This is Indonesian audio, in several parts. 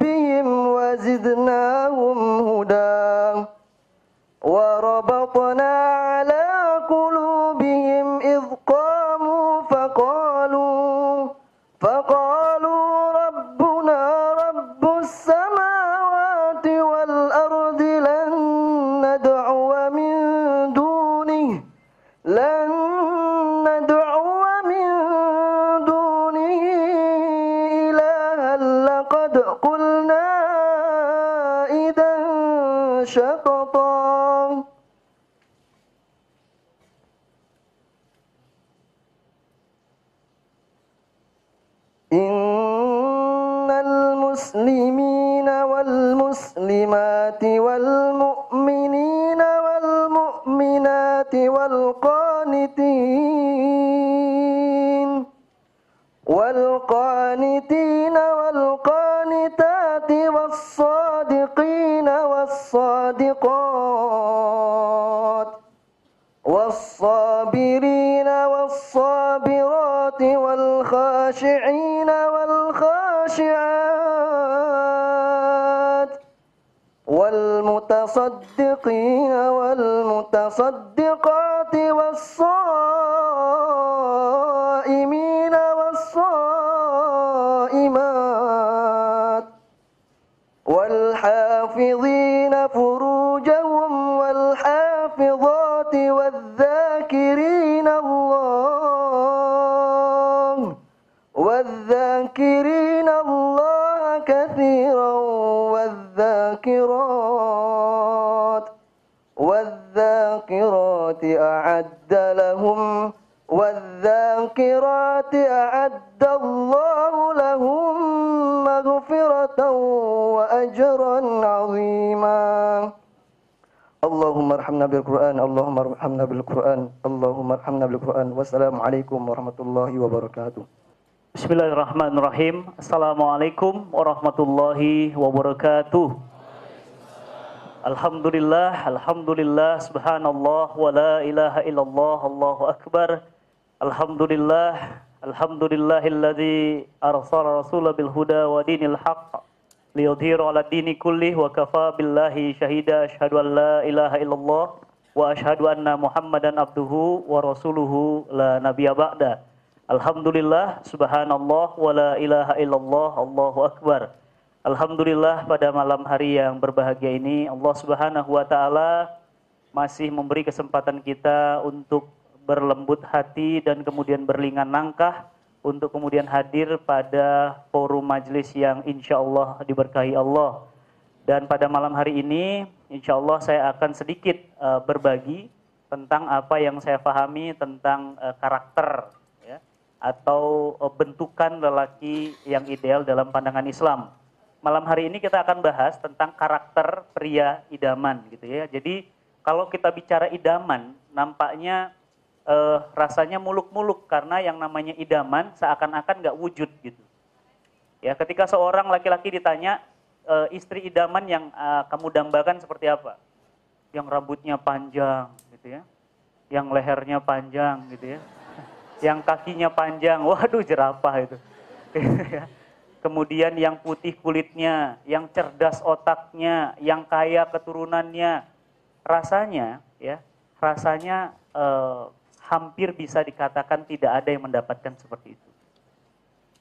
ربهم وزدناهم Assalamualaikum warahmatullahi wabarakatuh. Bismillahirrahmanirrahim. Assalamualaikum warahmatullahi wabarakatuh. Alhamdulillah, Alhamdulillah, Subhanallah, wa la ilaha illallah, Allahu Akbar. Alhamdulillah, Alhamdulillahilladzi arsala rasulah bil huda wa dinil haq. Liyudhiru ala dini kulli wa kafa billahi syahida ashhadu an la ilaha illallah wa asyhadu anna muhammadan abduhu wa rasuluhu la nabiyya ba'da. Alhamdulillah, subhanallah, wa la ilaha illallah, Allahu Akbar. Alhamdulillah pada malam hari yang berbahagia ini Allah subhanahu wa ta'ala masih memberi kesempatan kita untuk berlembut hati dan kemudian berlingan langkah untuk kemudian hadir pada forum majelis yang insya Allah diberkahi Allah. Dan pada malam hari ini insya Allah saya akan sedikit uh, berbagi tentang apa yang saya pahami tentang uh, karakter atau eh, bentukan lelaki yang ideal dalam pandangan Islam. Malam hari ini kita akan bahas tentang karakter pria idaman gitu ya. Jadi kalau kita bicara idaman, nampaknya eh, rasanya muluk-muluk karena yang namanya idaman seakan-akan nggak wujud gitu. Ya, ketika seorang laki-laki ditanya e, istri idaman yang e, kamu dambakan seperti apa? Yang rambutnya panjang gitu ya. Yang lehernya panjang gitu ya yang kakinya panjang, waduh jerapah itu. Kemudian yang putih kulitnya, yang cerdas otaknya, yang kaya keturunannya, rasanya ya, rasanya eh, hampir bisa dikatakan tidak ada yang mendapatkan seperti itu.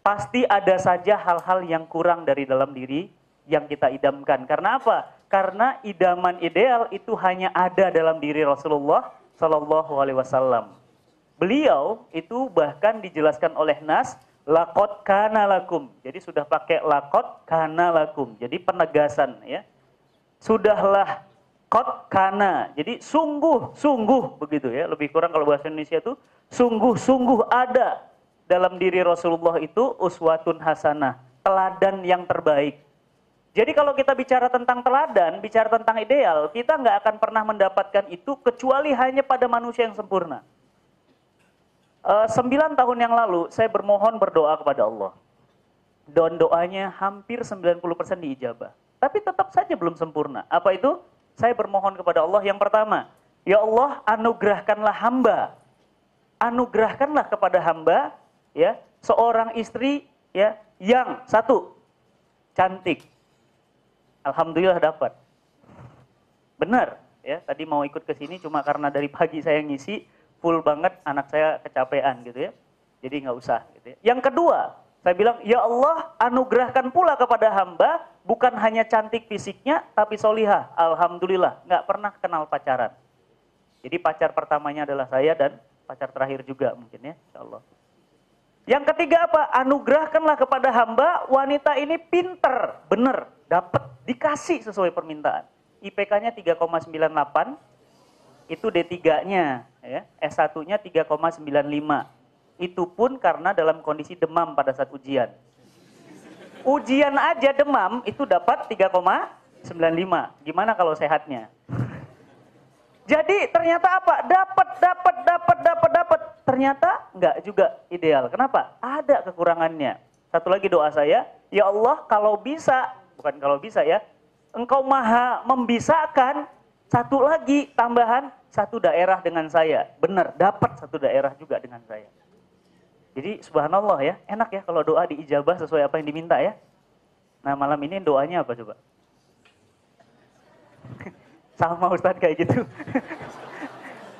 Pasti ada saja hal-hal yang kurang dari dalam diri yang kita idamkan. Karena apa? Karena idaman ideal itu hanya ada dalam diri Rasulullah Shallallahu Alaihi Wasallam. Beliau itu bahkan dijelaskan oleh Nas lakot kana lakum. Jadi sudah pakai lakot kana lakum. Jadi penegasan ya. Sudahlah kot kana. Jadi sungguh sungguh begitu ya. Lebih kurang kalau bahasa Indonesia itu sungguh sungguh ada dalam diri Rasulullah itu uswatun hasanah, teladan yang terbaik. Jadi kalau kita bicara tentang teladan, bicara tentang ideal, kita nggak akan pernah mendapatkan itu kecuali hanya pada manusia yang sempurna. Uh, sembilan tahun yang lalu saya bermohon berdoa kepada Allah. Dan doanya hampir 90% diijabah. Tapi tetap saja belum sempurna. Apa itu? Saya bermohon kepada Allah yang pertama. Ya Allah anugerahkanlah hamba. Anugerahkanlah kepada hamba ya seorang istri ya yang satu cantik. Alhamdulillah dapat. Benar ya tadi mau ikut ke sini cuma karena dari pagi saya ngisi full banget anak saya kecapean gitu ya. Jadi nggak usah gitu ya. Yang kedua, saya bilang, ya Allah anugerahkan pula kepada hamba bukan hanya cantik fisiknya tapi solihah. Alhamdulillah, nggak pernah kenal pacaran. Jadi pacar pertamanya adalah saya dan pacar terakhir juga mungkin ya, insya Allah. Yang ketiga apa? Anugerahkanlah kepada hamba wanita ini pinter, bener, dapat, dikasih sesuai permintaan. IPK-nya 3,98, itu D3-nya, ya. S1-nya 3,95. Itu pun karena dalam kondisi demam pada saat ujian. Ujian aja demam itu dapat 3,95. Gimana kalau sehatnya? Jadi ternyata apa? Dapat, dapat, dapat, dapat, dapat. Ternyata enggak juga ideal. Kenapa? Ada kekurangannya. Satu lagi doa saya, ya Allah kalau bisa, bukan kalau bisa ya, Engkau maha membisakan satu lagi tambahan satu daerah dengan saya. Benar, dapat satu daerah juga dengan saya. Jadi subhanallah ya, enak ya kalau doa diijabah sesuai apa yang diminta ya. Nah malam ini doanya apa coba? sama Ustadz kayak gitu.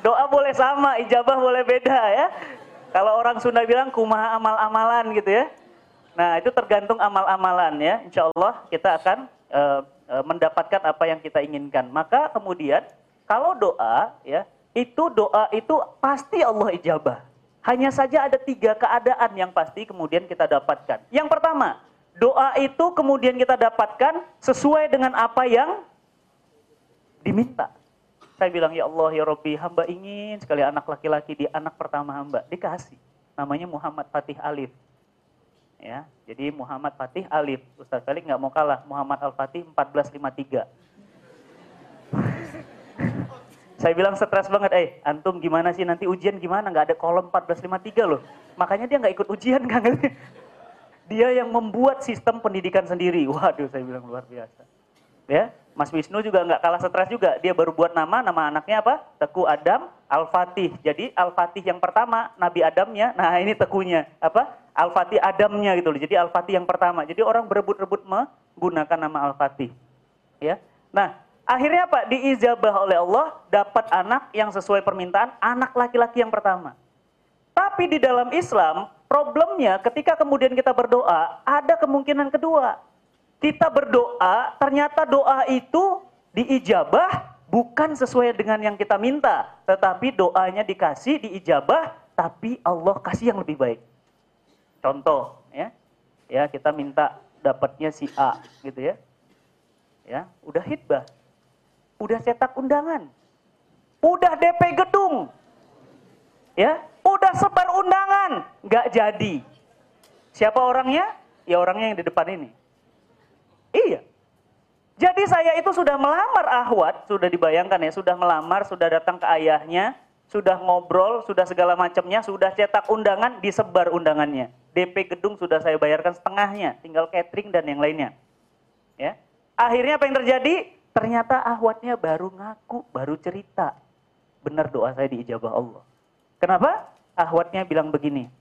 doa boleh sama, ijabah boleh beda ya. Kalau orang Sunda bilang kumaha amal-amalan gitu ya. Nah itu tergantung amal-amalan ya. Insya Allah kita akan uh, mendapatkan apa yang kita inginkan. Maka kemudian kalau doa ya, itu doa itu pasti Allah ijabah. Hanya saja ada tiga keadaan yang pasti kemudian kita dapatkan. Yang pertama, doa itu kemudian kita dapatkan sesuai dengan apa yang diminta. Saya bilang, ya Allah, ya Robbi, hamba ingin sekali anak laki-laki di anak pertama hamba. Dikasih. Namanya Muhammad Fatih Alif. Ya, jadi Muhammad Fatih Alif. Ustaz Felix nggak mau kalah. Muhammad Al-Fatih 1453. Saya bilang stres banget, eh antum gimana sih nanti ujian gimana? Nggak ada kolom 1453 loh. Makanya dia nggak ikut ujian kan? Dia yang membuat sistem pendidikan sendiri. Waduh, saya bilang luar biasa. Ya, Mas Wisnu juga nggak kalah stres juga. Dia baru buat nama, nama anaknya apa? Teku Adam Al-Fatih. Jadi Al-Fatih yang pertama, Nabi Adamnya. Nah ini tekunya. Apa? Al-Fatih Adamnya gitu loh. Jadi Al-Fatih yang pertama. Jadi orang berebut-rebut menggunakan nama Al-Fatih. Ya. Nah, Akhirnya apa? Diijabah oleh Allah, dapat anak yang sesuai permintaan, anak laki-laki yang pertama. Tapi di dalam Islam, problemnya ketika kemudian kita berdoa, ada kemungkinan kedua. Kita berdoa, ternyata doa itu diijabah bukan sesuai dengan yang kita minta, tetapi doanya dikasih, diijabah, tapi Allah kasih yang lebih baik. Contoh, ya, ya kita minta dapatnya si A, gitu ya, ya, udah hitbah, udah cetak undangan, udah DP gedung, ya, udah sebar undangan, nggak jadi. Siapa orangnya? Ya orangnya yang di depan ini. Iya. Jadi saya itu sudah melamar Ahwat, sudah dibayangkan ya, sudah melamar, sudah datang ke ayahnya, sudah ngobrol, sudah segala macamnya, sudah cetak undangan, disebar undangannya. DP gedung sudah saya bayarkan setengahnya, tinggal catering dan yang lainnya. Ya. Akhirnya apa yang terjadi? Ternyata ahwatnya baru ngaku, baru cerita. Benar doa saya diijabah Allah. Kenapa? Ahwatnya bilang begini.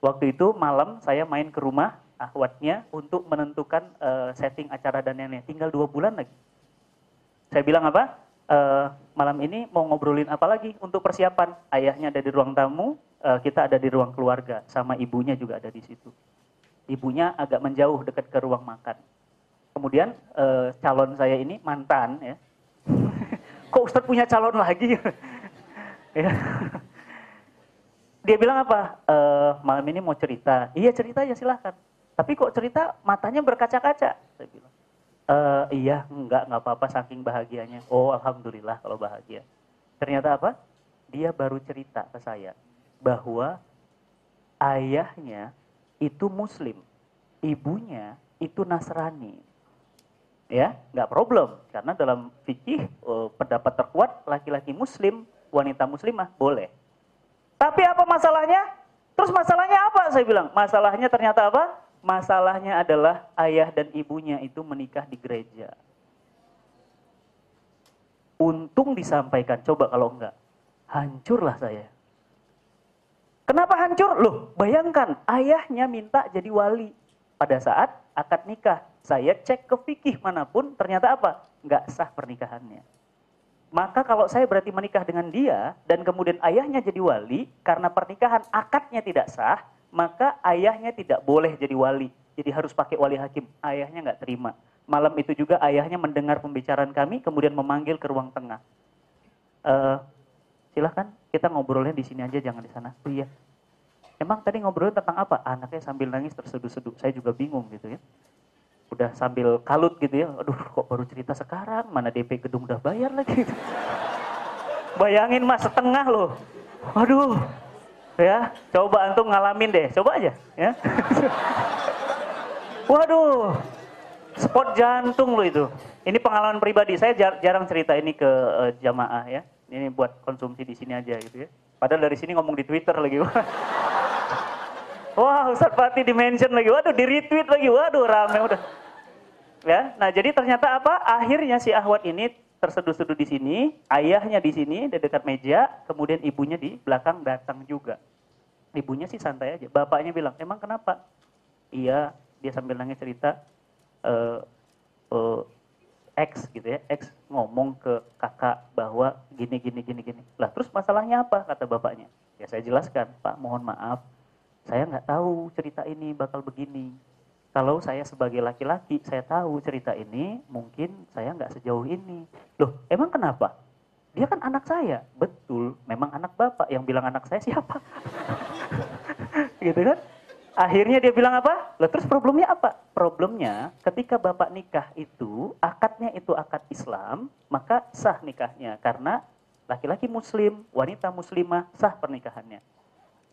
Waktu itu malam saya main ke rumah ahwatnya untuk menentukan uh, setting acara dan lainnya. Tinggal dua bulan lagi. Saya bilang apa? Uh, malam ini mau ngobrolin apa lagi untuk persiapan? Ayahnya ada di ruang tamu, uh, kita ada di ruang keluarga, sama ibunya juga ada di situ. Ibunya agak menjauh dekat ke ruang makan kemudian uh, calon saya ini mantan ya. Kok Ustadz punya calon lagi? ya. Dia bilang apa? E, malam ini mau cerita. Iya cerita ya silahkan. Tapi kok cerita matanya berkaca-kaca? Saya bilang. E, iya enggak enggak apa-apa saking bahagianya. Oh alhamdulillah kalau bahagia. Ternyata apa? Dia baru cerita ke saya bahwa ayahnya itu muslim, ibunya itu Nasrani ya nggak problem karena dalam fikih uh, pendapat terkuat laki-laki muslim wanita muslimah boleh tapi apa masalahnya terus masalahnya apa saya bilang masalahnya ternyata apa masalahnya adalah ayah dan ibunya itu menikah di gereja. Untung disampaikan. Coba kalau enggak hancurlah saya. Kenapa hancur? Loh bayangkan ayahnya minta jadi wali. Pada saat akad nikah saya cek ke fikih mana pun, ternyata apa? Nggak sah pernikahannya. Maka kalau saya berarti menikah dengan dia, dan kemudian ayahnya jadi wali, karena pernikahan akadnya tidak sah, maka ayahnya tidak boleh jadi wali. Jadi harus pakai wali hakim. Ayahnya nggak terima. Malam itu juga ayahnya mendengar pembicaraan kami, kemudian memanggil ke ruang tengah. Uh, silahkan kita ngobrolnya di sini aja, jangan di sana. Iya. Emang tadi ngobrolin tentang apa? Anaknya sambil nangis terseduh-seduh. Saya juga bingung gitu ya udah sambil kalut gitu ya, aduh kok baru cerita sekarang, mana DP gedung udah bayar lagi. Bayangin mas setengah loh, aduh, ya coba antum ngalamin deh, coba aja, ya. Waduh, spot jantung loh itu. Ini pengalaman pribadi, saya jarang cerita ini ke uh, jamaah ya. Ini buat konsumsi di sini aja gitu ya. Padahal dari sini ngomong di Twitter lagi. Wah, Ustadz Fatih di-mention lagi. Waduh, di-retweet lagi. Waduh, rame udah. Ya, nah jadi ternyata apa? Akhirnya si Ahwat ini terseduh-seduh di sini, ayahnya di sini di dekat meja, kemudian ibunya di belakang datang juga. Ibunya sih santai aja. Bapaknya bilang, "Emang kenapa?" Iya, dia sambil nangis cerita uh, uh, X gitu ya, X ngomong ke kakak bahwa gini gini gini gini. Lah terus masalahnya apa? Kata bapaknya. Ya saya jelaskan, Pak mohon maaf, saya nggak tahu cerita ini bakal begini kalau saya sebagai laki-laki, saya tahu cerita ini, mungkin saya nggak sejauh ini. Loh, emang kenapa? Dia kan anak saya. Betul, memang anak bapak. Yang bilang anak saya siapa? gitu kan? Akhirnya dia bilang apa? Loh, terus problemnya apa? Problemnya ketika bapak nikah itu, akadnya itu akad Islam, maka sah nikahnya. Karena laki-laki muslim, wanita muslimah sah pernikahannya.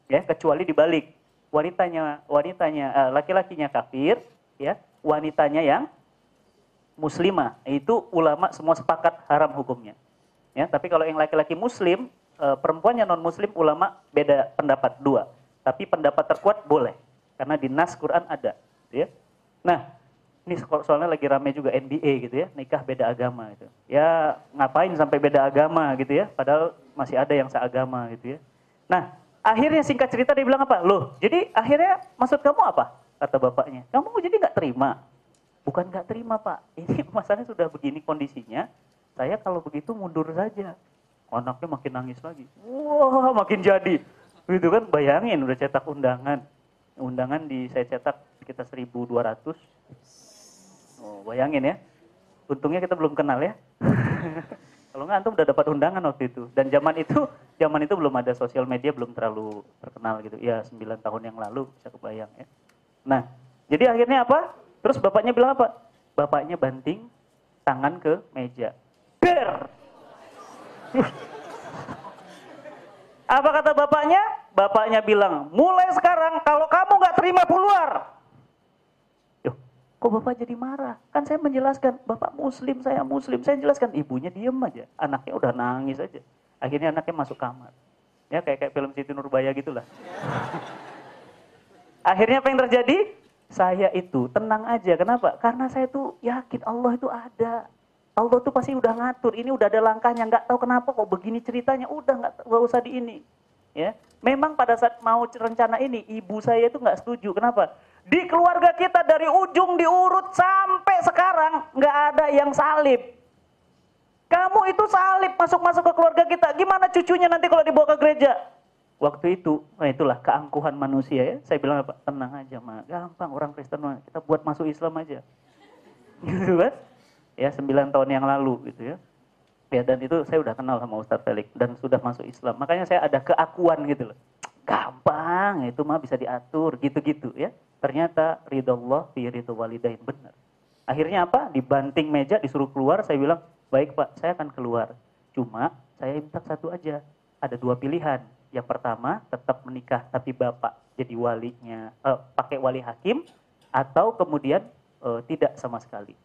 Ya, kecuali dibalik. Wanitanya wanitanya eh, laki-lakinya kafir, ya, wanitanya yang muslimah. Itu ulama semua sepakat haram hukumnya. Ya, tapi kalau yang laki-laki muslim, eh, perempuannya non muslim ulama beda pendapat dua. Tapi pendapat terkuat boleh karena di nas Quran ada, ya. Nah, ini soalnya lagi rame juga NBA gitu ya, nikah beda agama gitu. Ya ngapain sampai beda agama gitu ya, padahal masih ada yang seagama gitu ya. Nah, akhirnya singkat cerita dia bilang apa? Loh, jadi akhirnya maksud kamu apa? Kata bapaknya, kamu jadi nggak terima? Bukan nggak terima pak, ini masalahnya sudah begini kondisinya, saya kalau begitu mundur saja. Anaknya makin nangis lagi, wah makin jadi. Gitu kan, bayangin udah cetak undangan. Undangan di saya cetak sekitar 1200 Oh, bayangin ya. Untungnya kita belum kenal ya. Kalau nggak antum udah dapat undangan waktu itu. Dan zaman itu, zaman itu belum ada sosial media, belum terlalu terkenal gitu. Ya 9 tahun yang lalu bisa kebayang ya. Nah, jadi akhirnya apa? Terus bapaknya bilang apa? Bapaknya banting tangan ke meja. Ber. apa kata bapaknya? Bapaknya bilang, mulai sekarang kalau kamu nggak terima keluar, Kok bapak jadi marah? Kan saya menjelaskan, bapak muslim, saya muslim. Saya jelaskan, ibunya diem aja. Anaknya udah nangis aja. Akhirnya anaknya masuk kamar. Ya kayak kayak film Siti Nurbaya gitulah. Akhirnya apa yang terjadi? Saya itu tenang aja. Kenapa? Karena saya tuh yakin Allah itu ada. Allah tuh pasti udah ngatur. Ini udah ada langkahnya. Nggak tahu kenapa kok begini ceritanya. Udah nggak, nggak usah di ini. Ya, memang pada saat mau rencana ini, ibu saya itu nggak setuju. Kenapa? Di keluarga kita dari ujung diurut sampai sekarang nggak ada yang salib. Kamu itu salib masuk-masuk ke keluarga kita. Gimana cucunya nanti kalau dibawa ke gereja? Waktu itu, nah itulah keangkuhan manusia ya. Saya bilang apa? Tenang aja, mah. Gampang orang Kristen mah. Kita buat masuk Islam aja. Gitu kan? Ya, sembilan tahun yang lalu gitu ya. Ya, dan itu saya udah kenal sama Ustadz Felix dan sudah masuk Islam. Makanya saya ada keakuan gitu loh. Gampang, itu mah bisa diatur gitu-gitu ya. Ternyata ridho Allah fi ridho walidain benar. Akhirnya apa? Dibanting meja, disuruh keluar. Saya bilang, baik pak, saya akan keluar. Cuma saya minta satu aja. Ada dua pilihan. Yang pertama, tetap menikah tapi bapak jadi walinya, eh, pakai wali hakim, atau kemudian eh, tidak sama sekali.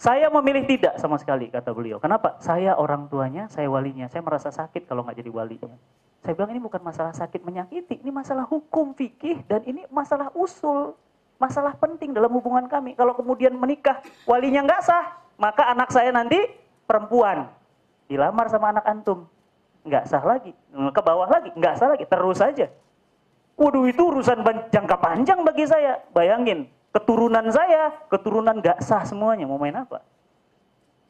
Saya memilih tidak sama sekali, kata beliau. Kenapa? Saya orang tuanya, saya walinya. Saya merasa sakit kalau nggak jadi walinya. Saya bilang ini bukan masalah sakit menyakiti, ini masalah hukum fikih dan ini masalah usul, masalah penting dalam hubungan kami. Kalau kemudian menikah walinya nggak sah, maka anak saya nanti perempuan dilamar sama anak antum, nggak sah lagi, ke bawah lagi, nggak sah lagi, terus saja. Waduh itu urusan jangka panjang bagi saya. Bayangin, keturunan saya, keturunan nggak sah semuanya, mau main apa?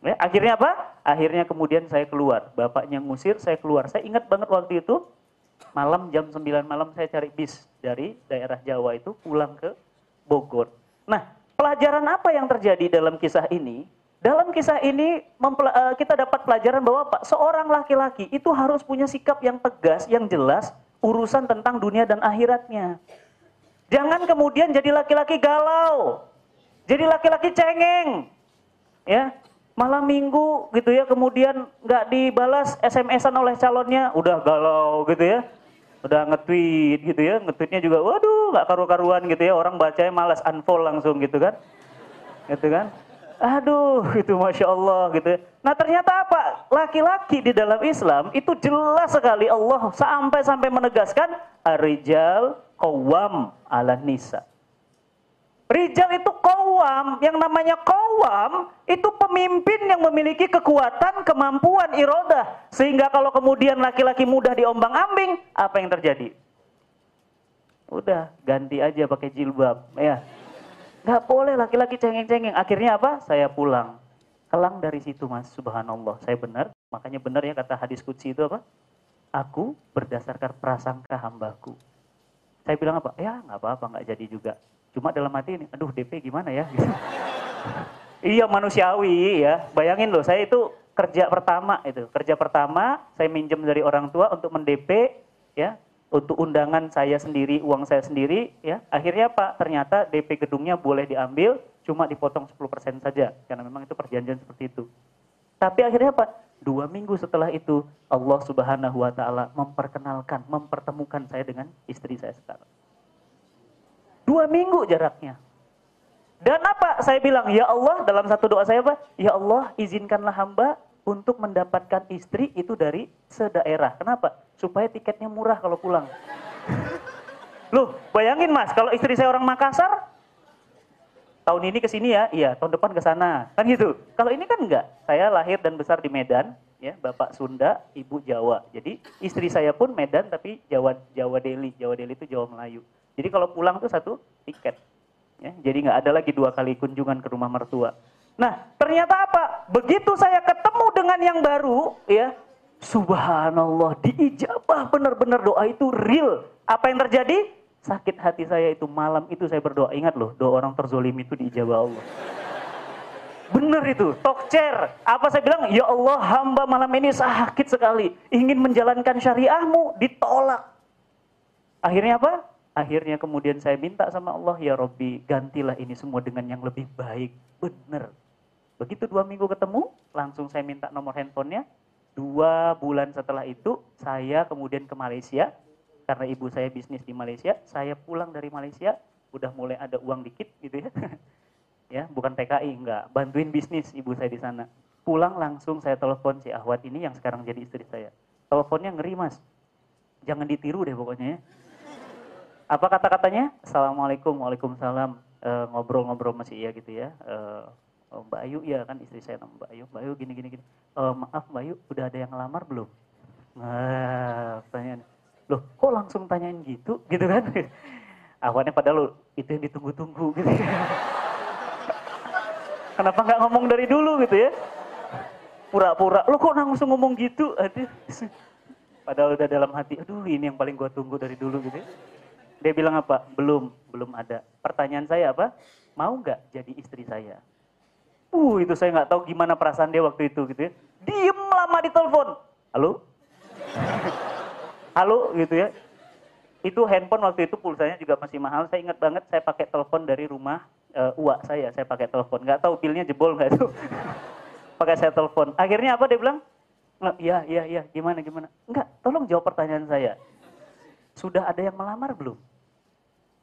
Ya, akhirnya apa? Akhirnya kemudian saya keluar. Bapaknya ngusir, saya keluar. Saya ingat banget waktu itu, malam jam 9 malam saya cari bis dari daerah Jawa itu pulang ke Bogor. Nah, pelajaran apa yang terjadi dalam kisah ini? Dalam kisah ini eh, kita dapat pelajaran bahwa Pak, seorang laki-laki itu harus punya sikap yang tegas, yang jelas, urusan tentang dunia dan akhiratnya. Jangan kemudian jadi laki-laki galau, jadi laki-laki cengeng, ya malam minggu gitu ya kemudian nggak dibalas SMS-an oleh calonnya udah galau gitu ya. Udah nge-tweet gitu ya nge-tweetnya juga waduh nggak karu-karuan gitu ya. Orang bacanya malas unfollow langsung gitu kan. Gitu kan. Aduh itu masya Allah gitu ya. nah ternyata apa? Laki-laki di dalam Islam itu jelas sekali Allah sampai sampai menegaskan arijal kawam ala nisa Rijal itu kawam, yang namanya kawam itu pemimpin yang memiliki kekuatan, kemampuan, irodah. Sehingga kalau kemudian laki-laki mudah diombang ambing, apa yang terjadi? Udah, ganti aja pakai jilbab. ya. Gak boleh laki-laki cengeng-cengeng. Akhirnya apa? Saya pulang. Kelang dari situ mas, subhanallah. Saya benar, makanya benar ya kata hadis kudsi itu apa? Aku berdasarkan prasangka hambaku. Saya bilang apa? Ya nggak apa-apa, nggak jadi juga. Cuma dalam hati ini, aduh DP gimana ya? iya manusiawi ya. Bayangin loh, saya itu kerja pertama itu. Kerja pertama saya minjem dari orang tua untuk mendp ya, untuk undangan saya sendiri, uang saya sendiri ya. Akhirnya Pak, ternyata DP gedungnya boleh diambil, cuma dipotong 10% saja karena memang itu perjanjian seperti itu. Tapi akhirnya Pak, Dua minggu setelah itu Allah Subhanahu wa taala memperkenalkan, mempertemukan saya dengan istri saya sekarang. Dua minggu jaraknya. Dan apa? Saya bilang, ya Allah, dalam satu doa saya apa? Ya Allah, izinkanlah hamba untuk mendapatkan istri itu dari sedaerah. Kenapa? Supaya tiketnya murah kalau pulang. Loh, bayangin mas, kalau istri saya orang Makassar, tahun ini ke sini ya, iya, tahun depan ke sana. Kan gitu. Kalau ini kan enggak. Saya lahir dan besar di Medan, ya, Bapak Sunda, Ibu Jawa. Jadi istri saya pun Medan tapi Jawa Jawa Delhi. Jawa Delhi itu Jawa Melayu. Jadi kalau pulang tuh satu tiket. Ya, jadi nggak ada lagi dua kali kunjungan ke rumah mertua. Nah, ternyata apa? Begitu saya ketemu dengan yang baru, ya, subhanallah, diijabah benar-benar doa itu real. Apa yang terjadi? sakit hati saya itu malam itu saya berdoa. Ingat loh, doa orang terzolim itu diijabah Allah. Benar itu, tokcer. Apa saya bilang? Ya Allah, hamba malam ini sakit sekali. Ingin menjalankan syariahmu, ditolak. Akhirnya apa? Akhirnya kemudian saya minta sama Allah, ya Robbi, gantilah ini semua dengan yang lebih baik. Benar. Begitu dua minggu ketemu, langsung saya minta nomor handphonenya. Dua bulan setelah itu, saya kemudian ke Malaysia karena ibu saya bisnis di Malaysia, saya pulang dari Malaysia udah mulai ada uang dikit gitu ya. ya, bukan TKI enggak, bantuin bisnis ibu saya di sana. Pulang langsung saya telepon si Ahwat ini yang sekarang jadi istri saya. Teleponnya ngeri mas, jangan ditiru deh pokoknya ya. Apa kata-katanya? Assalamualaikum, waalaikumsalam. Eh, ngobrol-ngobrol masih iya gitu ya. Uh, Mbak Ayu ya kan istri saya Mbak Ayu. Mbak Ayu gini gini gini. Uh, maaf Mbak Ayu, udah ada yang ngelamar belum? Nah, pertanyaan loh kok langsung tanyain gitu gitu kan awalnya padahal itu yang ditunggu-tunggu gitu ya. kenapa nggak ngomong dari dulu gitu ya pura-pura lo kok langsung ngomong gitu aduh padahal udah dalam hati aduh ini yang paling gue tunggu dari dulu gitu ya dia bilang apa belum belum ada pertanyaan saya apa mau nggak jadi istri saya uh itu saya nggak tahu gimana perasaan dia waktu itu gitu ya diem lama di telepon halo halo gitu ya. Itu handphone waktu itu pulsanya juga masih mahal. Saya ingat banget saya pakai telepon dari rumah uh, uak saya. Saya pakai telepon. Nggak tahu bilnya jebol nggak itu. pakai saya telepon. Akhirnya apa dia bilang? Iya, iya, iya. Gimana, gimana? Enggak, tolong jawab pertanyaan saya. Sudah ada yang melamar belum?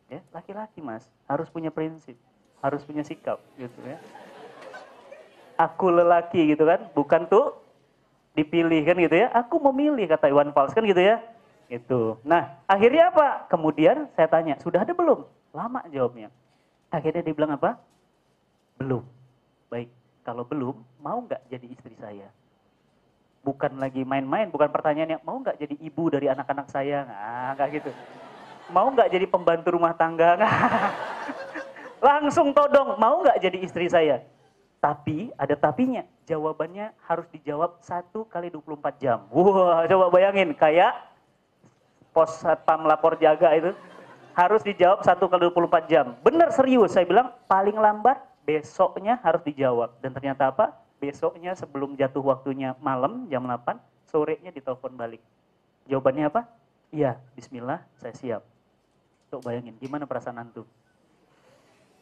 Ya, laki-laki mas harus punya prinsip, harus punya sikap, gitu ya. Aku lelaki gitu kan, bukan tuh dipilih kan gitu ya. Aku memilih kata Iwan Fals kan gitu ya. Itu. Nah, akhirnya apa? Kemudian saya tanya, sudah ada belum? Lama jawabnya. Akhirnya dia bilang apa? Belum. Baik, kalau belum, mau nggak jadi istri saya? Bukan lagi main-main, bukan pertanyaannya, mau nggak jadi ibu dari anak-anak saya? Nah, nggak gitu. Mau nggak jadi pembantu rumah tangga? Langsung todong, mau nggak jadi istri saya? Tapi ada tapinya, jawabannya harus dijawab satu kali 24 jam. Wah, coba bayangin, kayak pos satpam lapor jaga itu harus dijawab satu kali 24 jam. Benar serius, saya bilang paling lambat besoknya harus dijawab. Dan ternyata apa? Besoknya sebelum jatuh waktunya malam jam 8, sorenya ditelepon balik. Jawabannya apa? Iya, bismillah, saya siap. Tuh bayangin, gimana perasaan antum?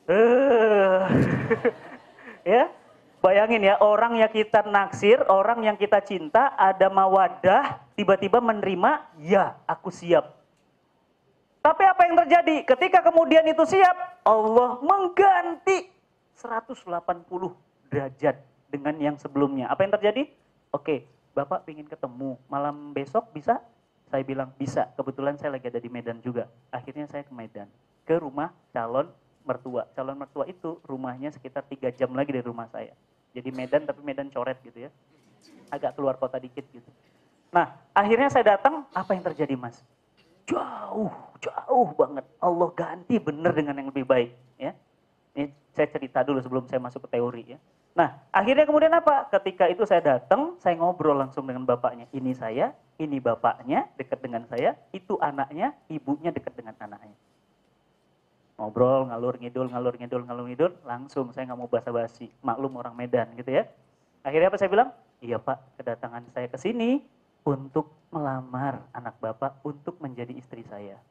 Uh, ya, Bayangin ya, orang yang kita naksir, orang yang kita cinta, ada mawadah, tiba-tiba menerima, ya aku siap. Tapi apa yang terjadi? Ketika kemudian itu siap, Allah mengganti 180 derajat dengan yang sebelumnya. Apa yang terjadi? Oke, Bapak ingin ketemu, malam besok bisa? Saya bilang bisa, kebetulan saya lagi ada di Medan juga. Akhirnya saya ke Medan, ke rumah calon mertua. Calon mertua itu rumahnya sekitar tiga jam lagi dari rumah saya. Jadi Medan tapi Medan coret gitu ya. Agak keluar kota dikit gitu. Nah akhirnya saya datang, apa yang terjadi mas? Jauh, jauh banget. Allah ganti bener dengan yang lebih baik. ya. Ini saya cerita dulu sebelum saya masuk ke teori ya. Nah akhirnya kemudian apa? Ketika itu saya datang, saya ngobrol langsung dengan bapaknya. Ini saya, ini bapaknya dekat dengan saya, itu anaknya, ibunya dekat dengan anaknya. Ngobrol ngalur ngidul ngalur ngidul ngalur ngidul langsung saya nggak mau basa-basi. Maklum orang Medan gitu ya. Akhirnya apa saya bilang? Iya pak kedatangan saya ke sini untuk melamar anak bapak untuk menjadi istri saya.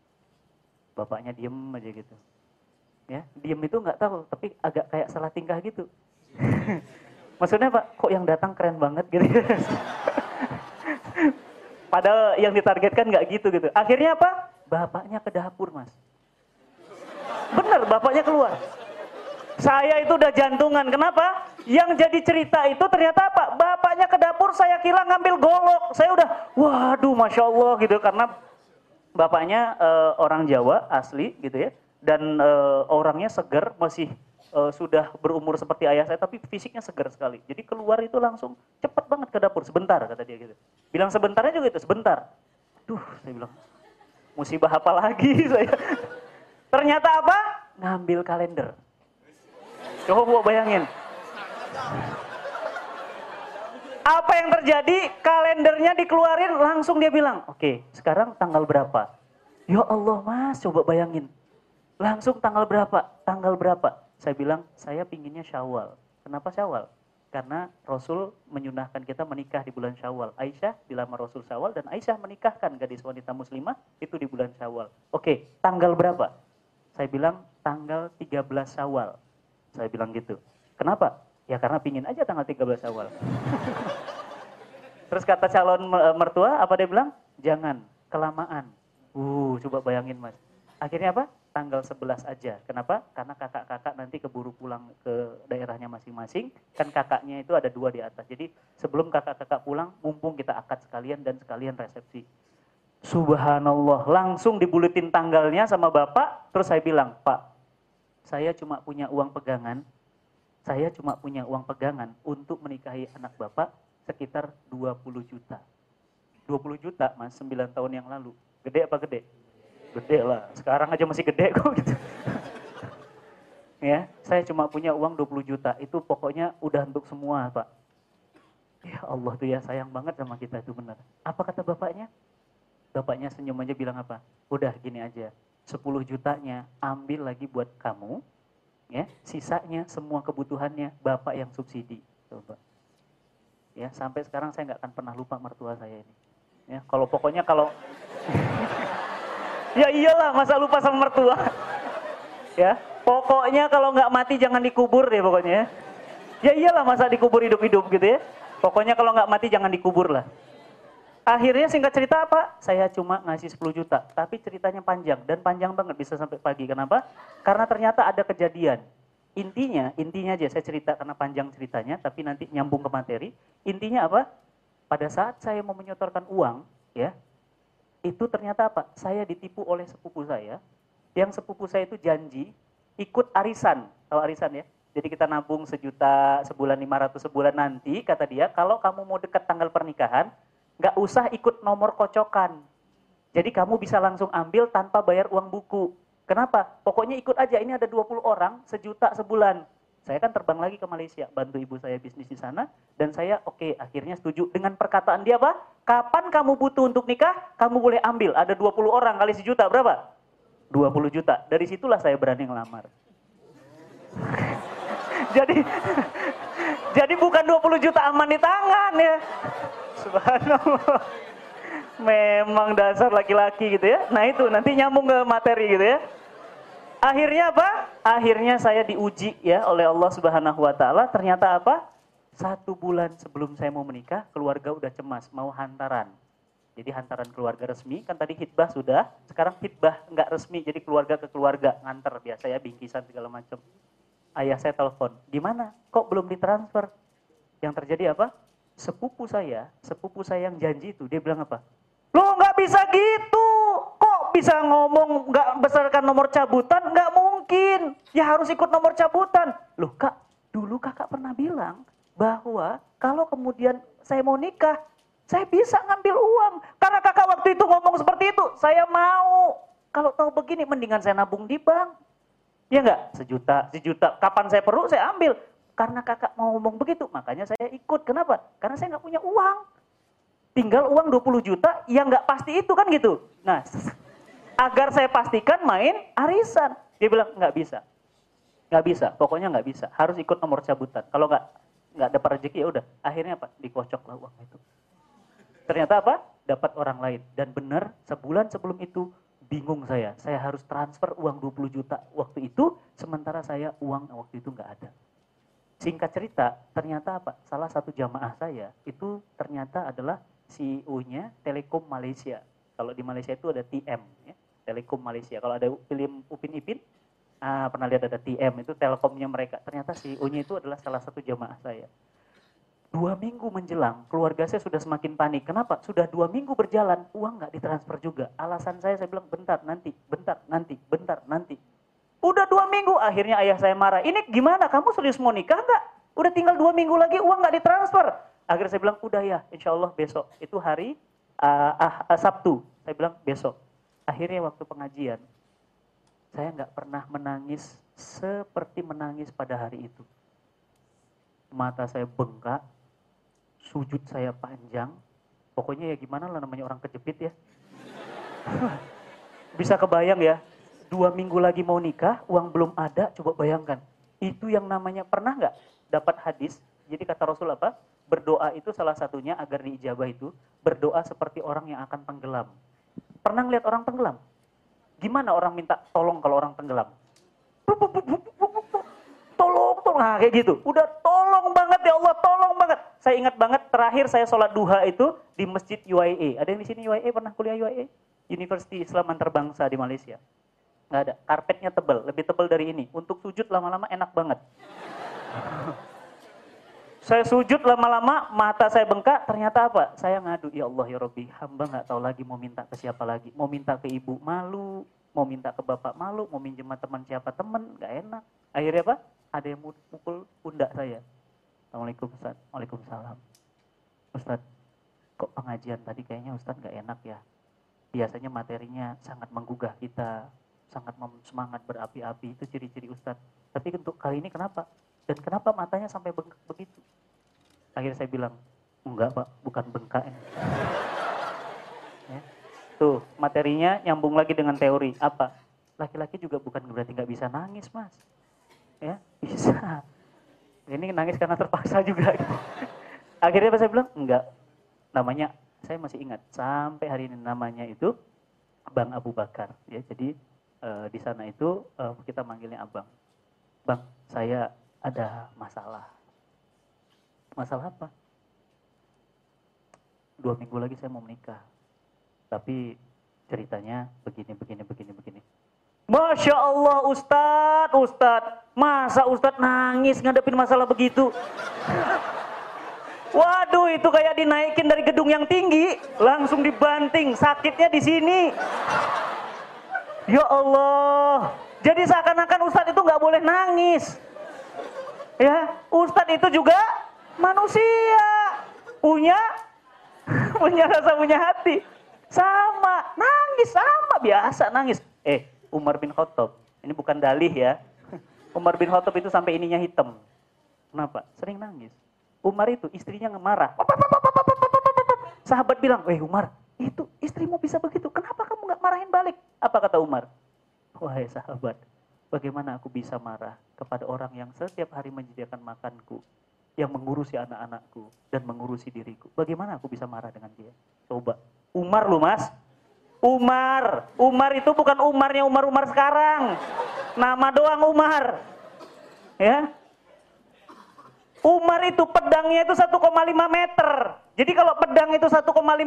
Bapaknya diem aja gitu. Ya diem itu nggak tahu tapi agak kayak salah tingkah gitu Maksudnya Pak, kok yang datang keren banget gitu. Padahal yang ditargetkan nggak gitu gitu. Akhirnya apa? Bapaknya ke dapur mas. Bener, bapaknya keluar. Saya itu udah jantungan. Kenapa? Yang jadi cerita itu ternyata apa? Bapaknya ke dapur, saya kira ngambil golok. Saya udah, waduh, masya Allah gitu. Karena bapaknya uh, orang Jawa asli gitu ya, dan uh, orangnya segar, masih uh, sudah berumur seperti ayah saya, tapi fisiknya segar sekali. Jadi keluar itu langsung cepet banget ke dapur, sebentar kata dia gitu. Bilang sebentarnya juga itu sebentar. Duh, saya bilang musibah apa lagi saya? Ternyata apa? Ngambil kalender. Coba bayangin. Apa yang terjadi? Kalendernya dikeluarin, langsung dia bilang, oke, okay, sekarang tanggal berapa? Ya Allah mas, coba bayangin. Langsung tanggal berapa? Tanggal berapa? Saya bilang, saya pinginnya syawal. Kenapa syawal? Karena Rasul menyunahkan kita menikah di bulan syawal. Aisyah dilamar Rasul syawal dan Aisyah menikahkan gadis wanita muslimah itu di bulan syawal. Oke, tanggal berapa? Saya bilang tanggal 13 syawal. Saya bilang gitu. Kenapa? Ya karena pingin aja tanggal 13 awal. Terus kata calon mertua, apa dia bilang? Jangan, kelamaan. Uh, coba bayangin mas. Akhirnya apa? Tanggal 11 aja. Kenapa? Karena kakak-kakak nanti keburu pulang ke daerahnya masing-masing. Kan kakaknya itu ada dua di atas. Jadi sebelum kakak-kakak pulang, mumpung kita akad sekalian dan sekalian resepsi. Subhanallah, langsung dibuletin tanggalnya sama bapak. Terus saya bilang, Pak, saya cuma punya uang pegangan saya cuma punya uang pegangan untuk menikahi anak bapak sekitar 20 juta. 20 juta mas, 9 tahun yang lalu. Gede apa gede? Gede lah, sekarang aja masih gede kok gitu. ya, saya cuma punya uang 20 juta, itu pokoknya udah untuk semua pak. Ya Allah tuh ya sayang banget sama kita itu benar. Apa kata bapaknya? Bapaknya senyum aja bilang apa? Udah gini aja, 10 jutanya ambil lagi buat kamu, ya sisanya semua kebutuhannya bapak yang subsidi coba ya sampai sekarang saya nggak akan pernah lupa mertua saya ini ya kalau pokoknya kalau ya iyalah masa lupa sama mertua ya pokoknya kalau nggak mati jangan dikubur deh pokoknya ya iyalah masa dikubur hidup-hidup gitu ya pokoknya kalau nggak mati jangan dikubur lah Akhirnya singkat cerita apa? Saya cuma ngasih 10 juta, tapi ceritanya panjang dan panjang banget bisa sampai pagi. Kenapa? Karena ternyata ada kejadian. Intinya, intinya aja saya cerita karena panjang ceritanya, tapi nanti nyambung ke materi. Intinya apa? Pada saat saya mau menyetorkan uang, ya, itu ternyata apa? Saya ditipu oleh sepupu saya. Yang sepupu saya itu janji ikut arisan. Tahu arisan ya? Jadi kita nabung sejuta sebulan 500 sebulan nanti, kata dia, kalau kamu mau dekat tanggal pernikahan, nggak usah ikut nomor kocokan. Jadi kamu bisa langsung ambil tanpa bayar uang buku. Kenapa? Pokoknya ikut aja, ini ada 20 orang, sejuta sebulan. Saya kan terbang lagi ke Malaysia, bantu ibu saya bisnis di sana, dan saya oke, okay, akhirnya setuju dengan perkataan dia apa? Kapan kamu butuh untuk nikah, kamu boleh ambil, ada 20 orang kali sejuta, berapa? 20 juta. Dari situlah saya berani ngelamar. jadi jadi bukan 20 juta aman di tangan ya. Subhanallah. Memang dasar laki-laki gitu ya. Nah itu nanti nyambung ke materi gitu ya. Akhirnya apa? Akhirnya saya diuji ya oleh Allah Subhanahu wa taala. Ternyata apa? Satu bulan sebelum saya mau menikah, keluarga udah cemas, mau hantaran. Jadi hantaran keluarga resmi, kan tadi hitbah sudah, sekarang hitbah nggak resmi, jadi keluarga ke keluarga, nganter biasa ya, bingkisan segala macam. Ayah saya telepon, gimana? Kok belum ditransfer? Yang terjadi apa? sepupu saya, sepupu saya yang janji itu, dia bilang apa? Lo nggak bisa gitu, bisa ngomong nggak besarkan nomor cabutan? Nggak mungkin, ya harus ikut nomor cabutan. Loh kak, dulu kakak pernah bilang bahwa kalau kemudian saya mau nikah, saya bisa ngambil uang. Karena kakak waktu itu ngomong seperti itu, saya mau. Kalau tahu begini, mendingan saya nabung di bank. Ya enggak? Sejuta, sejuta. Kapan saya perlu, saya ambil. Karena kakak mau ngomong begitu, makanya saya ikut. Kenapa? Karena saya nggak punya uang. Tinggal uang 20 juta yang nggak pasti itu kan gitu. Nah, agar saya pastikan main arisan. Dia bilang nggak bisa. Nggak bisa, pokoknya nggak bisa. Harus ikut nomor cabutan. Kalau nggak nggak dapat rezeki ya udah. Akhirnya apa? Dikocok lah uang itu. Ternyata apa? Dapat orang lain. Dan benar sebulan sebelum itu bingung saya. Saya harus transfer uang 20 juta waktu itu, sementara saya uang waktu itu nggak ada. Singkat cerita, ternyata apa? Salah satu jamaah saya itu ternyata adalah CEO-nya Telekom Malaysia. Kalau di Malaysia itu ada TM, ya. Telekom Malaysia. Kalau ada film Upin Ipin, ah, pernah lihat ada TM itu telekomnya mereka. Ternyata CEO-nya itu adalah salah satu jamaah saya. Dua minggu menjelang, keluarga saya sudah semakin panik. Kenapa? Sudah dua minggu berjalan, uang nggak ditransfer juga. Alasan saya, saya bilang, bentar, nanti, bentar, nanti, bentar, nanti. Udah dua minggu, akhirnya ayah saya marah. Ini gimana, kamu serius mau nikah nggak? Udah tinggal dua minggu lagi, uang nggak ditransfer. Akhirnya saya bilang, udah ya, insya Allah besok. Itu hari uh, ah, uh, Sabtu. Saya bilang, besok. Akhirnya waktu pengajian, saya nggak pernah menangis seperti menangis pada hari itu. Mata saya bengkak, sujud saya panjang, pokoknya ya gimana lah namanya orang kejepit ya. Bisa kebayang ya, dua minggu lagi mau nikah, uang belum ada, coba bayangkan. Itu yang namanya, pernah nggak dapat hadis, jadi kata Rasul apa? Berdoa itu salah satunya agar diijabah itu, berdoa seperti orang yang akan tenggelam. Pernah ngeliat orang tenggelam? Gimana orang minta tolong kalau orang tenggelam? Tolong, tolong, nah, kayak gitu. Udah tolong banget ya Allah, tolong banget. Saya ingat banget terakhir saya sholat duha itu di masjid UIA. Ada yang di sini UIA pernah kuliah UIA? University Islam Antarabangsa di Malaysia. Nggak ada. Karpetnya tebal, lebih tebal dari ini. Untuk sujud lama-lama enak banget. Saya sujud lama-lama, mata saya bengkak, ternyata apa? Saya ngadu, ya Allah ya Rabbi, hamba nggak tahu lagi mau minta ke siapa lagi. Mau minta ke ibu malu, mau minta ke bapak malu, mau minjem teman siapa teman, nggak enak. Akhirnya apa? Ada yang mukul pundak saya. Assalamualaikum Ustaz. Waalaikumsalam. Ustaz, kok pengajian tadi kayaknya Ustaz nggak enak ya? Biasanya materinya sangat menggugah kita, sangat semangat berapi-api, itu ciri-ciri Ustadz. Tapi untuk kali ini kenapa? Dan kenapa matanya sampai bengkak begitu? Akhirnya saya bilang, enggak pak, bukan bengkak ini. ya. Tuh, materinya nyambung lagi dengan teori. Apa? Laki-laki juga bukan berarti nggak bisa nangis, mas. Ya, bisa. Ini nangis karena terpaksa juga. Akhirnya saya bilang, enggak. Namanya, saya masih ingat, sampai hari ini namanya itu Bang Abu Bakar. Ya, jadi uh, di sana itu uh, kita manggilnya abang. Bang, saya ada masalah. Masalah apa? Dua minggu lagi saya mau menikah. Tapi ceritanya begini, begini, begini, begini. Masya Allah Ustadz, Ustadz. Masa Ustadz nangis ngadepin masalah begitu? Waduh, itu kayak dinaikin dari gedung yang tinggi, langsung dibanting, sakitnya di sini. Ya Allah. Jadi seakan-akan Ustadz itu nggak boleh nangis. Ya, Ustadz itu juga manusia. Punya punya rasa, punya hati. Sama, nangis sama biasa nangis. Eh, Umar bin Khattab, ini bukan dalih ya. Umar bin Khattab itu sampai ininya hitam. Kenapa? Sering nangis. Umar itu istrinya ngemarah. Sahabat bilang, "Eh Umar, itu istrimu bisa begitu. Kenapa kamu nggak marahin balik?" Apa kata Umar? Wahai sahabat, bagaimana aku bisa marah kepada orang yang setiap hari menyediakan makanku, yang mengurusi anak-anakku dan mengurusi diriku. Bagaimana aku bisa marah dengan dia? Coba. Umar lu mas. Umar. Umar itu bukan Umarnya Umar-Umar sekarang. Nama doang Umar. Ya. Umar itu pedangnya itu 1,5 meter. Jadi kalau pedang itu 1,5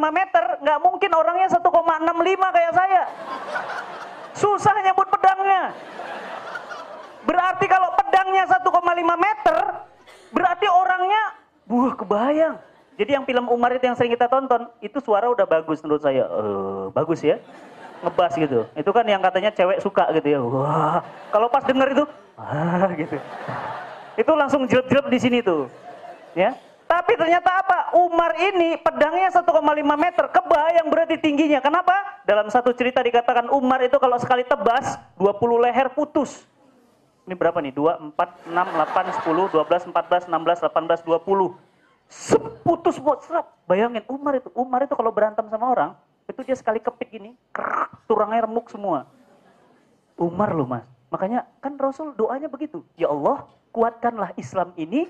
meter, nggak mungkin orangnya 1,65 kayak saya. Susah nyebut pedangnya. Berarti kalau pedangnya 1,5 meter, berarti orangnya, buah kebayang. Jadi yang film Umar itu yang sering kita tonton, itu suara udah bagus menurut saya. Uh, bagus ya, ngebas gitu. Itu kan yang katanya cewek suka gitu ya. Wah, kalau pas denger itu, ah gitu. Itu langsung jelek-jelek di sini tuh. Ya, tapi ternyata apa? Umar ini pedangnya 1,5 meter, kebayang berarti tingginya. Kenapa? Dalam satu cerita dikatakan Umar itu kalau sekali tebas, 20 leher putus. Ini berapa nih? 2, 4, 6, 8, 10, 12, 14, 16, 18, 20. Seputus serap. Bayangin Umar itu. Umar itu kalau berantem sama orang, itu dia sekali kepik gini, kerak, turangnya remuk semua. Umar loh mas. Makanya kan Rasul doanya begitu. Ya Allah, kuatkanlah Islam ini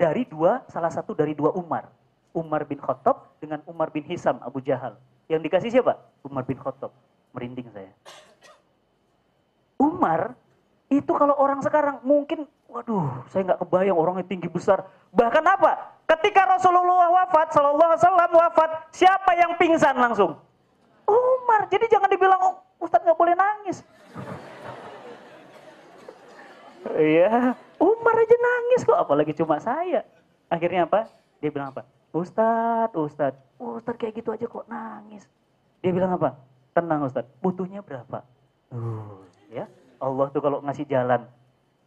dari dua, salah satu dari dua Umar. Umar bin Khattab dengan Umar bin Hisam Abu Jahal. Yang dikasih siapa? Umar bin Khattab. Merinding saya. Umar Itu kalau orang sekarang mungkin, waduh, saya nggak kebayang orangnya tinggi besar. Bahkan apa? Ketika Rasulullah wafat, Shallallahu Alaihi wafat, siapa yang pingsan langsung? Umar. Jadi jangan dibilang oh, Ustadz nggak boleh nangis. Iya, Umar aja nangis kok, apalagi cuma saya. Akhirnya apa? Dia bilang apa? Ustadz, Ustadz, Ustadz kayak gitu aja kok nangis. Dia bilang apa? Tenang Ustadz, butuhnya berapa? Uh, ya, Allah tuh kalau ngasih jalan,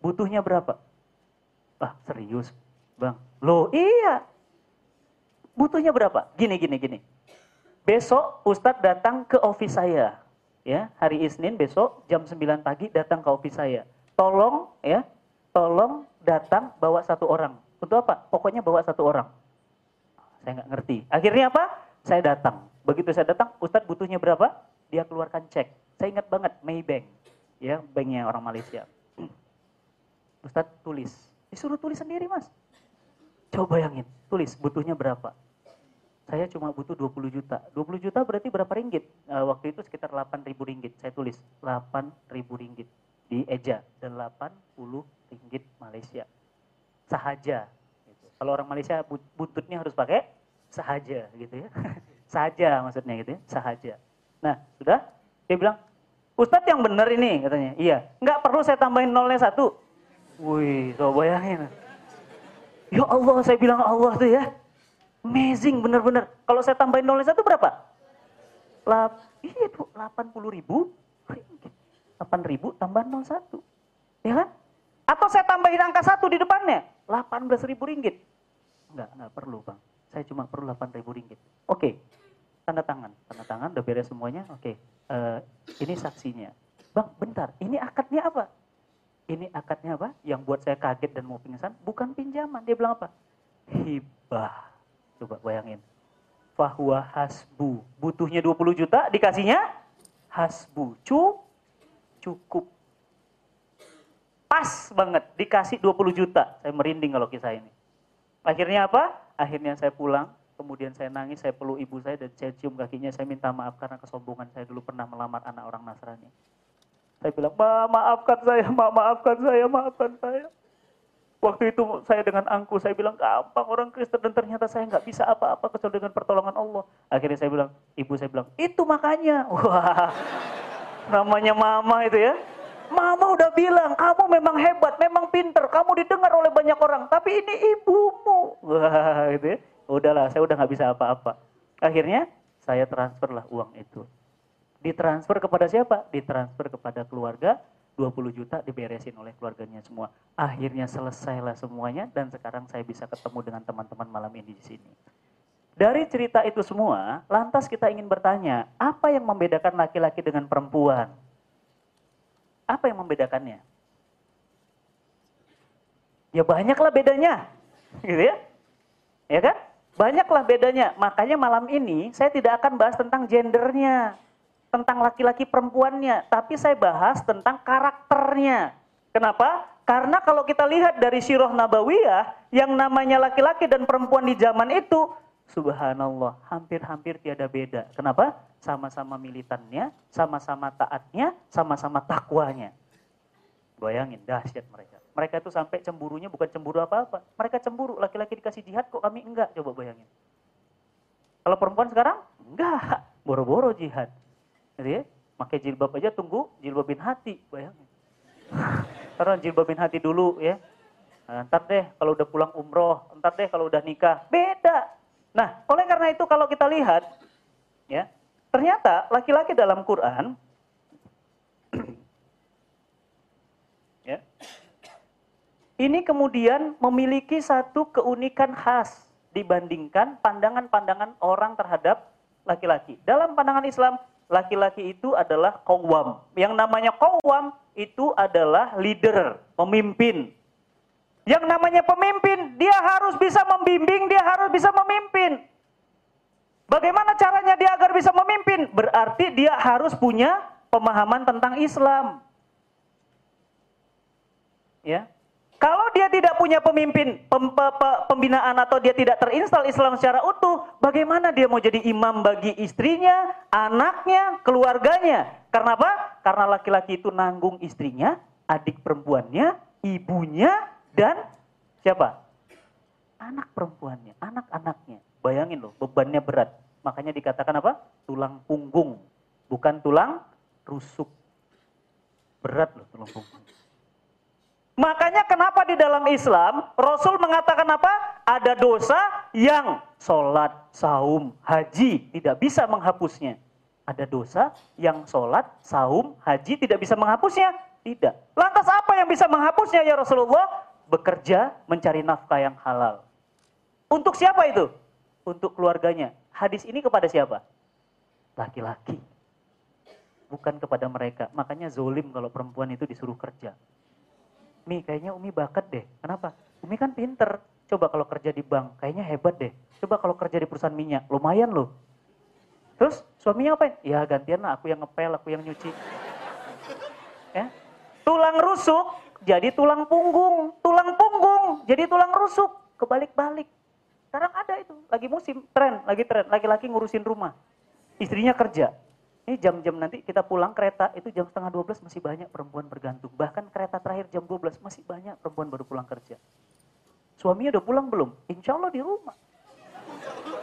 butuhnya berapa? Ah, serius, Bang. Loh, iya. Butuhnya berapa? Gini, gini, gini. Besok Ustadz datang ke office saya. Ya, hari Isnin besok jam 9 pagi datang ke office saya. Tolong ya, tolong datang bawa satu orang. Untuk apa? Pokoknya bawa satu orang. Saya nggak ngerti. Akhirnya apa? Saya datang. Begitu saya datang, Ustadz butuhnya berapa? Dia keluarkan cek. Saya ingat banget Maybank, ya banknya orang Malaysia. Ustadz tulis, disuruh tulis sendiri mas. Coba bayangin, tulis butuhnya berapa? Saya cuma butuh 20 juta. 20 juta berarti berapa ringgit? Uh, waktu itu sekitar 8 ribu ringgit. Saya tulis 8 ribu ringgit di Eja. 80 ringgit Malaysia. Sahaja. Gitu. Kalau orang Malaysia buntutnya harus pakai sahaja gitu ya. saja maksudnya gitu ya, sahaja. Nah, sudah? Dia bilang, Ustadz yang benar ini katanya. Iya. Nggak perlu saya tambahin nolnya satu. Wih, coba bayangin. Ya Allah, saya bilang Allah tuh ya. Amazing, bener-bener. Kalau saya tambahin nolnya satu berapa? Lap, iya tuh, 80 ribu. 8 ribu tambah 01. Ya kan? Atau saya tambahin angka satu di depannya. 18 ribu ringgit. Enggak, enggak perlu bang. Saya cuma perlu 8 ribu ringgit. Oke, tanda tangan. Tanda tangan, udah beres semuanya. Oke, uh, ini saksinya. Bang, bentar, ini akadnya apa? Ini akadnya apa? Yang buat saya kaget dan mau pingsan, bukan pinjaman. Dia bilang apa? Hibah. Coba bayangin. Fahuwa hasbu. Butuhnya 20 juta, dikasihnya hasbu. Cu, cukup. Pas banget, dikasih 20 juta. Saya merinding kalau kisah ini. Akhirnya apa? Akhirnya saya pulang, kemudian saya nangis, saya peluk ibu saya dan saya cium kakinya, saya minta maaf karena kesombongan saya dulu pernah melamar anak orang Nasrani. Saya bilang, ma maafkan saya, ma maafkan saya, maafkan saya. Waktu itu saya dengan angku, saya bilang gampang orang Kristen dan ternyata saya nggak bisa apa-apa kecuali dengan pertolongan Allah. Akhirnya saya bilang, ibu saya bilang, itu makanya. Wah, namanya mama itu ya. Mama udah bilang, kamu memang hebat, memang pinter, kamu didengar oleh banyak orang, tapi ini ibumu. Wah, gitu ya. Udahlah, saya udah nggak bisa apa-apa. Akhirnya saya transferlah uang itu. Ditransfer kepada siapa? Ditransfer kepada keluarga 20 juta diberesin oleh keluarganya semua. Akhirnya selesailah semuanya dan sekarang saya bisa ketemu dengan teman-teman malam ini di sini. Dari cerita itu semua, lantas kita ingin bertanya, apa yang membedakan laki-laki dengan perempuan? Apa yang membedakannya? Ya banyaklah bedanya, gitu ya. Ya kan? Banyaklah bedanya. Makanya malam ini saya tidak akan bahas tentang gendernya tentang laki-laki perempuannya, tapi saya bahas tentang karakternya. Kenapa? Karena kalau kita lihat dari Sirah Nabawiyah, yang namanya laki-laki dan perempuan di zaman itu, subhanallah, hampir-hampir tiada beda. Kenapa? Sama-sama militannya, sama-sama taatnya, sama-sama takwanya. Bayangin, dahsyat mereka. Mereka itu sampai cemburunya bukan cemburu apa-apa. Mereka cemburu, laki-laki dikasih jihad kok kami enggak, coba bayangin. Kalau perempuan sekarang, enggak, boro-boro jihad gitu ya. Pakai jilbab aja tunggu jilbabin hati, bayangin. Karena jilbabin hati dulu ya. Nah, ntar deh kalau udah pulang umroh, ntar deh kalau udah nikah, beda. Nah, oleh karena itu kalau kita lihat, ya, ternyata laki-laki dalam Quran, ya, ini kemudian memiliki satu keunikan khas dibandingkan pandangan-pandangan orang terhadap laki-laki. Dalam pandangan Islam, laki-laki itu adalah kawam. Yang namanya kawam itu adalah leader, pemimpin. Yang namanya pemimpin, dia harus bisa membimbing, dia harus bisa memimpin. Bagaimana caranya dia agar bisa memimpin? Berarti dia harus punya pemahaman tentang Islam. Ya, kalau dia tidak punya pemimpin, pem, pembinaan atau dia tidak terinstal Islam secara utuh, bagaimana dia mau jadi imam bagi istrinya, anaknya, keluarganya? Karena apa? Karena laki-laki itu nanggung istrinya, adik perempuannya, ibunya, dan siapa? Anak perempuannya, anak-anaknya. Bayangin loh, bebannya berat. Makanya dikatakan apa? Tulang punggung, bukan tulang rusuk. Berat loh tulang punggung. Makanya kenapa di dalam Islam Rasul mengatakan apa? Ada dosa yang sholat, saum, haji tidak bisa menghapusnya. Ada dosa yang sholat, saum, haji tidak bisa menghapusnya? Tidak. Lantas apa yang bisa menghapusnya ya Rasulullah? Bekerja mencari nafkah yang halal. Untuk siapa itu? Untuk keluarganya. Hadis ini kepada siapa? Laki-laki. Bukan kepada mereka. Makanya zolim kalau perempuan itu disuruh kerja. Mi, kayaknya Umi bakat deh. Kenapa? Umi kan pinter. Coba kalau kerja di bank, kayaknya hebat deh. Coba kalau kerja di perusahaan minyak, lumayan loh. Terus suaminya apa? Ya gantian lah, aku yang ngepel, aku yang nyuci. Ya. Tulang rusuk jadi tulang punggung, tulang punggung jadi tulang rusuk, kebalik-balik. Sekarang ada itu, lagi musim, tren, lagi tren, laki-laki ngurusin rumah. Istrinya kerja, ini jam-jam nanti kita pulang kereta itu jam setengah 12 masih banyak perempuan bergantung. Bahkan kereta terakhir jam 12 masih banyak perempuan baru pulang kerja. Suaminya udah pulang belum? Insya Allah di rumah.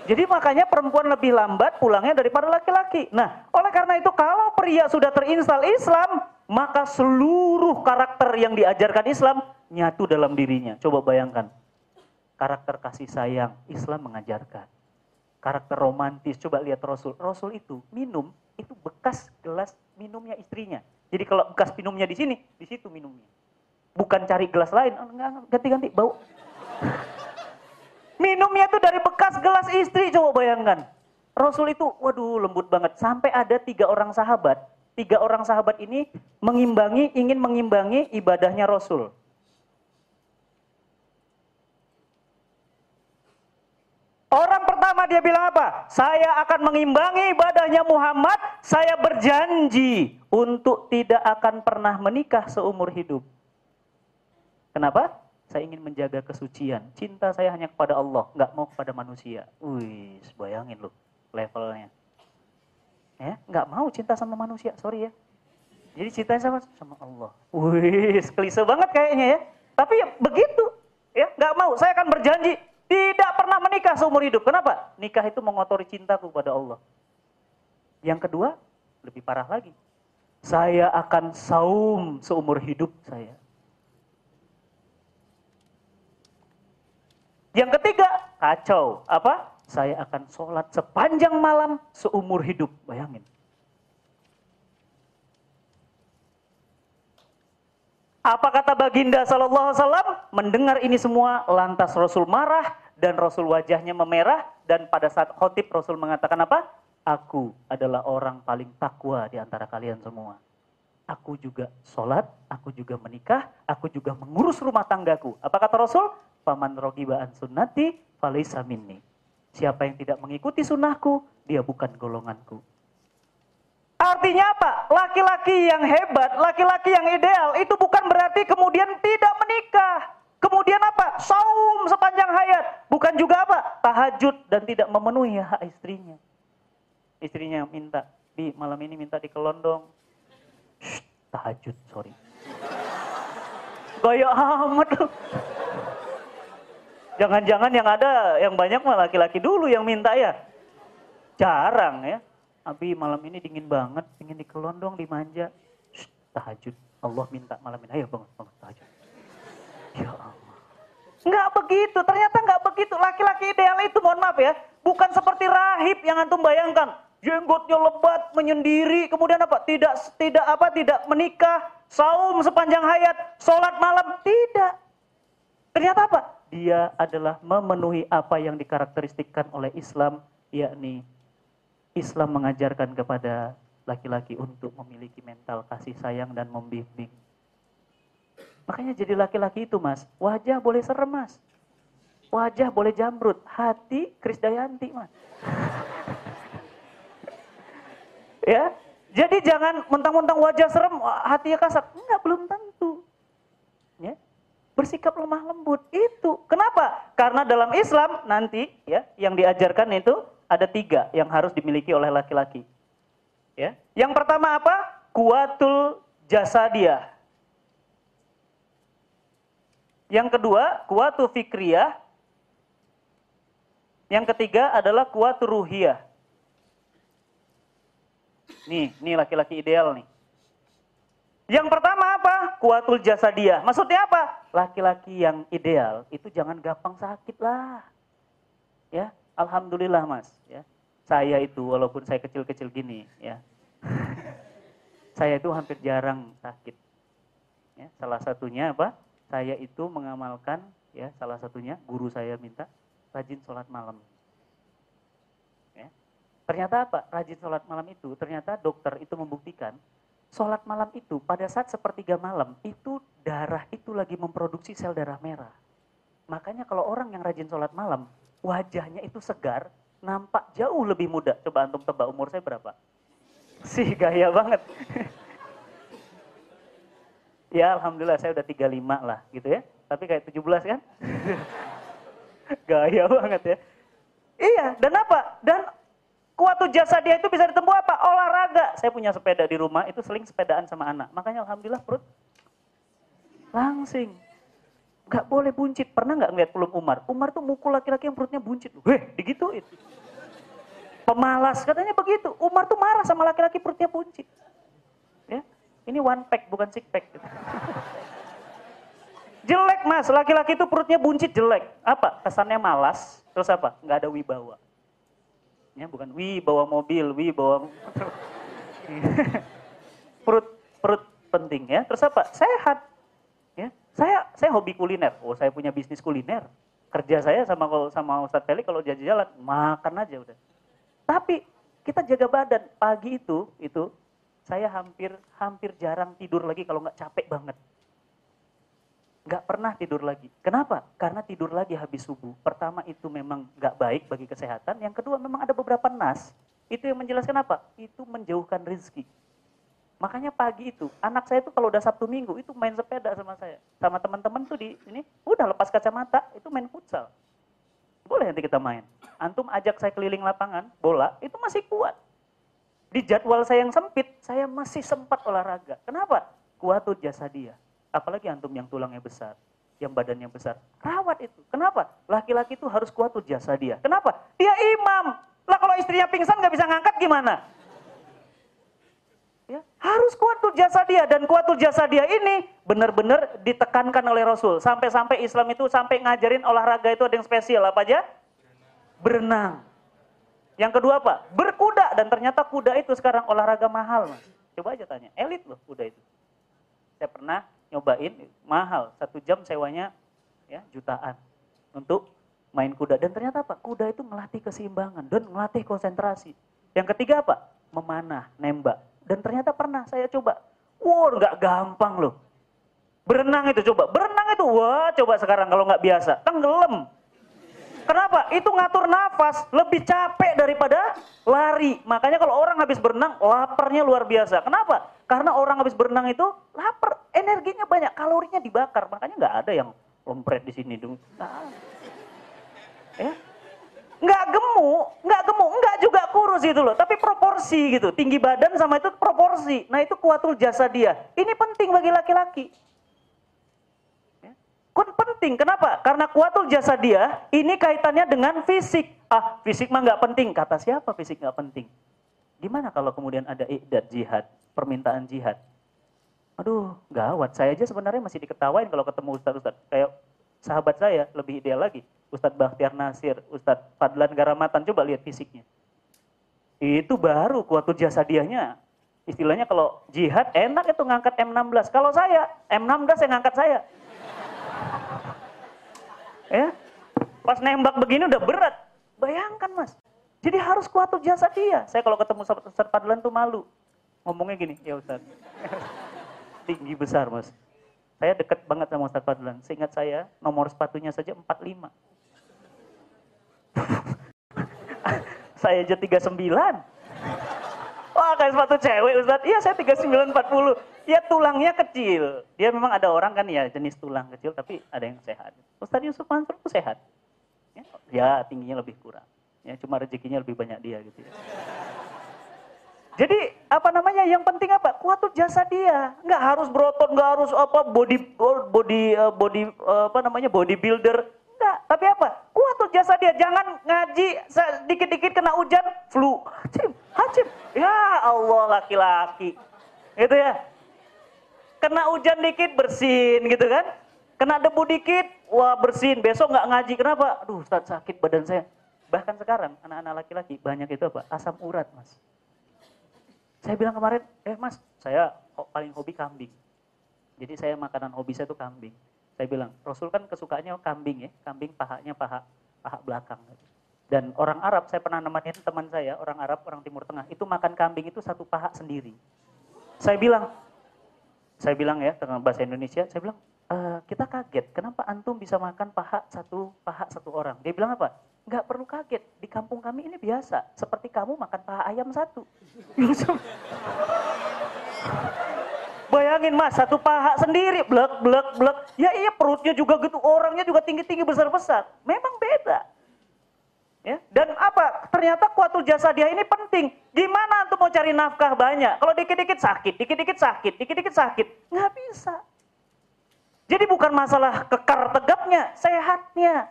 Jadi makanya perempuan lebih lambat pulangnya daripada laki-laki. Nah, oleh karena itu kalau pria sudah terinstal Islam, maka seluruh karakter yang diajarkan Islam nyatu dalam dirinya. Coba bayangkan. Karakter kasih sayang Islam mengajarkan. Karakter romantis, coba lihat Rasul. Rasul itu minum itu bekas gelas minumnya istrinya. Jadi kalau bekas minumnya di sini, di situ minumnya. Bukan cari gelas lain, oh, ganti-ganti bau. minumnya itu dari bekas gelas istri, coba bayangkan. Rasul itu, waduh lembut banget. Sampai ada tiga orang sahabat, tiga orang sahabat ini mengimbangi, ingin mengimbangi ibadahnya Rasul. Orang pertama dia bilang apa? Saya akan mengimbangi ibadahnya Muhammad. Saya berjanji untuk tidak akan pernah menikah seumur hidup. Kenapa? Saya ingin menjaga kesucian. Cinta saya hanya kepada Allah, nggak mau kepada manusia. Wih, bayangin loh levelnya. Ya, nggak mau cinta sama manusia, sorry ya. Jadi cintanya sama sama Allah. Wih, klise banget kayaknya ya. Tapi ya begitu, ya nggak mau. Saya akan berjanji tidak pernah menikah seumur hidup. Kenapa? Nikah itu mengotori cintaku kepada Allah. Yang kedua, lebih parah lagi. Saya akan saum seumur hidup saya. Yang ketiga, kacau. Apa? Saya akan sholat sepanjang malam seumur hidup. Bayangin. Apa kata baginda sallallahu alaihi wasallam? Mendengar ini semua lantas Rasul marah dan Rasul wajahnya memerah dan pada saat khotib Rasul mengatakan apa? Aku adalah orang paling takwa di antara kalian semua. Aku juga sholat, aku juga menikah, aku juga mengurus rumah tanggaku. Apa kata Rasul? Paman rogibaan sunnati falaysa minni. Siapa yang tidak mengikuti sunnahku, dia bukan golonganku. Artinya apa? Laki-laki yang hebat, laki-laki yang ideal itu bukan berarti kemudian tidak menikah. Kemudian apa? Saum sepanjang hayat. Bukan juga apa? Tahajud dan tidak memenuhi hak istrinya. Istrinya minta, di malam ini minta dikelondong. Shh, tahajud, sorry. Gaya amat Jangan-jangan yang ada, yang banyak mah laki-laki dulu yang minta ya. Jarang ya. Abi malam ini dingin banget, ingin dikelondong, dimanja. Shh, tahajud. Allah minta malam ini, ayo bangun, bangun tahajud. Ya Allah. Enggak begitu, ternyata enggak begitu. Laki-laki ideal itu, mohon maaf ya, bukan seperti rahib yang antum bayangkan. Jenggotnya lebat, menyendiri, kemudian apa? Tidak tidak apa? Tidak menikah, saum sepanjang hayat, sholat malam, tidak. Ternyata apa? Dia adalah memenuhi apa yang dikarakteristikkan oleh Islam, yakni Islam mengajarkan kepada laki-laki untuk memiliki mental kasih sayang dan membimbing. Makanya jadi laki-laki itu mas, wajah boleh serem mas. Wajah boleh jamrut, hati Krisdayanti mas. ya, jadi jangan mentang-mentang wajah serem, hatinya kasar. Enggak, belum tentu. Ya, bersikap lemah lembut itu. Kenapa? Karena dalam Islam nanti ya yang diajarkan itu ada tiga yang harus dimiliki oleh laki-laki. Ya. Yang pertama apa? Kuatul jasa dia. Yang kedua, kuatu fikriyah. Yang ketiga adalah kuatu ruhiyah. Nih, nih laki-laki ideal nih. Yang pertama apa? Kuatul jasadiyah. Maksudnya apa? Laki-laki yang ideal itu jangan gampang sakit lah. Ya, alhamdulillah Mas, ya. Saya itu walaupun saya kecil-kecil gini, ya. saya itu hampir jarang sakit. Ya, salah satunya apa? Saya itu mengamalkan ya, salah satunya guru saya minta rajin sholat malam. Ya. Ternyata apa? Rajin sholat malam itu, ternyata dokter itu membuktikan sholat malam itu pada saat sepertiga malam itu darah itu lagi memproduksi sel darah merah. Makanya kalau orang yang rajin sholat malam, wajahnya itu segar, nampak jauh lebih muda. Coba antum tebak umur saya berapa? Sih gaya banget. ya alhamdulillah saya udah 35 lah gitu ya. Tapi kayak 17 kan? gaya banget ya. Iya, dan apa? Dan Kuatu jasa dia itu bisa ditempuh apa? Olahraga. Saya punya sepeda di rumah, itu seling sepedaan sama anak. Makanya Alhamdulillah perut langsing. Gak boleh buncit. Pernah gak ngeliat pelum Umar? Umar tuh mukul laki-laki yang perutnya buncit. Weh, digituin. Pemalas, katanya begitu. Umar tuh marah sama laki-laki perutnya buncit. Ya, ini one pack, bukan six pack. Gitu. jelek mas, laki-laki itu perutnya buncit jelek. Apa? Kesannya malas, terus apa? Gak ada wibawa. Ya, bukan wi bawa mobil, wi bawa perut perut penting ya. Terus apa? Sehat. Ya. Saya saya hobi kuliner. Oh, saya punya bisnis kuliner. Kerja saya sama sama Ustadz Feli kalau jalan-jalan makan aja udah. Tapi kita jaga badan. Pagi itu itu saya hampir hampir jarang tidur lagi kalau nggak capek banget nggak pernah tidur lagi. Kenapa? Karena tidur lagi habis subuh. Pertama itu memang nggak baik bagi kesehatan. Yang kedua memang ada beberapa nas. Itu yang menjelaskan apa? Itu menjauhkan rezeki. Makanya pagi itu, anak saya itu kalau udah Sabtu Minggu itu main sepeda sama saya. Sama teman-teman tuh di ini, udah lepas kacamata, itu main futsal. Boleh nanti kita main. Antum ajak saya keliling lapangan, bola, itu masih kuat. Di jadwal saya yang sempit, saya masih sempat olahraga. Kenapa? Kuat tuh jasa dia Apalagi antum yang tulangnya besar, yang badannya besar. Rawat itu. Kenapa? Laki-laki itu harus kuat tuh jasa dia. Kenapa? Dia imam. Lah kalau istrinya pingsan nggak bisa ngangkat gimana? Ya, harus kuat tuh jasa dia. Dan kuat tuh jasa dia ini benar-benar ditekankan oleh Rasul. Sampai-sampai Islam itu sampai ngajarin olahraga itu ada yang spesial. Apa aja? Berenang. Yang kedua apa? Berkuda. Dan ternyata kuda itu sekarang olahraga mahal mas. Coba aja tanya, elit loh kuda itu. Saya pernah nyobain mahal. Satu jam sewanya ya jutaan untuk main kuda. Dan ternyata apa? Kuda itu melatih keseimbangan dan melatih konsentrasi. Yang ketiga apa? Memanah nembak dan ternyata pernah saya coba wow nggak gampang loh berenang itu coba berenang itu wah coba sekarang kalau nggak biasa tenggelam Kenapa? Itu ngatur nafas lebih capek daripada lari. Makanya kalau orang habis berenang, laparnya luar biasa. Kenapa? Karena orang habis berenang itu lapar, energinya banyak, kalorinya dibakar. Makanya nggak ada yang lompret di sini dong. Ya, nggak gemuk, nggak gemuk, nggak juga kurus itu loh, tapi proporsi gitu, tinggi badan sama itu proporsi. Nah itu kuatul jasa dia. Ini penting bagi laki-laki. Kun penting, kenapa? Karena kuatul jasa dia, ini kaitannya dengan fisik. Ah, fisik mah nggak penting. Kata siapa fisik nggak penting? Gimana kalau kemudian ada idat jihad, permintaan jihad? Aduh, gawat. Saya aja sebenarnya masih diketawain kalau ketemu ustadz-ustadz. Kayak sahabat saya, lebih ideal lagi. Ustadz Bakhtiar Nasir, Ustadz Fadlan Garamatan, coba lihat fisiknya. Itu baru kuatul jasa dianya. Istilahnya kalau jihad enak itu ngangkat M16. Kalau saya, M16 yang ngangkat saya. Ya. Pas nembak begini udah berat. Bayangkan mas. Jadi harus kuat jasa dia. Saya kalau ketemu Ustaz Fadlan tuh malu. Ngomongnya gini, ya Ustaz. Tinggi besar mas. Saya deket banget sama Ustaz Fadlan. Seingat saya nomor sepatunya saja 45. Saya aja 39. Wah kayak sepatu cewek Ustaz. Iya saya 39 40. Ya tulangnya kecil. Dia memang ada orang kan ya jenis tulang kecil tapi ada yang sehat. Ustaz Yusuf Mansur itu sehat. Ya, ya tingginya lebih kurang. Ya cuma rezekinya lebih banyak dia gitu ya. Jadi apa namanya? Yang penting apa? Kuatul jasa dia. Nggak harus berotot, nggak harus apa body body uh, body uh, apa namanya bodybuilder. Tapi apa? Kuatul jasa dia. Jangan ngaji dikit-dikit kena hujan, flu. Hacim, hacim. Ya Allah laki-laki. Gitu ya. Kena hujan dikit bersin gitu kan. Kena debu dikit, wah bersin. Besok nggak ngaji. Kenapa? Aduh Ustaz sakit badan saya. Bahkan sekarang anak-anak laki-laki banyak itu apa? Asam urat mas saya bilang kemarin, eh mas, saya paling hobi kambing. Jadi saya makanan hobi saya itu kambing. Saya bilang, Rasul kan kesukaannya kambing ya, kambing pahanya paha paha belakang. Dan orang Arab, saya pernah nemenin teman saya, orang Arab, orang Timur Tengah, itu makan kambing itu satu paha sendiri. Saya bilang, saya bilang ya, dengan bahasa Indonesia, saya bilang, e, kita kaget, kenapa antum bisa makan paha satu paha satu orang? Dia bilang apa? nggak perlu kaget. Di kampung kami ini biasa. Seperti kamu makan paha ayam satu. Bayangin mas, satu paha sendiri, blek, blek, blek. Ya iya perutnya juga gitu, orangnya juga tinggi-tinggi besar-besar. Memang beda. Ya, dan apa? Ternyata kuatul jasa dia ini penting. Gimana untuk mau cari nafkah banyak? Kalau dikit-dikit sakit, dikit-dikit sakit, dikit-dikit sakit. Nggak bisa. Jadi bukan masalah kekar tegapnya, sehatnya.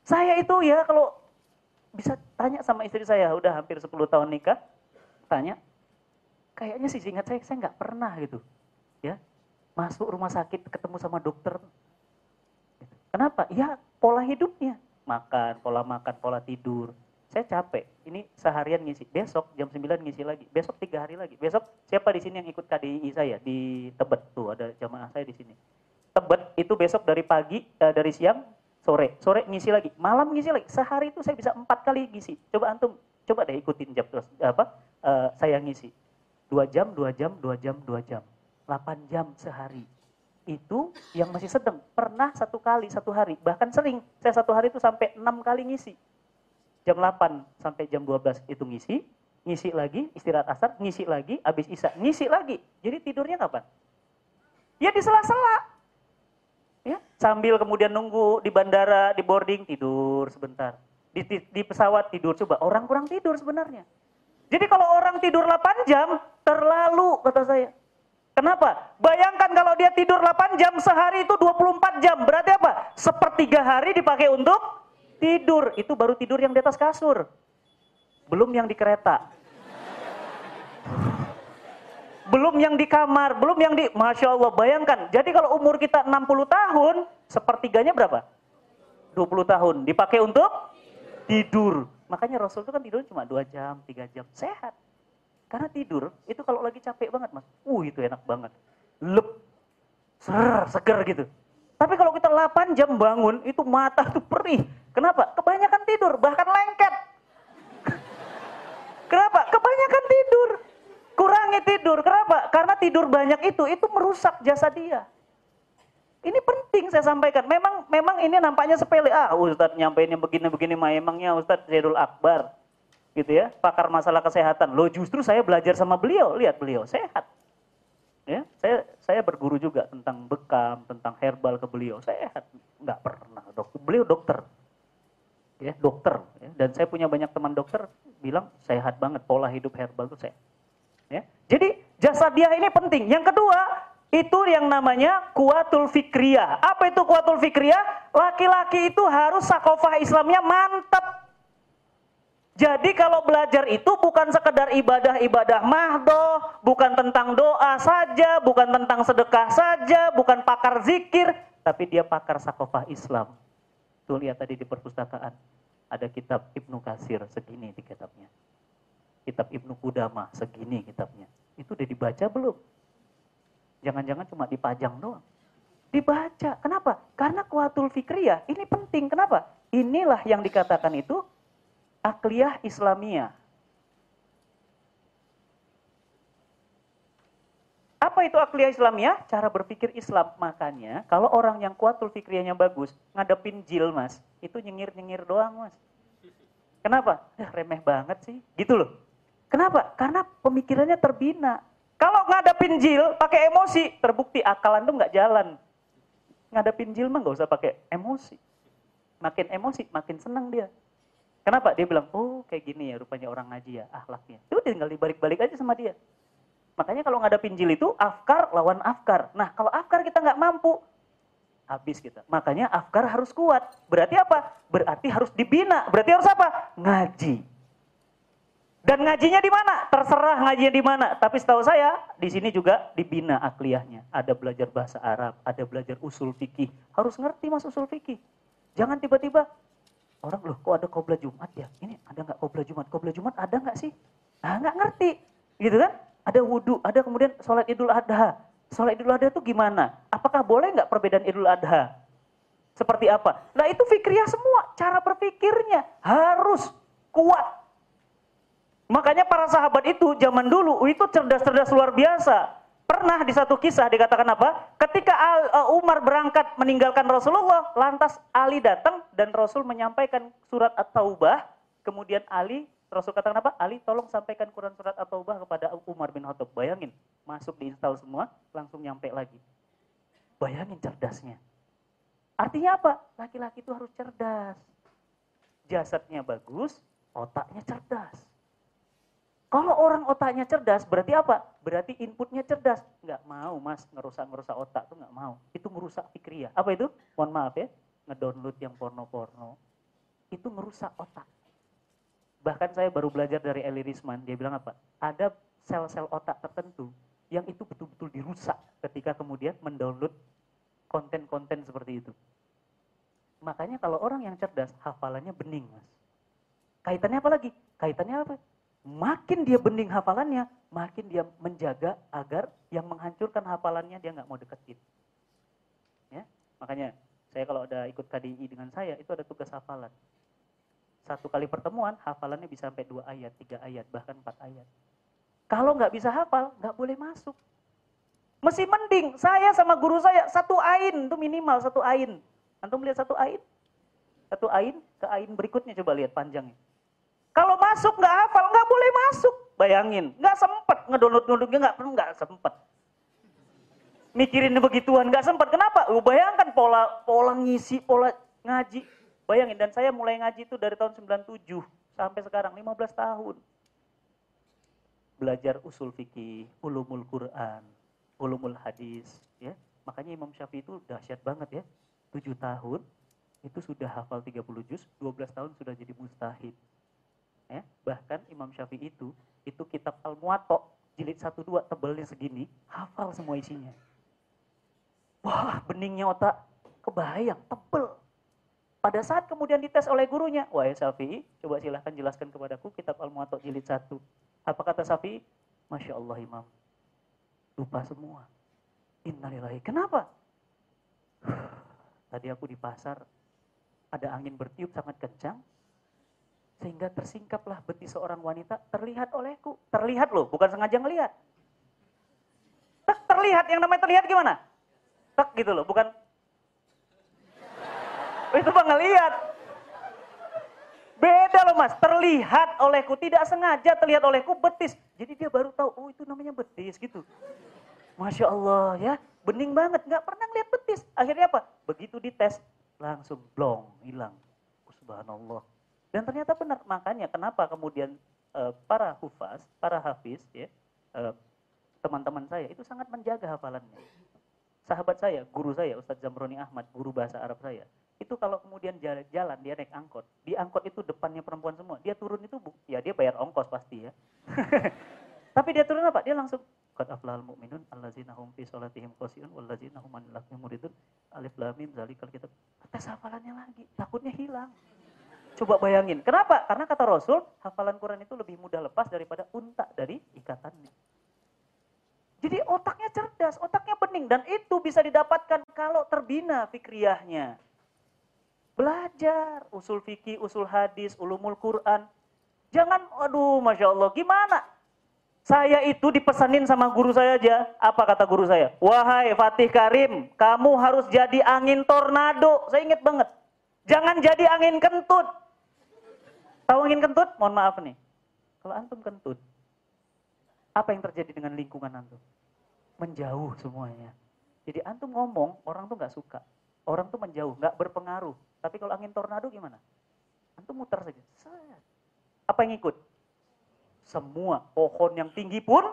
Saya itu ya kalau bisa tanya sama istri saya, udah hampir 10 tahun nikah, tanya, kayaknya sih ingat saya, saya nggak pernah gitu. Ya Masuk rumah sakit, ketemu sama dokter. Kenapa? Ya pola hidupnya. Makan, pola makan, pola tidur. Saya capek, ini seharian ngisi. Besok jam 9 ngisi lagi. Besok tiga hari lagi. Besok siapa di sini yang ikut KDI saya di Tebet tuh ada jamaah saya di sini. Tebet itu besok dari pagi, eh, dari siang sore, sore ngisi lagi, malam ngisi lagi. Sehari itu saya bisa empat kali ngisi. Coba antum, coba deh ikutin jam terus apa? Uh, saya ngisi dua jam, dua jam, dua jam, dua jam, delapan jam sehari. Itu yang masih sedang. Pernah satu kali satu hari, bahkan sering saya satu hari itu sampai enam kali ngisi. Jam 8 sampai jam 12 itu ngisi, ngisi lagi, istirahat asar, ngisi lagi, habis isya, ngisi lagi. Jadi tidurnya kapan? Ya di sela-sela Ya, sambil kemudian nunggu di bandara, di boarding, tidur sebentar. Di, di, di pesawat tidur, coba orang kurang tidur sebenarnya. Jadi kalau orang tidur 8 jam, terlalu kata saya. Kenapa? Bayangkan kalau dia tidur 8 jam sehari itu 24 jam. Berarti apa? Sepertiga hari dipakai untuk tidur. Itu baru tidur yang di atas kasur. Belum yang di kereta belum yang di kamar, belum yang di, Masya Allah, bayangkan. Jadi kalau umur kita 60 tahun, sepertiganya berapa? 20 tahun. Dipakai untuk tidur. Makanya Rasul itu kan tidur cuma 2 jam, 3 jam. Sehat. Karena tidur, itu kalau lagi capek banget mas. Uh itu enak banget. Lep, ser, seger gitu. Tapi kalau kita 8 jam bangun, itu mata tuh perih. Kenapa? Kebanyakan tidur, bahkan lengket. Kenapa? Kebanyakan tidur. Kurangi tidur. Kenapa? Karena tidur banyak itu, itu merusak jasa dia. Ini penting saya sampaikan. Memang memang ini nampaknya sepele. Ah, Ustadz nyampeinnya begini-begini mah emangnya Ustadz Zaidul Akbar. Gitu ya, pakar masalah kesehatan. Loh justru saya belajar sama beliau, lihat beliau sehat. Ya, saya saya berguru juga tentang bekam, tentang herbal ke beliau. Sehat, nggak pernah dok. Beliau dokter, ya dokter. Ya. Dan saya punya banyak teman dokter bilang sehat banget pola hidup herbal itu sehat. Ya. Jadi jasa dia ini penting. Yang kedua, itu yang namanya kuatul fikriyah. Apa itu kuatul fikriyah? Laki-laki itu harus sakofah Islamnya mantap. Jadi kalau belajar itu bukan sekedar ibadah-ibadah mahdoh, bukan tentang doa saja, bukan tentang sedekah saja, bukan pakar zikir, tapi dia pakar sakofah Islam. Tuh lihat tadi di perpustakaan, ada kitab Ibnu Kasir segini di kitabnya kitab Ibnu Qudamah segini kitabnya. Itu udah dibaca belum? Jangan-jangan cuma dipajang doang. Dibaca. Kenapa? Karena kuatul fikriyah ini penting. Kenapa? Inilah yang dikatakan itu akliyah Islamiyah. Apa itu akliyah Islamiyah? Cara berpikir Islam. Makanya kalau orang yang kuatul fikriyahnya bagus, ngadepin jil mas, itu nyengir-nyengir doang mas. Kenapa? Ya, remeh banget sih. Gitu loh. Kenapa? Karena pemikirannya terbina. Kalau ngadapin jil pakai emosi, terbukti akalan tuh nggak jalan. Ngadapin jil mah nggak usah pakai emosi. Makin emosi, makin senang dia. Kenapa? Dia bilang, oh kayak gini ya rupanya orang ngaji ya, akhlaknya. Itu tinggal dibalik-balik aja sama dia. Makanya kalau ngadapin jil itu, afkar lawan afkar. Nah kalau afkar kita nggak mampu, habis kita. Makanya afkar harus kuat. Berarti apa? Berarti harus dibina. Berarti harus apa? Ngaji. Dan ngajinya di mana? Terserah ngajinya di mana. Tapi setahu saya di sini juga dibina akliyahnya. Ada belajar bahasa Arab, ada belajar usul fikih. Harus ngerti mas usul fikih. Jangan tiba-tiba orang loh kok ada kobra Jumat ya? Ini ada nggak kobra Jumat? Kobra Jumat ada nggak sih? Ah nggak ngerti, gitu kan? Ada wudhu, ada kemudian sholat Idul Adha. Sholat Idul Adha itu gimana? Apakah boleh nggak perbedaan Idul Adha? Seperti apa? Nah itu fikriah semua, cara berpikirnya harus kuat Makanya para sahabat itu zaman dulu itu cerdas-cerdas luar biasa. Pernah di satu kisah dikatakan apa? Ketika uh, Umar berangkat meninggalkan Rasulullah, lantas Ali datang dan Rasul menyampaikan surat At-Taubah. Kemudian Ali, Rasul katakan apa? Ali tolong sampaikan Quran surat At-Taubah kepada Umar bin Khattab. Bayangin, masuk diinstal semua, langsung nyampe lagi. Bayangin cerdasnya. Artinya apa? Laki-laki itu harus cerdas. Jasadnya bagus, otaknya cerdas. Kalau orang otaknya cerdas, berarti apa? Berarti inputnya cerdas. Nggak mau mas, ngerusak-ngerusak otak tuh nggak mau. Itu merusak fikria. Apa itu? Mohon maaf ya, ngedownload yang porno-porno. Itu merusak otak. Bahkan saya baru belajar dari Eli Risman, dia bilang apa? Ada sel-sel otak tertentu yang itu betul-betul dirusak ketika kemudian mendownload konten-konten seperti itu. Makanya kalau orang yang cerdas, hafalannya bening mas. Kaitannya apa lagi? Kaitannya apa? Makin dia bening hafalannya, makin dia menjaga agar yang menghancurkan hafalannya dia nggak mau deketin. Ya, makanya saya kalau ada ikut KDI dengan saya itu ada tugas hafalan. Satu kali pertemuan hafalannya bisa sampai dua ayat, tiga ayat, bahkan empat ayat. Kalau nggak bisa hafal, nggak boleh masuk. Mesti mending saya sama guru saya satu ain itu minimal satu ain. Antum lihat satu ain? Satu ain ke ain berikutnya coba lihat panjangnya. Kalau masuk nggak hafal, nggak boleh masuk. Bayangin, nggak sempet ngedownload-downloadnya nggak perlu nggak sempet. Mikirin begituan nggak sempet. Kenapa? Uh, bayangkan pola pola ngisi, pola ngaji. Bayangin dan saya mulai ngaji itu dari tahun 97 sampai sekarang 15 tahun. Belajar usul fikih, ulumul Quran, ulumul hadis, ya. Makanya Imam Syafi'i itu dahsyat banget ya. 7 tahun itu sudah hafal 30 juz, 12 tahun sudah jadi mustahid. Ya, bahkan Imam Syafi'i itu, itu kitab Al-Muwatta, jilid 1 2 tebelnya segini, hafal semua isinya. Wah, beningnya otak kebayang, tebel. Pada saat kemudian dites oleh gurunya, wah ya Syafi'i, coba silahkan jelaskan kepadaku kitab Al-Muwatta jilid 1. Apa kata Syafi'i? Masya Allah Imam, lupa semua. Innalillahi. Kenapa? Tadi aku di pasar, ada angin bertiup sangat kencang, sehingga tersingkaplah betis seorang wanita terlihat olehku. Terlihat loh, bukan sengaja ngelihat. Tak terlihat, yang namanya terlihat gimana? Tak gitu loh, bukan. Itu bang ngelihat. Beda loh mas, terlihat olehku, tidak sengaja terlihat olehku betis. Jadi dia baru tahu, oh itu namanya betis gitu. Masya Allah ya, bening banget, nggak pernah lihat betis. Akhirnya apa? Begitu dites, langsung blong, hilang. Subhanallah. Dan ternyata benar, makanya kenapa kemudian uh, para hufaz, para hafiz, ya, uh, teman-teman saya itu sangat menjaga hafalannya. Sahabat saya, guru saya, Ustadz Zamroni Ahmad, guru bahasa Arab saya, itu kalau kemudian jalan, jalan dia naik angkot, di angkot itu depannya perempuan semua, dia turun itu, ya dia bayar ongkos pasti ya. Tapi dia turun apa? Dia langsung qad aflahal mu'minun allazina hum fi salatihim khashi'un wallazina hum 'anil muridun alif lam mim zalikal kitab. Tes hafalannya lagi, takutnya hilang. Coba bayangin. Kenapa? Karena kata Rasul, hafalan Quran itu lebih mudah lepas daripada unta dari ikatannya. Jadi otaknya cerdas, otaknya bening. Dan itu bisa didapatkan kalau terbina fikriyahnya. Belajar usul fikih, usul hadis, ulumul Quran. Jangan, aduh Masya Allah, gimana? Saya itu dipesanin sama guru saya aja. Apa kata guru saya? Wahai Fatih Karim, kamu harus jadi angin tornado. Saya ingat banget. Jangan jadi angin kentut. Tahu angin kentut? Mohon maaf nih. Kalau antum kentut, apa yang terjadi dengan lingkungan antum? Menjauh semuanya. Jadi antum ngomong, orang tuh nggak suka. Orang tuh menjauh, nggak berpengaruh. Tapi kalau angin tornado gimana? Antum muter saja. Apa yang ikut? Semua pohon yang tinggi pun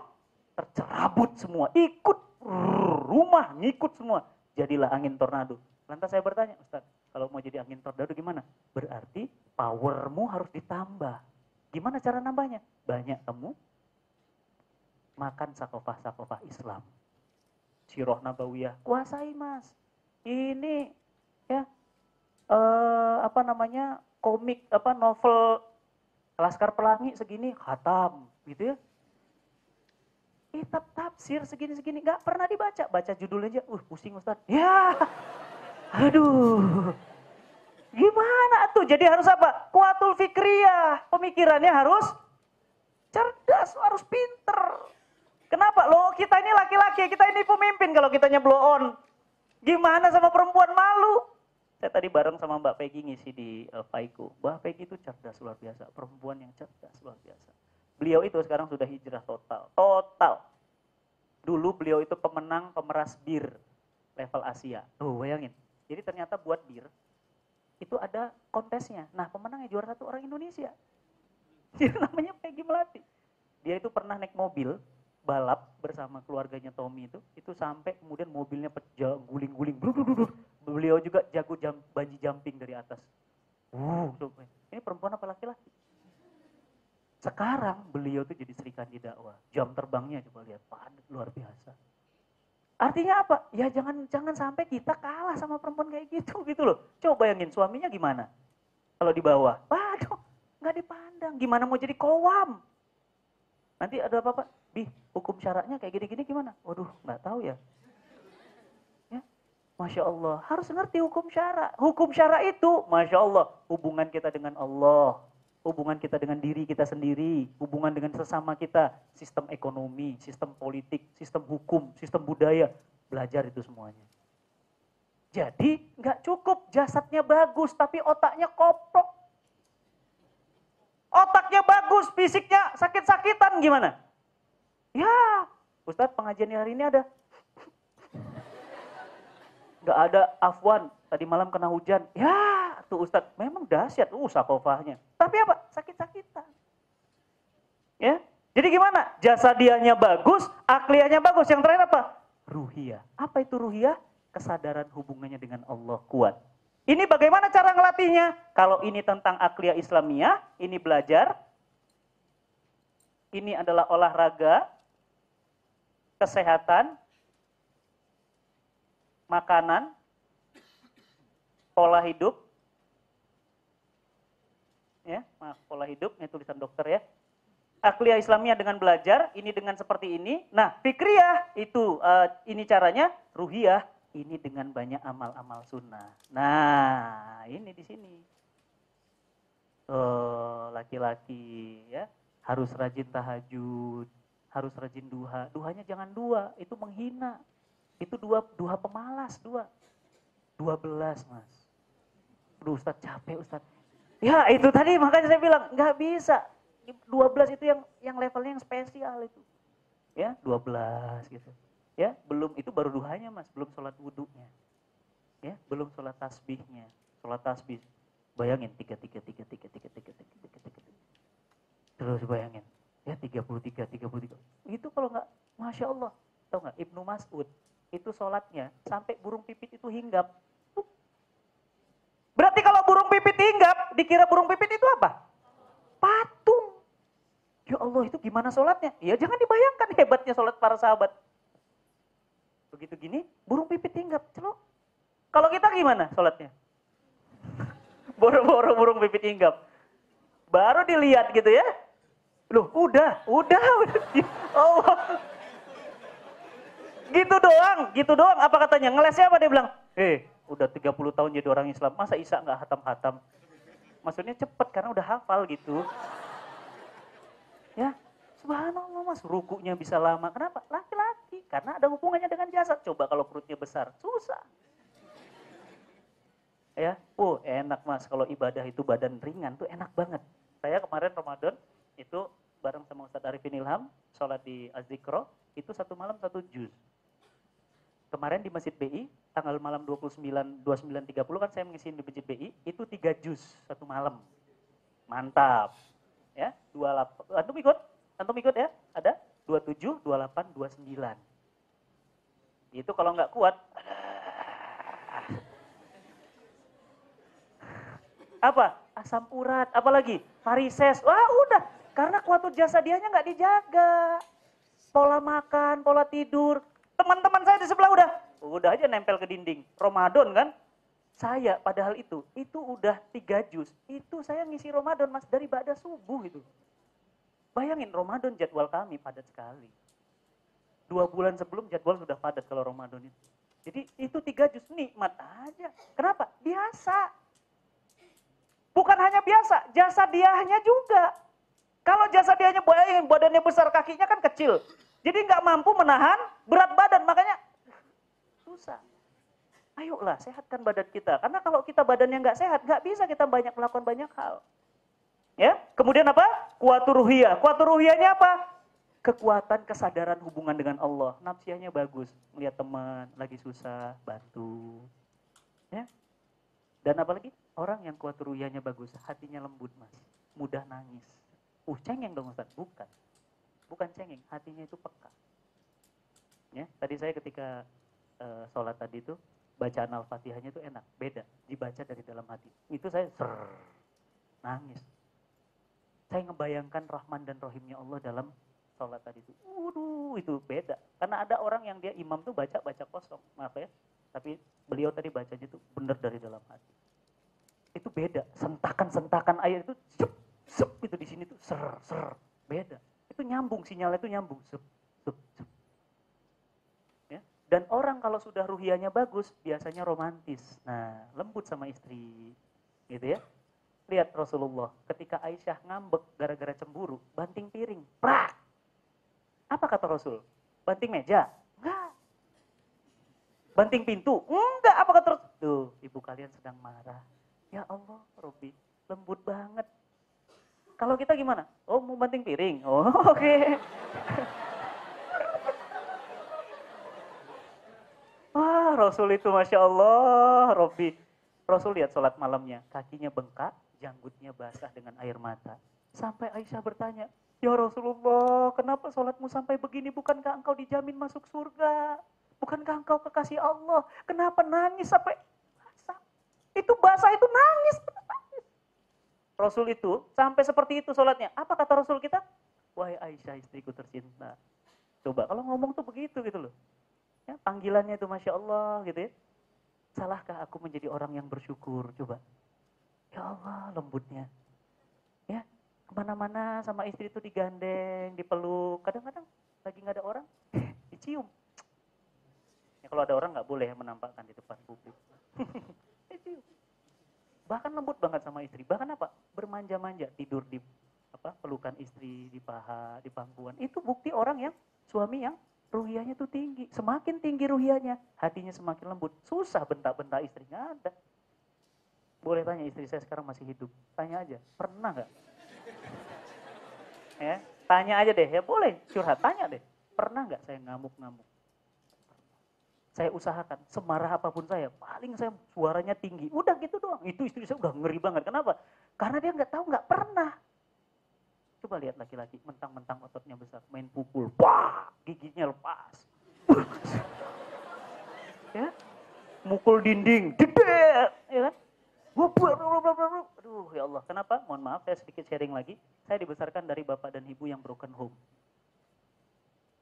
tercerabut semua. Ikut rumah ngikut semua. Jadilah angin tornado. Lantas saya bertanya, Ustaz, kalau mau jadi angin tornado gimana? Berarti powermu harus ditambah. Gimana cara nambahnya? Banyak kamu makan sakofah-sakofah Islam. Sirah Nabawiyah, kuasai mas. Ini ya eh, apa namanya komik apa novel Laskar Pelangi segini khatam gitu ya. Kitab tafsir segini-segini nggak pernah dibaca, baca judulnya aja, uh pusing Ustaz. Ya, aduh. Gimana tuh? Jadi harus apa? Kuatul fikriyah. Pemikirannya harus cerdas, harus pinter. Kenapa? Loh kita ini laki-laki, kita ini pemimpin kalau kitanya blow on. Gimana sama perempuan malu? Saya tadi bareng sama Mbak Peggy ngisi di uh, Faiku. Mbak Peggy itu cerdas luar biasa, perempuan yang cerdas luar biasa. Beliau itu sekarang sudah hijrah total, total. Dulu beliau itu pemenang pemeras bir level Asia. Tuh bayangin. Jadi ternyata buat bir itu ada kontesnya. Nah pemenangnya juara satu orang Indonesia. Dia namanya Peggy Melati. Dia itu pernah naik mobil balap bersama keluarganya Tommy itu, itu sampai kemudian mobilnya pecah, guling-guling, beliau juga jago jam, banji jumping dari atas. Uh, ini perempuan apa laki-laki? Sekarang beliau tuh jadi Sri Kandi dakwah. Jam terbangnya coba lihat, padat luar biasa. Artinya apa? Ya jangan jangan sampai kita kalah sama perempuan kayak gitu gitu loh. Coba bayangin suaminya gimana? Kalau di bawah, waduh, nggak dipandang. Gimana mau jadi kowam? Nanti ada apa-apa? Bi, hukum syaratnya kayak gini-gini gimana? Waduh, nggak tahu ya. ya. Masya Allah, harus ngerti hukum syarat. Hukum syarat itu, Masya Allah, hubungan kita dengan Allah. Hubungan kita dengan diri kita sendiri, hubungan dengan sesama kita, sistem ekonomi, sistem politik, sistem hukum, sistem budaya, belajar itu semuanya. Jadi nggak cukup jasadnya bagus, tapi otaknya koplok. Otaknya bagus, fisiknya sakit-sakitan gimana? Ya, Ustadz pengajian hari ini ada. Gak ada afwan, tadi malam kena hujan. Ya, tuh Ustadz memang dahsyat, uh sakofahnya. Tapi apa? Sakit-sakitan. Ya, jadi gimana? Jasa dianya bagus, akliahnya bagus. Yang terakhir apa? Ruhiyah. Apa itu ruhiyah? Kesadaran hubungannya dengan Allah kuat. Ini bagaimana cara ngelatihnya? Kalau ini tentang akliyah Islamiyah, ini belajar. Ini adalah olahraga, kesehatan, makanan, pola hidup, ya, maaf, pola hidup, ini tulisan dokter ya. Akliyah Islamiyah dengan belajar, ini dengan seperti ini. Nah, fikriyah itu, uh, ini caranya, ruhiyah, ini dengan banyak amal-amal sunnah. Nah, ini di sini. Oh, laki-laki ya harus rajin tahajud, harus rajin duha. Duhanya jangan dua, itu menghina. Itu dua, dua pemalas, dua. Dua belas mas. Aduh Ustaz capek Ustaz. Ya itu tadi makanya saya bilang nggak bisa. Dua belas itu yang yang levelnya yang spesial itu. Ya dua belas gitu. Ya belum itu baru duhanya mas, belum sholat wudhunya. Ya belum sholat tasbihnya, sholat tasbih. Bayangin tiga tiga tiga tiga tiga tiga tiga tiga tiga. Terus bayangin Ya 33, 33. Itu kalau nggak, Masya Allah. Tahu nggak, Ibnu Mas'ud, itu sholatnya sampai burung pipit itu hinggap. Berarti kalau burung pipit hinggap, dikira burung pipit itu apa? Patung. Ya Allah, itu gimana sholatnya? Ya jangan dibayangkan hebatnya sholat para sahabat. Begitu gini, burung pipit hinggap. Celok. Kalau kita gimana sholatnya? Boro-boro burung pipit hinggap. Baru dilihat gitu ya, Loh, udah, udah, udah. Oh. Gitu doang, gitu doang. Apa katanya? Ngelesnya apa dia bilang? Eh, udah 30 tahun jadi orang Islam, masa Isa nggak hatam-hatam? Maksudnya cepet karena udah hafal gitu. Ya, subhanallah mas, rukunya bisa lama. Kenapa? Laki-laki, karena ada hubungannya dengan jasad. Coba kalau perutnya besar, susah. Ya, oh enak mas, kalau ibadah itu badan ringan tuh enak banget. Saya kemarin Ramadan itu bareng sama Ustadz Arifin Ilham, sholat di Azikro, itu satu malam satu juz. Kemarin di Masjid BI, tanggal malam 29, 29.30 kan saya mengisi di BI, itu tiga juz satu malam. Mantap. Ya, 28. Antum ikut? Antum ikut ya? Ada? 27, 28, 29. Itu kalau nggak kuat, apa? Asam urat, apalagi varises. Wah udah, karena kuatut jasa dianya nggak dijaga. Pola makan, pola tidur. Teman-teman saya di sebelah udah, udah aja nempel ke dinding. Ramadan kan? Saya padahal itu, itu udah tiga jus. Itu saya ngisi Ramadan mas dari pada subuh itu. Bayangin Ramadan jadwal kami padat sekali. Dua bulan sebelum jadwal sudah padat kalau Ramadan itu. Jadi itu tiga jus nikmat aja. Kenapa? Biasa. Bukan hanya biasa, jasa diahnya juga. Kalau jasa diahnya bayangin badannya besar, kakinya kan kecil. Jadi nggak mampu menahan berat badan, makanya susah. Ayolah sehatkan badan kita. Karena kalau kita badannya nggak sehat, nggak bisa kita banyak melakukan banyak hal. Ya, kemudian apa? Kuatur ruhiyah. Kuatur ruhiyahnya apa? Kekuatan kesadaran hubungan dengan Allah. Nafsianya bagus, melihat teman lagi susah, bantu. Ya. Dan apalagi Orang yang kuat ruyanya bagus, hatinya lembut mas, mudah nangis. Uh cengeng dong Ustaz, bukan. Bukan cengeng, hatinya itu peka. Ya, tadi saya ketika uh, sholat tadi itu, bacaan Al-Fatihahnya itu enak, beda. Dibaca dari dalam hati. Itu saya ser, nangis. Saya ngebayangkan Rahman dan Rohimnya Allah dalam sholat tadi itu. Waduh, itu beda. Karena ada orang yang dia imam tuh baca-baca kosong, maaf ya. Tapi beliau tadi bacanya itu benar dari dalam hati itu beda. Sentakan-sentakan air itu sup, sup itu di sini tuh ser ser beda. Itu nyambung sinyalnya itu nyambung sup sup sup. Dan orang kalau sudah ruhianya bagus biasanya romantis. Nah, lembut sama istri. Gitu ya. Lihat Rasulullah ketika Aisyah ngambek gara-gara cemburu, banting piring. Prak! Apa kata Rasul? Banting meja? Enggak. Banting pintu? Enggak. Apa kata Rasul? Tuh, ibu kalian sedang marah Ya Allah, Robi, lembut banget. Kalau kita gimana? Oh, mau banting piring. Oh, oke. Okay. Wah, Rasul itu Masya Allah, Robi. Rasul lihat sholat malamnya, kakinya bengkak, janggutnya basah dengan air mata. Sampai Aisyah bertanya, Ya Rasulullah, kenapa sholatmu sampai begini? Bukankah engkau dijamin masuk surga? Bukankah engkau kekasih Allah? Kenapa nangis sampai itu basah itu nangis. Rasul itu sampai seperti itu sholatnya. Apa kata Rasul kita? Wahai Aisyah istriku tercinta. Coba kalau ngomong tuh begitu gitu loh. Ya, panggilannya itu Masya Allah gitu ya. Salahkah aku menjadi orang yang bersyukur? Coba. Ya Allah lembutnya. Ya, ke mana-mana sama istri itu digandeng, dipeluk. Kadang-kadang lagi nggak ada orang, dicium. Ya, kalau ada orang nggak boleh menampakkan di depan publik. Bahkan lembut banget sama istri. Bahkan apa? Bermanja-manja, tidur di apa pelukan istri di paha, di pangkuan. Itu bukti orang yang suami yang ruhianya tuh tinggi. Tinggi ruhianya, hatinya semakin lembut. Susah bentak-bentak istri, nggak ada. Boleh tanya istri saya sekarang masih hidup. Tanya aja, pernah nggak? ya, tanya aja deh, ya boleh. Curhat, tanya deh. Pernah nggak saya ngamuk-ngamuk? saya usahakan. Semarah apa pun saya paling saya suaranya tinggi. Udah gitu doang. Itu istri saya udah ngeri banget. Kenapa? Karena dia nggak tahu nggak pernah. Coba lihat laki-laki mentang-mentang ototnya besar. Main pukul. Wah giginya lepas ya mukul dinding gede ya kan Aduh ya Allah, kenapa? Mohon maaf, saya sedikit sharing lagi. Saya dibesarkan dari bapak dan ibu yang broken home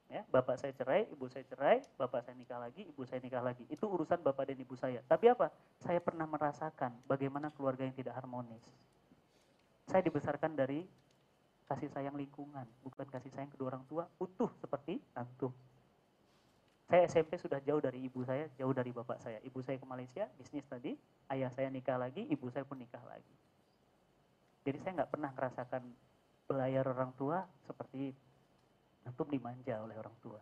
Ya, bapak saya cerai, ibu saya cerai, bapak saya nikah lagi, ibu saya nikah lagi. Itu urusan bapak dan ibu saya. Tapi apa? Saya pernah merasakan bagaimana keluarga yang tidak harmonis. Saya dibesarkan dari kasih sayang lingkungan, bukan kasih sayang kedua orang tua, utuh seperti antum. Saya SMP sudah jauh dari ibu saya, jauh dari bapak saya. Ibu saya ke Malaysia, bisnis tadi, ayah saya nikah lagi, ibu saya pun nikah lagi. Jadi saya nggak pernah merasakan belayar orang tua seperti Antum dimanja oleh orang tua.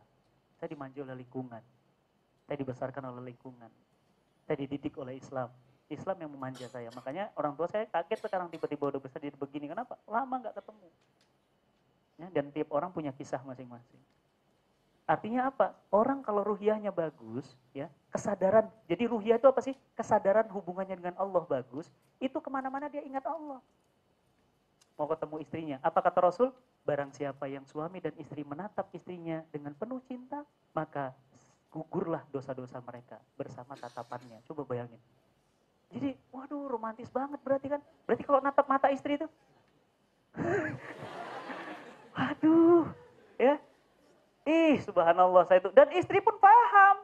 Saya dimanja oleh lingkungan. Saya dibesarkan oleh lingkungan. Saya dididik oleh Islam. Islam yang memanja saya. Makanya orang tua saya kaget sekarang tiba-tiba udah besar jadi begini. Kenapa? Lama nggak ketemu. Ya, dan tiap orang punya kisah masing-masing. Artinya apa? Orang kalau ruhiahnya bagus, ya kesadaran. Jadi ruhiah itu apa sih? Kesadaran hubungannya dengan Allah bagus. Itu ke mana-mana dia ingat Allah. mau ketemu istrinya. Apa kata Rasul? Barang siapa yang suami dan istri menatap istrinya dengan penuh cinta, maka gugurlah dosa-dosa mereka bersama tatapannya. Coba bayangin. Jadi, waduh romantis banget berarti kan. Berarti kalau natap mata istri itu, waduh, ya. Ih, subhanallah saya itu. Dan istri pun paham.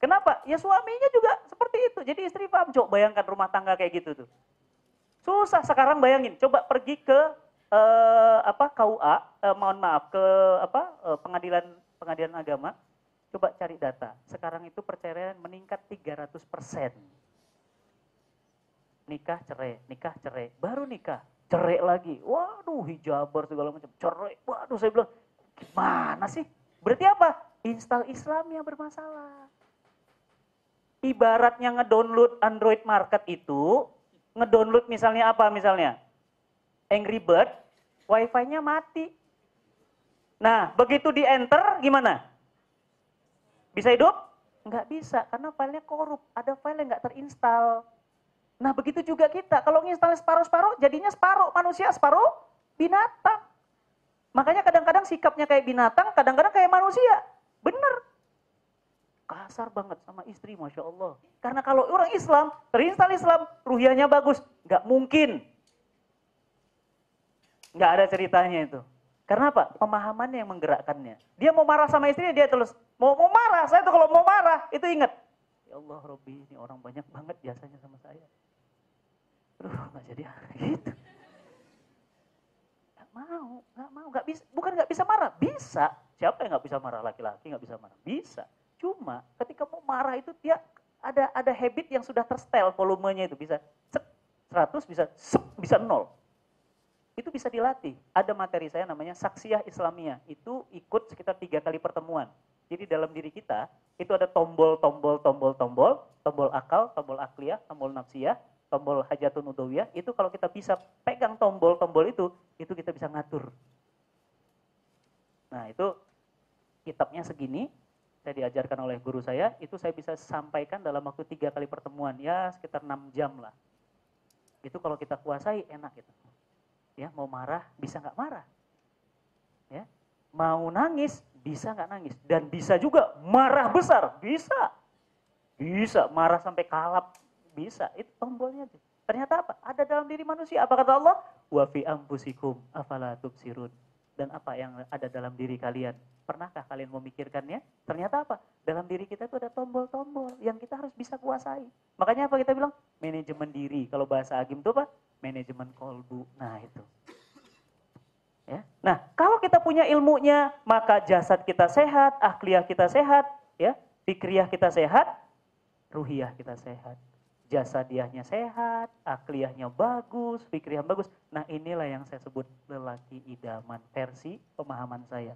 Kenapa? Ya suaminya juga seperti itu. Jadi istri paham. Coba bayangkan rumah tangga kayak gitu tuh. Susah sekarang bayangin. Coba pergi ke eh, apa KUA, eh, mohon maaf ke apa eh, pengadilan pengadilan agama. Coba cari data. Sekarang itu perceraian meningkat 300 persen. Nikah cerai, nikah cerai, baru nikah cerai lagi. Waduh hijabar segala macam, cerai. Waduh saya bilang gimana sih? Berarti apa? Install Islam yang bermasalah. Ibaratnya ngedownload Android Market itu, ngedownload misalnya apa misalnya? Angry Bird, wifi-nya mati. Nah, begitu di enter gimana? Bisa hidup? Enggak bisa, karena filenya korup. Ada file yang nggak terinstall. Nah begitu juga kita, kalau nginstal separuh-separuh, jadinya separuh manusia, separuh binatang. Makanya kadang-kadang sikapnya kayak binatang, kadang-kadang kayak manusia. Bener. Kasar banget sama istri, Masya Allah. Karena kalau orang Islam, terinstal Islam, ruhianya bagus. Nggak mungkin. Nggak ada ceritanya itu. Karena apa? Pemahamannya yang menggerakkannya. Dia mau marah sama istrinya, dia terus mau mau marah. Saya tuh kalau mau marah, itu ingat. Ya Allah, Robi, ini orang banyak banget jasanya sama saya. Aduh, nggak jadi gitu. Mau, gak mau, gak bisa. Bukan gak bisa marah, bisa. Siapa yang gak bisa marah? Laki-laki gak bisa marah, bisa. Cuma ketika mau marah itu dia ada ada habit yang sudah terstel volumenya itu bisa set, 100 bisa sep, bisa nol. Itu bisa dilatih. Ada materi saya namanya Saksiyah Islamiyah. Itu ikut sekitar tiga kali pertemuan. Jadi dalam diri kita itu ada tombol, tombol, tombol, tombol, tombol akal, tombol akliyah, tombol nafsiyah, tombol hajatun udawiyah, itu kalau kita bisa pegang tombol-tombol itu, itu kita bisa ngatur. Nah itu kitabnya segini, saya diajarkan oleh guru saya, itu saya bisa sampaikan dalam waktu tiga kali pertemuan, ya sekitar enam jam lah. Itu kalau kita kuasai enak itu. Ya mau marah bisa nggak marah. Ya mau nangis bisa nggak nangis dan bisa juga marah besar bisa bisa marah sampai kalap bisa, itu tombolnya. Ternyata apa? Ada dalam diri manusia. Apa kata Allah? Wa fi ampusikum afala tubsirun. Dan apa yang ada dalam diri kalian? Pernahkah kalian memikirkannya? Ternyata apa? Dalam diri kita itu ada tombol-tombol yang kita harus bisa kuasai. Makanya apa kita bilang? Manajemen diri. Kalau bahasa Agim itu apa? Manajemen kolbu. Nah itu. Ya. Nah, kalau kita punya ilmunya, maka jasad kita sehat, akliyah kita sehat, ya, fikriyah kita sehat, ruhiyah kita sehat jasa diahnya sehat, akliyahnya bagus, fikriah bagus. Nah inilah yang saya sebut lelaki idaman versi pemahaman saya.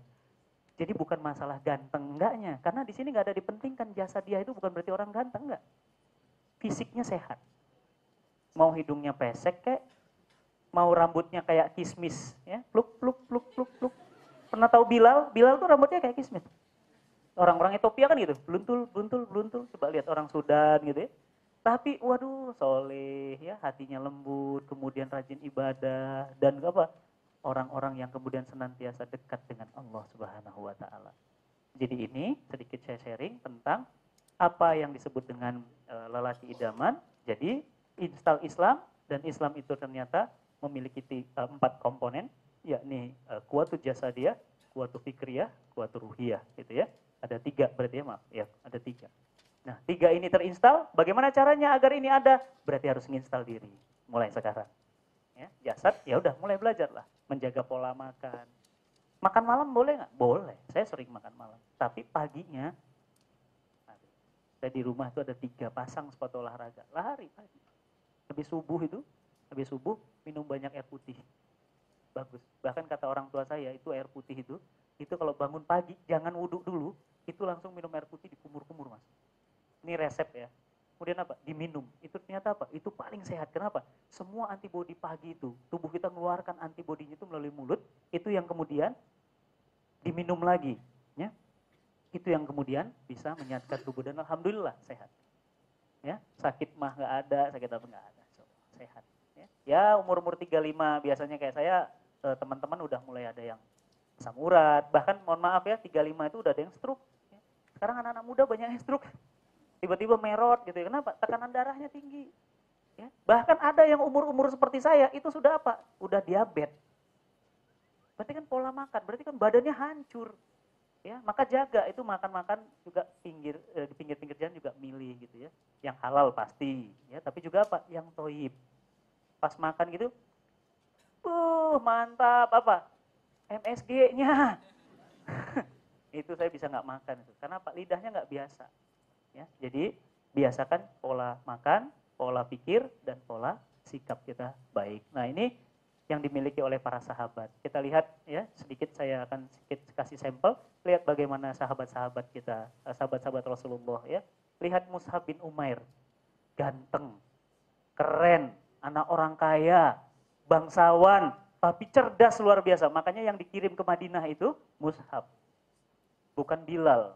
Jadi bukan masalah ganteng enggaknya, karena di sini nggak ada dipentingkan jasa dia itu bukan berarti orang ganteng enggak. Fisiknya sehat. Mau hidungnya pesek kek, mau rambutnya kayak kismis, ya, pluk pluk pluk pluk pluk. Pernah tahu Bilal? Bilal tuh rambutnya kayak kismis. Orang-orang Ethiopia kan gitu, bluntul, bluntul, bluntul. Coba lihat orang Sudan gitu ya tapi waduh soleh ya hatinya lembut, kemudian rajin ibadah dan apa orang-orang yang kemudian senantiasa dekat dengan Allah Subhanahu Wa Taala. Jadi ini sedikit saya sharing tentang apa yang disebut dengan e, lelaki idaman. Jadi install Islam dan Islam itu ternyata memiliki e, empat komponen, yakni e, kuatu jasa dia, kuatu fikriyah, kuatu ruhiyah, gitu ya. Ada tiga berarti ya maaf, ya ada tiga. Nah, tiga ini terinstall, bagaimana caranya agar ini ada? Berarti harus menginstal diri, mulai sekarang. Ya, jasad, ya udah mulai belajar lah, menjaga pola makan. Makan malam boleh nggak? Boleh, saya sering makan malam. Tapi paginya, saya di rumah itu ada tiga pasang sepatu olahraga, lari pagi. Habis subuh itu, habis subuh minum banyak air putih. Bagus. Bahkan kata orang tua saya itu air putih itu, itu kalau bangun pagi jangan wudhu dulu, itu langsung minum air putih di kumur-kumur mas ini resep ya. Kemudian apa? Diminum. Itu ternyata apa? Itu paling sehat. Kenapa? Semua antibodi pagi itu, tubuh kita mengeluarkan antibodinya itu melalui mulut, itu yang kemudian diminum lagi. Ya. Itu yang kemudian bisa menyehatkan tubuh dan alhamdulillah sehat. Ya, sakit mah nggak ada, sakit apa nggak ada. Sehat. Ya. Ya umur-umur 35 biasanya kayak saya eh, teman-teman udah mulai ada yang asam urat, bahkan mohon maaf ya 35 itu udah ada yang stroke. ya. Sekarang anak-anak muda banyak yang stroke. Tiba-tiba merot gitu ya. Kenapa? Tekanan darahnya tinggi. Ya. Bahkan ada yang umur-umur seperti saya itu sudah apa? Udah diabetes. Berarti kan pola makan, berarti kan badannya hancur. Ya, maka jaga itu makan-makan juga pinggir eh, di pinggir-pinggir jalan juga milih gitu ya. Yang halal pasti, ya, tapi juga apa? Yang toib. Pas makan gitu, uh mantap apa? MSG-nya. itu saya bisa nggak makan itu. Karena apa? Lidahnya nggak biasa. Ya, jadi biasakan pola makan, pola pikir dan pola sikap kita baik. Nah ini yang dimiliki oleh para sahabat. Kita lihat ya sedikit saya akan sedikit kasih sampel. Lihat bagaimana sahabat-sahabat kita, eh, sahabat-sahabat Rasulullah ya. Lihat Mus'ab bin Umair, ganteng, keren, anak orang kaya, bangsawan, tapi cerdas luar biasa. Makanya yang dikirim ke Madinah itu Mus'ab, bukan Bilal.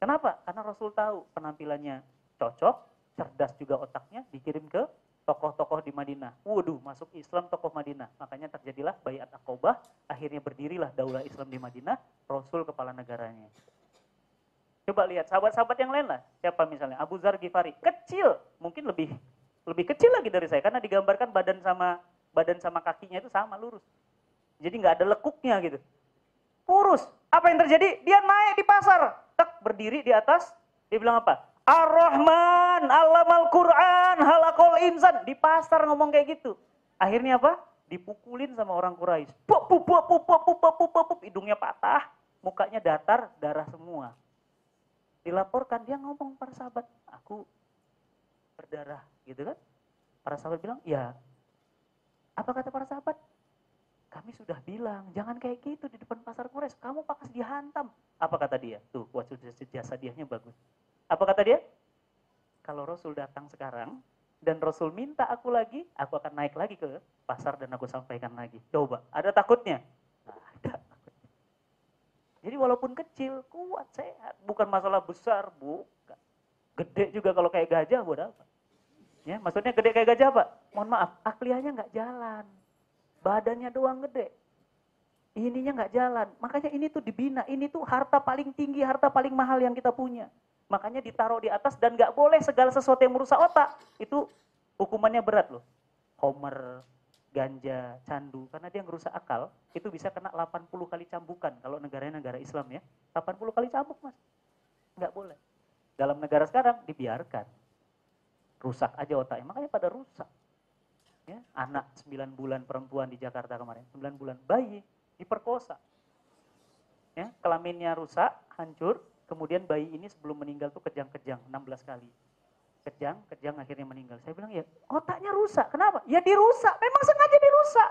Kenapa? Karena Rasul tahu penampilannya cocok, cerdas juga otaknya, dikirim ke tokoh-tokoh di Madinah. Waduh, masuk Islam tokoh Madinah. Makanya terjadilah Bayat Aqobah, akhirnya berdirilah daulah Islam di Madinah, Rasul kepala negaranya. Coba lihat sahabat-sahabat yang lain lah. Siapa misalnya? Abu Zar Ghifari. Kecil, mungkin lebih lebih kecil lagi dari saya karena digambarkan badan sama badan sama kakinya itu sama lurus. Jadi nggak ada lekuknya gitu. Kurus. Apa yang terjadi? Dia naik di pasar, tek berdiri di atas. Dia bilang apa? Ar-Rahman, Allamal Quran, halakol insan. Di pasar ngomong kayak gitu. Akhirnya apa? Dipukulin sama orang Quraisy. Pup, pup, pup, pup, pup, pup, pup, pup, pup. Hidungnya patah, mukanya datar, darah semua. Dilaporkan, dia ngomong para sahabat, aku berdarah gitu kan. Para sahabat bilang, ya apa kata para sahabat? Kami sudah bilang, jangan kayak gitu di depan pasar Quraisy. Kamu pakas dihantam. Apa kata dia? Tuh, wajah jasa diahnya bagus. Apa kata dia? Kalau Rasul datang sekarang dan Rasul minta aku lagi, aku akan naik lagi ke pasar dan aku sampaikan lagi. Coba, ada takutnya? Ada. Jadi walaupun kecil, kuat, sehat. Bukan masalah besar, bu. Gede juga kalau kayak gajah, buat apa? Ya, maksudnya gede kayak gajah apa? Mohon maaf, akliyahnya nggak jalan. Badannya doang gede. Ininya nggak jalan. Makanya ini tuh dibina. Ini tuh harta paling tinggi, harta paling mahal yang kita punya. Makanya ditaruh di atas dan nggak boleh segala sesuatu yang merusak otak. Itu hukumannya berat loh. Homer, ganja, candu. Karena dia ngerusak akal, itu bisa kena 80 kali cambukan. Kalau negaranya negara Islam ya. 80 kali cambuk mas. Nggak boleh. Dalam negara sekarang dibiarkan. Rusak aja otaknya. Makanya pada rusak. Ya, anak 9 bulan perempuan di Jakarta kemarin. 9 bulan bayi diperkosa. Ya, kelaminnya rusak, hancur, kemudian bayi ini sebelum meninggal tuh kejang-kejang 16 kali. Kejang, kejang akhirnya meninggal. Saya bilang ya otaknya rusak. Kenapa? Ya dirusak. Memang sengaja dirusak.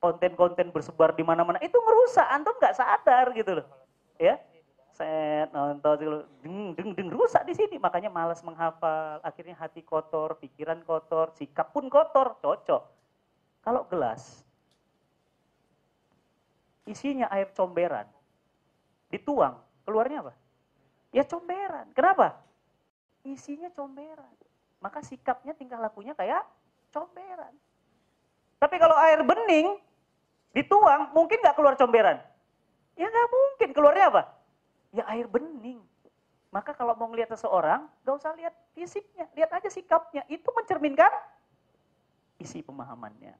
Konten-konten bersebar di mana-mana itu merusak. Antum nggak sadar gitu loh. Ya, set nonton deng deng deng rusak di sini. Makanya malas menghafal. Akhirnya hati kotor pikiran kotor sikap pun kotor. Cocok. Kalau gelas isinya air comberan dituang. Keluarnya apa? Ya comberan. Kenapa? Isinya comberan. Maka sikapnya tingkah lakunya kayak comberan. Tapi kalau air bening dituang mungkin nggak keluar comberan? Ya nggak mungkin. Keluarnya apa ya air bening. Maka kalau mau ngelihat seseorang, gak usah lihat fisiknya, lihat aja sikapnya. Itu mencerminkan isi pemahamannya.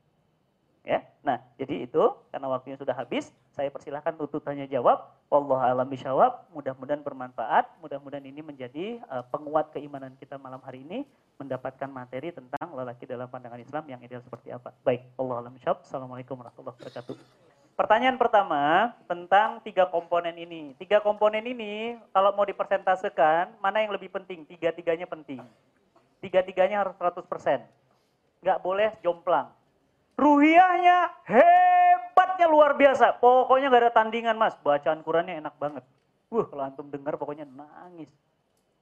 Ya, nah jadi itu karena waktunya sudah habis, saya persilahkan untuk tanya jawab. Allah alam bisyawab, mudah-mudahan bermanfaat, mudah-mudahan ini menjadi uh, penguat keimanan kita malam hari ini, mendapatkan materi tentang lelaki dalam pandangan Islam yang ideal seperti apa. Baik, Allah alam bisyawab. Assalamualaikum warahmatullahi wabarakatuh. Pertanyaan pertama tentang tiga komponen ini. Tiga komponen ini kalau mau dipersentasekan, mana yang lebih penting? Tiga-tiganya penting. Tiga-tiganya harus 100%. Nggak boleh jomplang. Ruhiahnya hebatnya luar biasa. Pokoknya nggak ada tandingan mas. Bacaan Qurannya enak banget. Wah kalau antum dengar pokoknya nangis.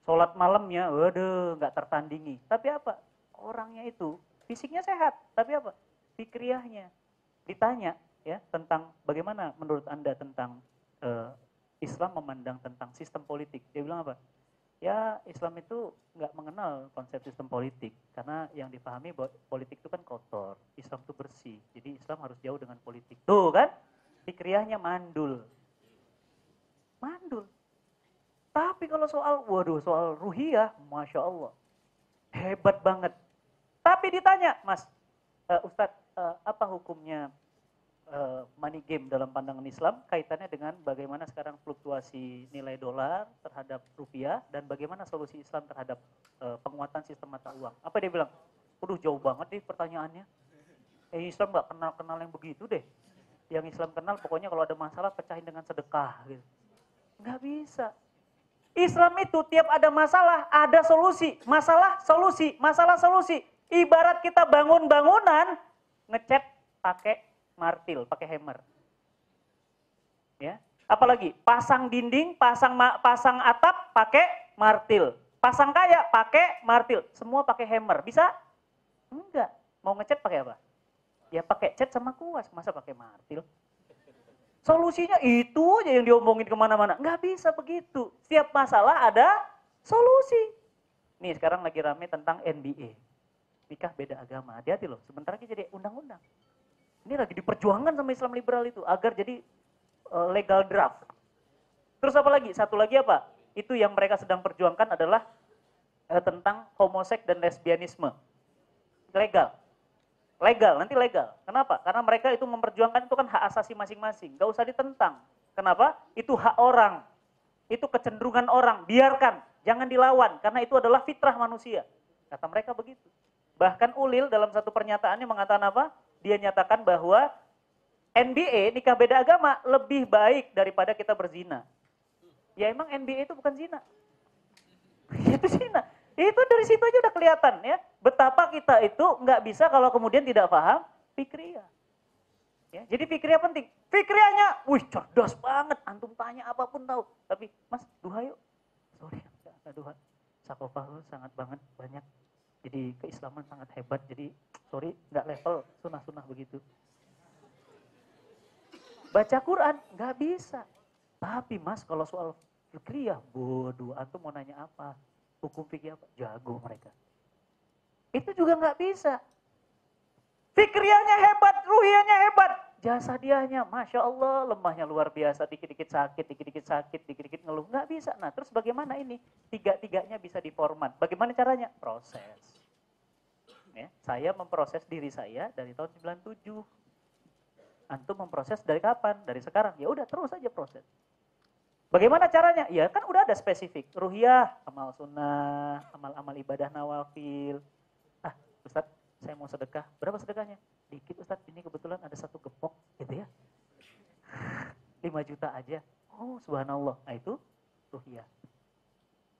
Sholat malamnya, waduh nggak tertandingi. Tapi apa? Orangnya itu fisiknya sehat. Tapi apa? Fikriahnya. Ditanya, ya tentang bagaimana menurut anda tentang uh, Islam memandang tentang sistem politik. Dia bilang apa? ya Islam itu nggak mengenal konsep sistem politik karena yang dipahami bahwa politik itu kan kotor, Islam itu bersih. Jadi Islam harus jauh dengan politik. Tuh kan? Fikriahnya mandul. Mandul. Tapi kalau soal, waduh soal ruhiyah, Masya Allah. Hebat banget. Tapi ditanya, Mas, uh, Ustadz, uh, apa hukumnya uh, money game dalam pandangan Islam kaitannya dengan bagaimana sekarang fluktuasi nilai dolar terhadap rupiah dan bagaimana solusi Islam terhadap uh, penguatan sistem mata uang. Apa dia bilang? Waduh jauh banget nih pertanyaannya. Eh Islam nggak kenal-kenal yang begitu deh. Yang Islam kenal pokoknya kalau ada masalah pecahin dengan sedekah gitu. Nggak bisa. Islam itu tiap ada masalah, ada solusi. Masalah, solusi. Masalah, solusi. Ibarat kita bangun bangunan, ngecat pakai martil, pakai hammer. Ya. Apalagi pasang dinding, pasang pasang atap pakai martil. Pasang kaya pakai martil. Semua pakai hammer. Bisa? Enggak. Mau ngecat pakai apa? Ya pakai cat sama kuas. Masa pakai martil? Solusinya itu aja yang diomongin ke mana-mana. Nggak bisa begitu. Setiap masalah ada solusi. Nih sekarang lagi rame tentang NBA. Nikah beda agama. Hati-hati loh, sebentar lagi jadi undang-undang. Ini lagi diperjuangkan sama Islam liberal itu agar jadi uh, legal draft. Terus apa lagi? Satu lagi apa? Itu yang mereka sedang perjuangkan adalah uh, tentang homoseks dan lesbianisme. Legal legal, nanti legal. Kenapa? Karena mereka itu memperjuangkan itu kan hak asasi masing-masing, gak usah ditentang. Kenapa? Itu hak orang, itu kecenderungan orang, biarkan, jangan dilawan, karena itu adalah fitrah manusia. Kata mereka begitu. Bahkan Ulil dalam satu pernyataannya mengatakan apa? Dia nyatakan bahwa NBA nikah beda agama lebih baik daripada kita berzina. Ya emang NBA itu bukan zina. itu zina. Itu dari situ aja udah kelihatan ya. Betapa kita itu nggak bisa kalau kemudian tidak paham fikriah. Ya, jadi fikriah penting. Fikriahnya, wih cerdas banget. Antum tanya apa pun tahu. Tapi, mas, duha yuk. Sorry, nggak duha. Sakofah sangat banget, banyak. Jadi keislaman sangat hebat. Jadi, sorry, nggak level sunah-sunah begitu. Baca Quran, nggak bisa. Tapi mas, kalau soal fikriah, bodoh. Antum mau nanya apa? Hukum fikih? Jago mereka. Itu juga nggak bisa. Fikriahnya hebat, ruhianya hebat. Jasa dianya, Masya Allah, lemahnya luar biasa. Dikit-dikit sakit, dikit-dikit sakit, dikit-dikit ngeluh. Nggak bisa. Nah, terus bagaimana ini? Tiga-tiganya bisa diformat. Bagaimana caranya? Proses. Ya, saya memproses diri saya dari tahun 97. Antum memproses dari kapan? Dari sekarang. Ya udah terus aja proses. Bagaimana caranya? Ya kan udah ada spesifik. Ruhiyah, amal sunnah, amal-amal ibadah nawafil. Ah, Ustadz, saya mau sedekah. Berapa sedekahnya? Dikit Ustadz, ini kebetulan ada satu gepok gitu ya. 5 juta aja. Oh subhanallah. Nah itu ruhiyah.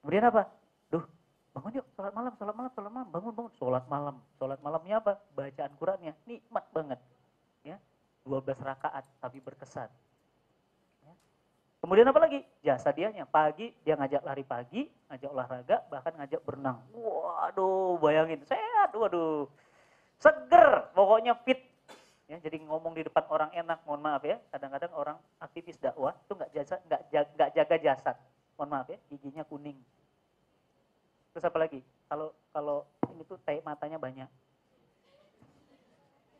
Kemudian apa? Duh, bangun yuk, sholat malam, sholat malam, sholat malam, bangun, bangun, sholat malam. Sholat malamnya apa? Bacaan Qurannya, nikmat banget. Ya, 12 rakaat, tapi berkesan. Kemudian apa lagi? Jasa dianya. Pagi dia ngajak lari pagi, ngajak olahraga, bahkan ngajak berenang. Waduh, bayangin. Sehat, waduh. Seger, pokoknya fit. Ya, jadi ngomong di depan orang enak, mohon maaf ya. Kadang-kadang orang aktivis dakwah itu nggak jasa, nggak jaga, jaga jasad. Mohon maaf ya, giginya kuning. Terus apa lagi? Kalau kalau ini tuh tai matanya banyak.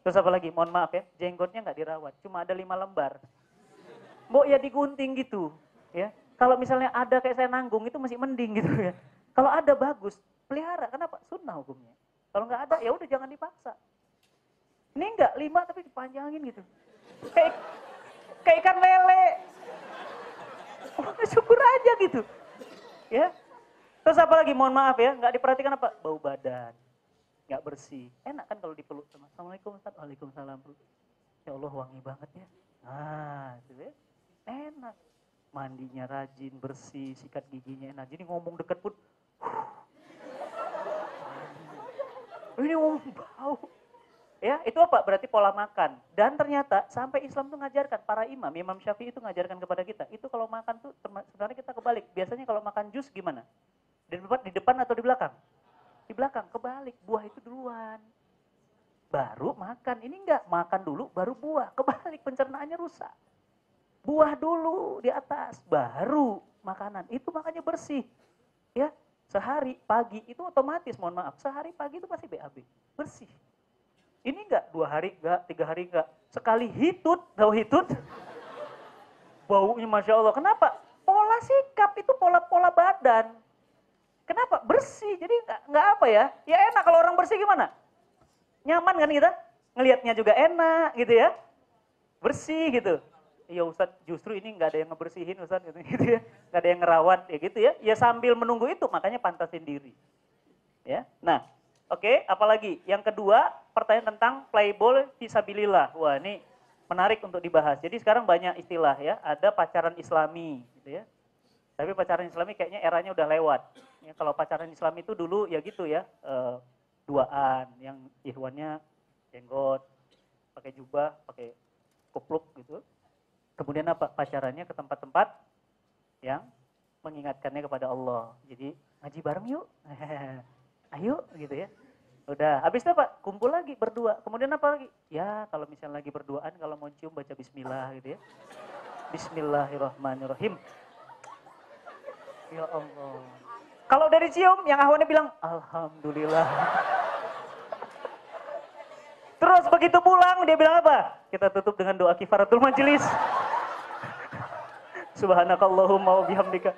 Terus apa lagi? Mohon maaf ya, jenggotnya nggak dirawat, cuma ada lima lembar. Mau ya digunting gitu ya. Kalau misalnya ada kayak saya nanggung itu masih mending gitu ya. Kalau ada bagus. Pelihara kenapa? Sunnah hukumnya. Kalau nggak ada ya udah jangan dipaksa. Ini enggak lima tapi dipanjangin gitu. Kayak kayak ikan lele. Oh, syukur aja gitu ya terus apa lagi mohon maaf ya nggak diperhatikan apa bau badan nggak bersih enak kan kalau dipeluk sama assalamualaikum Ustaz waalaikumsalam ya Allah wangi banget ya ah gitu ya enak. Mandinya rajin, bersih, sikat giginya enak. Jadi ngomong deket pun, ini ngomong bau. Ya, itu apa? Berarti pola makan. Dan ternyata sampai Islam tuh ngajarkan, para imam, Imam Syafi'i itu ngajarkan kepada kita. Itu kalau makan tuh sebenarnya kita kebalik. Biasanya kalau makan jus gimana? Depan, di depan atau di belakang? Di belakang, kebalik. Buah itu duluan. Baru makan. Ini enggak, makan dulu baru buah. Kebalik, pencernaannya rusak. Buah dulu di atas, baru makanan. Itu makanya bersih. ya sehari pagi itu otomatis mohon maaf sehari pagi itu pasti BAB bersih ini enggak dua hari enggak tiga hari enggak sekali hitut tahu hitut baunya masya Allah kenapa pola sikap itu pola pola badan kenapa? Bersih. Jadi enggak apa ya? Ya enak. Kalau orang bersih gimana? Nyaman kan kita? Ngelihatnya juga enak gitu ya. Bersih gitu. Iya Ustadz, justru ini nggak ada yang ngebersihin Ustadz gitu, gitu ya, nggak ada yang ngerawat ya gitu ya. Ya sambil menunggu itu makanya pantasin diri. Ya, nah, oke, okay, apalagi? Yang kedua pertanyaan tentang playball visabilillah. Wah ini menarik untuk dibahas. Jadi sekarang banyak istilah ya, ada pacaran Islami gitu ya. Tapi pacaran Islami kayaknya eranya udah lewat. Ya, kalau pacaran Islami itu dulu ya gitu ya, eh, duaan yang ihwannya jenggot, pakai jubah, pakai kupluk gitu Kemudian apa? Pacarannya ke tempat-tempat yang mengingatkannya kepada Allah. Jadi ngaji bareng yuk. Ayo gitu ya. Udah, habis itu apa? Kumpul lagi berdua. Kemudian apa lagi? Ya, kalau misalnya lagi berduaan, kalau mau cium baca bismillah gitu ya. Bismillahirrahmanirrahim. Ya Allah. Kalau dari cium, yang ahwannya bilang, Alhamdulillah. Terus begitu pulang, dia bilang apa? Kita tutup dengan doa kifaratul majelis. Subhanakallahumma wa bihamdika.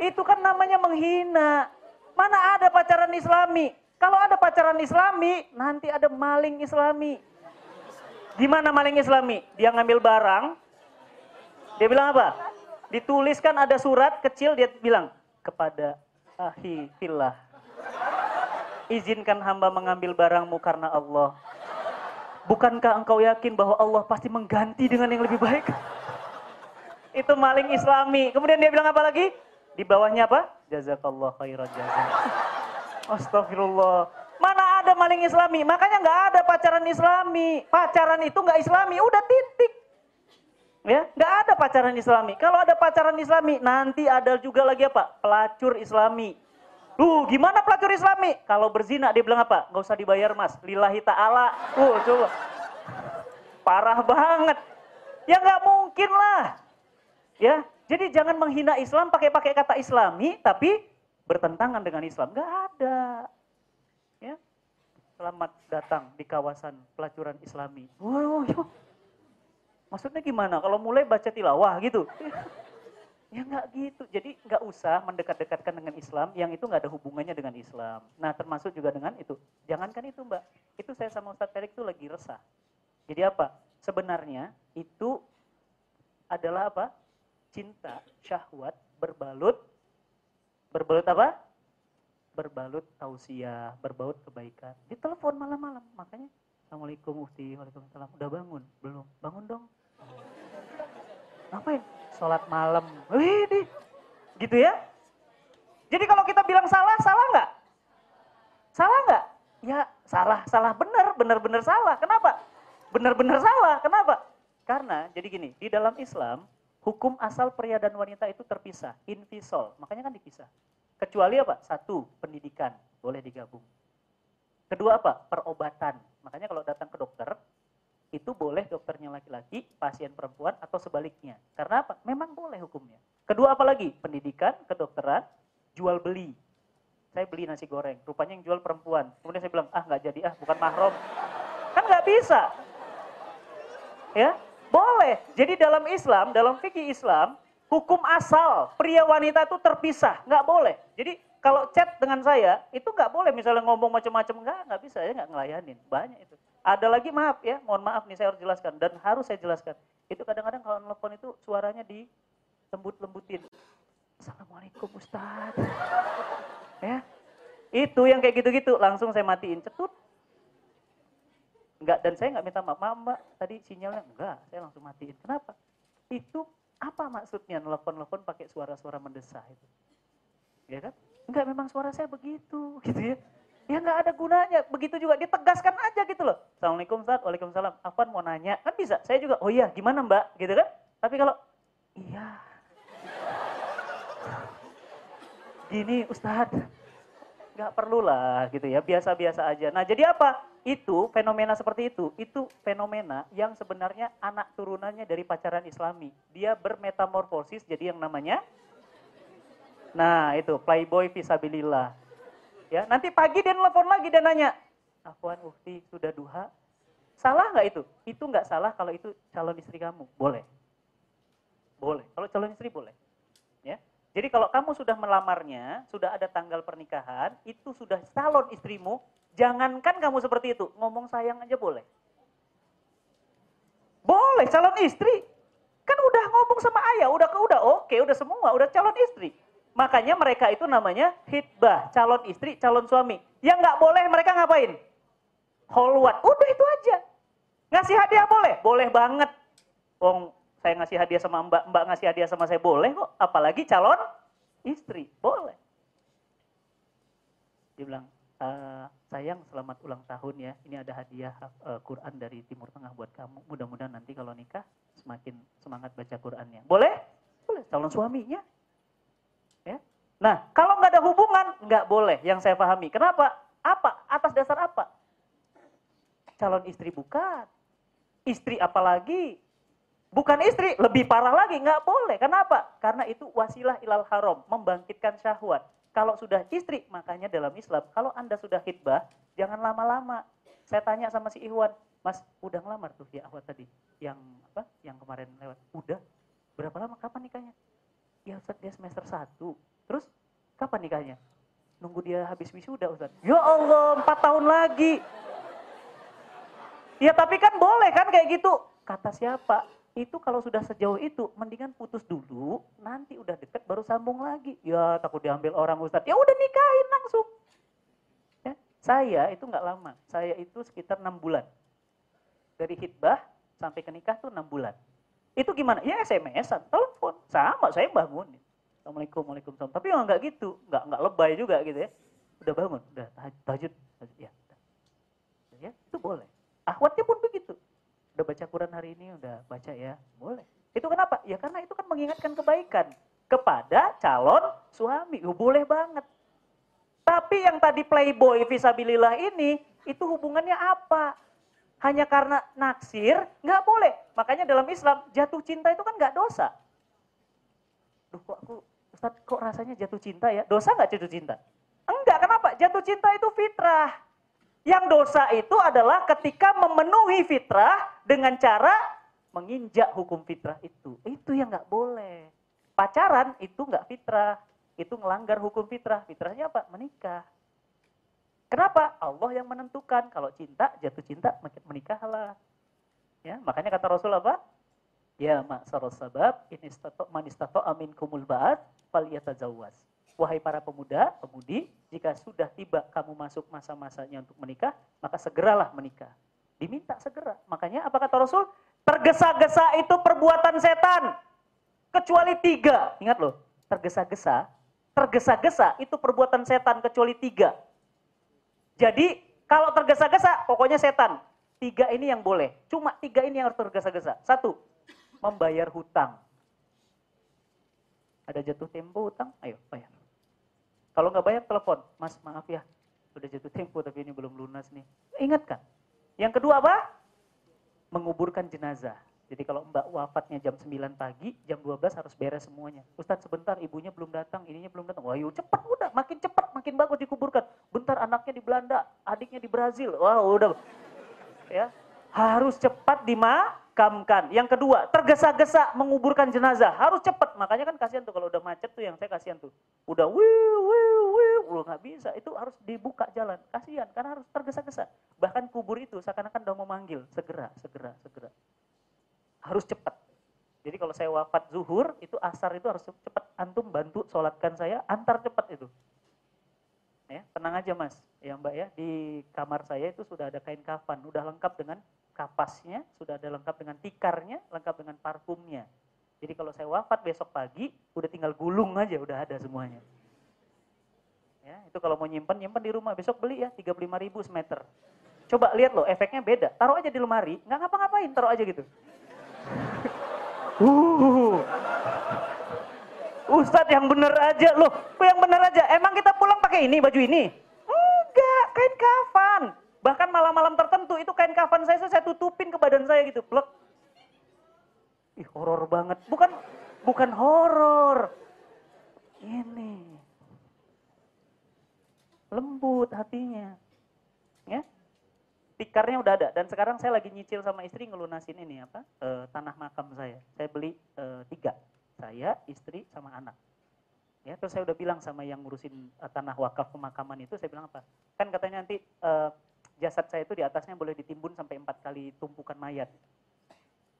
Itu kan namanya menghina. Mana ada pacaran islami? Kalau ada pacaran islami, nanti ada maling islami. Gimana maling islami? Dia ngambil barang, dia bilang apa? Dituliskan ada surat kecil, dia bilang, kepada ahi fillah. Izinkan hamba mengambil barangmu karena Allah. Bukankah engkau yakin bahwa Allah pasti mengganti dengan yang lebih baik? itu maling islami. Kemudian dia bilang apa lagi? Di bawahnya apa? Jazakallah khairan jazak. Astagfirullah. Mana ada maling islami? Makanya nggak ada pacaran islami. Pacaran itu nggak islami, udah titik. Ya, nggak ada pacaran islami. Kalau ada pacaran islami, nanti ada juga lagi apa? Pelacur islami. Duh, gimana pelacur islami? Kalau berzina dia bilang apa? Nggak usah dibayar mas, lillahi ta'ala. Uh, coba. Parah banget. Ya nggak mungkin lah. Ya, jadi jangan menghina Islam pakai-pakai kata Islami, tapi bertentangan dengan Islam. Gak ada. Ya, selamat datang di kawasan pelacuran Islami. Yo. Maksudnya gimana? Kalau mulai baca tilawah gitu? Ya nggak gitu. Jadi nggak usah mendekat-dekatkan dengan Islam yang itu nggak ada hubungannya dengan Islam. Nah termasuk juga dengan itu. Jangankan itu mbak. Itu saya sama Ustadz Felix itu lagi resah. Jadi apa? Sebenarnya itu adalah apa? cinta, syahwat berbalut berbalut apa? Berbalut tausiah, berbalut kebaikan. Di telepon malam-malam, makanya Assalamualaikum Ufti, Waalaikumsalam. Udah bangun? Belum. Bangun dong. Ngapain? Sholat malam. Wih, gitu ya. Jadi kalau kita bilang salah, salah nggak? Salah nggak? Ya salah, salah benar, benar-benar salah. Kenapa? Benar-benar salah. Kenapa? Karena jadi gini, di dalam Islam Hukum asal pria dan wanita itu terpisah, invisol, makanya kan dipisah. Kecuali apa? Satu, pendidikan, boleh digabung. Kedua apa? Perobatan. Makanya kalau datang ke dokter, itu boleh dokternya laki-laki, pasien perempuan, atau sebaliknya. Karena apa? Memang boleh hukumnya. Kedua apa lagi? Pendidikan, kedokteran, jual beli. Saya beli nasi goreng, rupanya yang jual perempuan. Kemudian saya bilang, ah nggak jadi ah, bukan mahrom. Kan nggak bisa. Ya, boleh. Jadi dalam Islam, dalam fikih Islam, hukum asal pria wanita itu terpisah, nggak boleh. Jadi kalau chat dengan saya itu nggak boleh misalnya ngomong macam-macam nggak nggak bisa ya nggak ngelayanin banyak itu. Ada lagi maaf ya, mohon maaf nih saya harus jelaskan dan harus saya jelaskan. Itu kadang-kadang kalau nelfon itu suaranya di lembut-lembutin. Assalamualaikum Ustaz. ya, itu yang kayak gitu-gitu langsung saya matiin cetut Enggak, dan saya nggak minta maaf, maaf mbak, tadi sinyalnya enggak, saya langsung matiin. Kenapa? Itu apa maksudnya nelfon-nelfon pakai suara-suara mendesah itu? Ya kan? Enggak, memang suara saya begitu, gitu ya. Ya nggak ada gunanya, begitu juga ditegaskan aja gitu loh. Assalamualaikum Ustaz, Waalaikumsalam. Afan mau nanya, kan bisa. Saya juga, oh iya gimana mbak, gitu kan. Tapi kalau, iya. Gini Ustadz, nggak perlu lah gitu ya, biasa-biasa aja. Nah jadi apa? itu fenomena seperti itu, itu fenomena yang sebenarnya anak turunannya dari pacaran islami. Dia bermetamorfosis jadi yang namanya Nah, itu playboy visabilillah. Ya, nanti pagi dia nelfon lagi dan nanya, Afwan Ufti sudah duha? Salah nggak itu? Itu nggak salah kalau itu calon istri kamu. Boleh. Boleh. Kalau calon istri boleh. Ya. Jadi kalau kamu sudah melamarnya, sudah ada tanggal pernikahan, itu sudah calon istrimu, jangankan kamu seperti itu, ngomong sayang aja boleh. Boleh calon istri. Kan udah ngomong sama ayah, udah ke udah oke, udah semua, udah calon istri. Makanya mereka itu namanya hitbah, calon istri, calon suami. Yang nggak boleh mereka ngapain? Holwat, udah itu aja. Ngasih hadiah boleh? Boleh banget. Wong saya ngasih hadiah sama mbak, mbak ngasih hadiah sama saya boleh kok. Apalagi calon istri, boleh. Dia bilang, e, sayang selamat ulang tahun ya. Ini ada hadiah uh, Quran dari Timur Tengah buat kamu. Mudah-mudahan nanti kalau nikah semakin semangat baca Qurannya. Boleh? Boleh. Calon suaminya. Nah, kalau nggak ada hubungan, nggak boleh. Yang saya pahami. Kenapa? Apa? Atas dasar apa? Calon istri bukan. Istri apalagi? Bukan istri lebih parah lagi nggak boleh. Kenapa? Karena itu wasilah ilal haram membangkitkan syahwat. Kalau sudah istri makanya dalam Islam kalau anda sudah hitbah jangan lama-lama. Saya tanya sama si Iwan mas udah ngelamar tuh ya awat tadi? Yang apa? Yang kemarin lewat. Udah. Berapa lama? Kapan nikahnya? Ya Ustaz dia semester satu terus kapan nikahnya nunggu dia habis wisuda Ustaz ya Allah empat tahun lagi Ya tapi kan boleh kan kayak gitu. Kata siapa? Itu kalau sudah sejauh itu, mendingan putus dulu, nanti udah deket baru sambung lagi. Ya takut diambil orang Ustadz. Ya udah nikahin langsung. Ya, saya itu nggak lama. Saya itu sekitar enam bulan. Dari hitbah sampai ke nikah tuh enam bulan. Itu gimana? Ya SMS-an, telepon. Sama, saya bangun. Assalamualaikum, Waalaikumsalam. Tapi yang nggak gitu, nggak nggak lebay juga gitu ya. Udah bangun, udah tahajud, tahajud ya. Ya, itu boleh. Ahwatnya pun begitu. Udah baca Quran hari ini, udah baca ya, boleh. Itu kenapa? Ya karena itu kan mengingatkan kebaikan kepada calon suami. Oh, boleh banget. Tapi yang tadi playboy visabilillah ini, itu hubungannya apa? Hanya karena naksir, nggak boleh. Makanya dalam Islam, jatuh cinta itu kan nggak dosa. Duh kok aku, Ustaz kok rasanya jatuh cinta ya? Dosa nggak jatuh cinta? Enggak, kenapa? Jatuh cinta itu fitrah. Yang dosa itu adalah ketika memenuhi fitrah dengan cara menginjak hukum fitrah itu. Itu yang nggak boleh. Pacaran itu nggak fitrah. Itu melanggar hukum fitrah. Fitrahnya apa? Menikah. Kenapa? Allah yang menentukan. Kalau cinta, jatuh cinta, menikahlah. Ya, makanya kata Rasul apa? Ya ma'asarul sabab, ini manistato amin kumul ba'at, fal yatazawwas. Wahai para pemuda, pemudi, jika sudah tiba kamu masuk masa-masanya untuk menikah, maka segeralah menikah. Diminta segera. Makanya apa kata Rasul? Tergesa-gesa itu perbuatan setan. Kecuali tiga. Ingat loh, tergesa-gesa. Tergesa-gesa itu perbuatan setan kecuali tiga. Jadi kalau tergesa-gesa pokoknya setan. Tiga ini yang boleh. Cuma tiga ini yang harus tergesa-gesa. Satu, membayar hutang. Ada jatuh tempo hutang, ayo bayar. Kalau nggak bayar telepon, Mas maaf ya, sudah jatuh tempo tapi ini belum lunas nih. Ingatkan. Yang kedua apa? Menguburkan jenazah. Jadi kalau mbak wafatnya jam 9 pagi, jam 12 harus beres semuanya. Ustadz sebentar ibunya belum datang, ininya belum datang. Wah yuk cepat udah, makin cepat makin bagus dikuburkan. Bentar anaknya di Belanda, adiknya di Brazil. Wah udah. Ya, harus cepat dimakamkan. Yang kedua, tergesa-gesa menguburkan jenazah. Harus cepat. Makanya kan kasihan tuh kalau udah macet tuh yang saya kasihan tuh. Udah wiu wiu wiu, udah nggak bisa. Itu harus dibuka jalan. Kasihan karena harus tergesa-gesa. Bahkan kubur itu seakan-akan udah mau manggil. Segera, segera, segera. Harus cepat. Jadi kalau saya wafat zuhur, itu asar itu harus cepat. Antum bantu sholatkan saya, antar cepat itu. Ya, tenang aja mas, ya mbak ya, di kamar saya itu sudah ada kain kafan, udah lengkap dengan kapasnya, sudah ada lengkap dengan tikarnya, lengkap dengan parfumnya. Jadi kalau saya wafat besok pagi, udah tinggal gulung aja, udah ada semuanya. Ya, itu kalau mau nyimpen, nyimpen di rumah. Besok beli ya, 35 ribu semeter. Coba lihat loh, efeknya beda. Taruh aja di lemari, nggak ngapa-ngapain, taruh aja gitu. uh. Ustadz yang bener aja loh, yang bener aja. Emang kita pulang pakai ini, baju ini? Enggak, kain kafan. Bahkan malam-malam tertentu itu kain kafan saya saya tutupin ke badan saya gitu, plek. Ih, horor banget. Bukan bukan horor. Ini. Lembut hatinya. Ya. Tikarnya udah ada dan sekarang saya lagi nyicil sama istri ngelunasin ini apa? E, tanah makam saya. Saya beli e, tiga. Saya, istri, sama anak. Ya, terus saya udah bilang sama yang ngurusin uh, tanah wakaf pemakaman itu, saya bilang apa? Kan katanya nanti uh, jasad saya itu di atasnya boleh ditimbun sampai empat kali tumpukan mayat.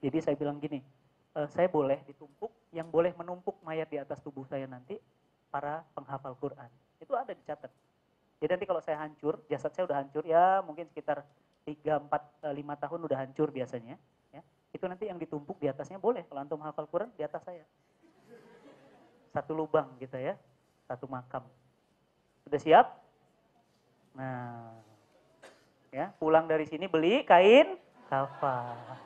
Jadi saya bilang gini, uh, saya boleh ditumpuk, yang boleh menumpuk mayat di atas tubuh saya nanti para penghafal Quran. Itu ada dicatat. Jadi nanti kalau saya hancur, jasad saya udah hancur, ya mungkin sekitar 3, 4, 5 tahun udah hancur biasanya. Ya. Itu nanti yang ditumpuk di atasnya boleh, kalau antum hafal Quran di atas saya satu lubang gitu ya, satu makam. Sudah siap? Nah, ya pulang dari sini beli kain kafan.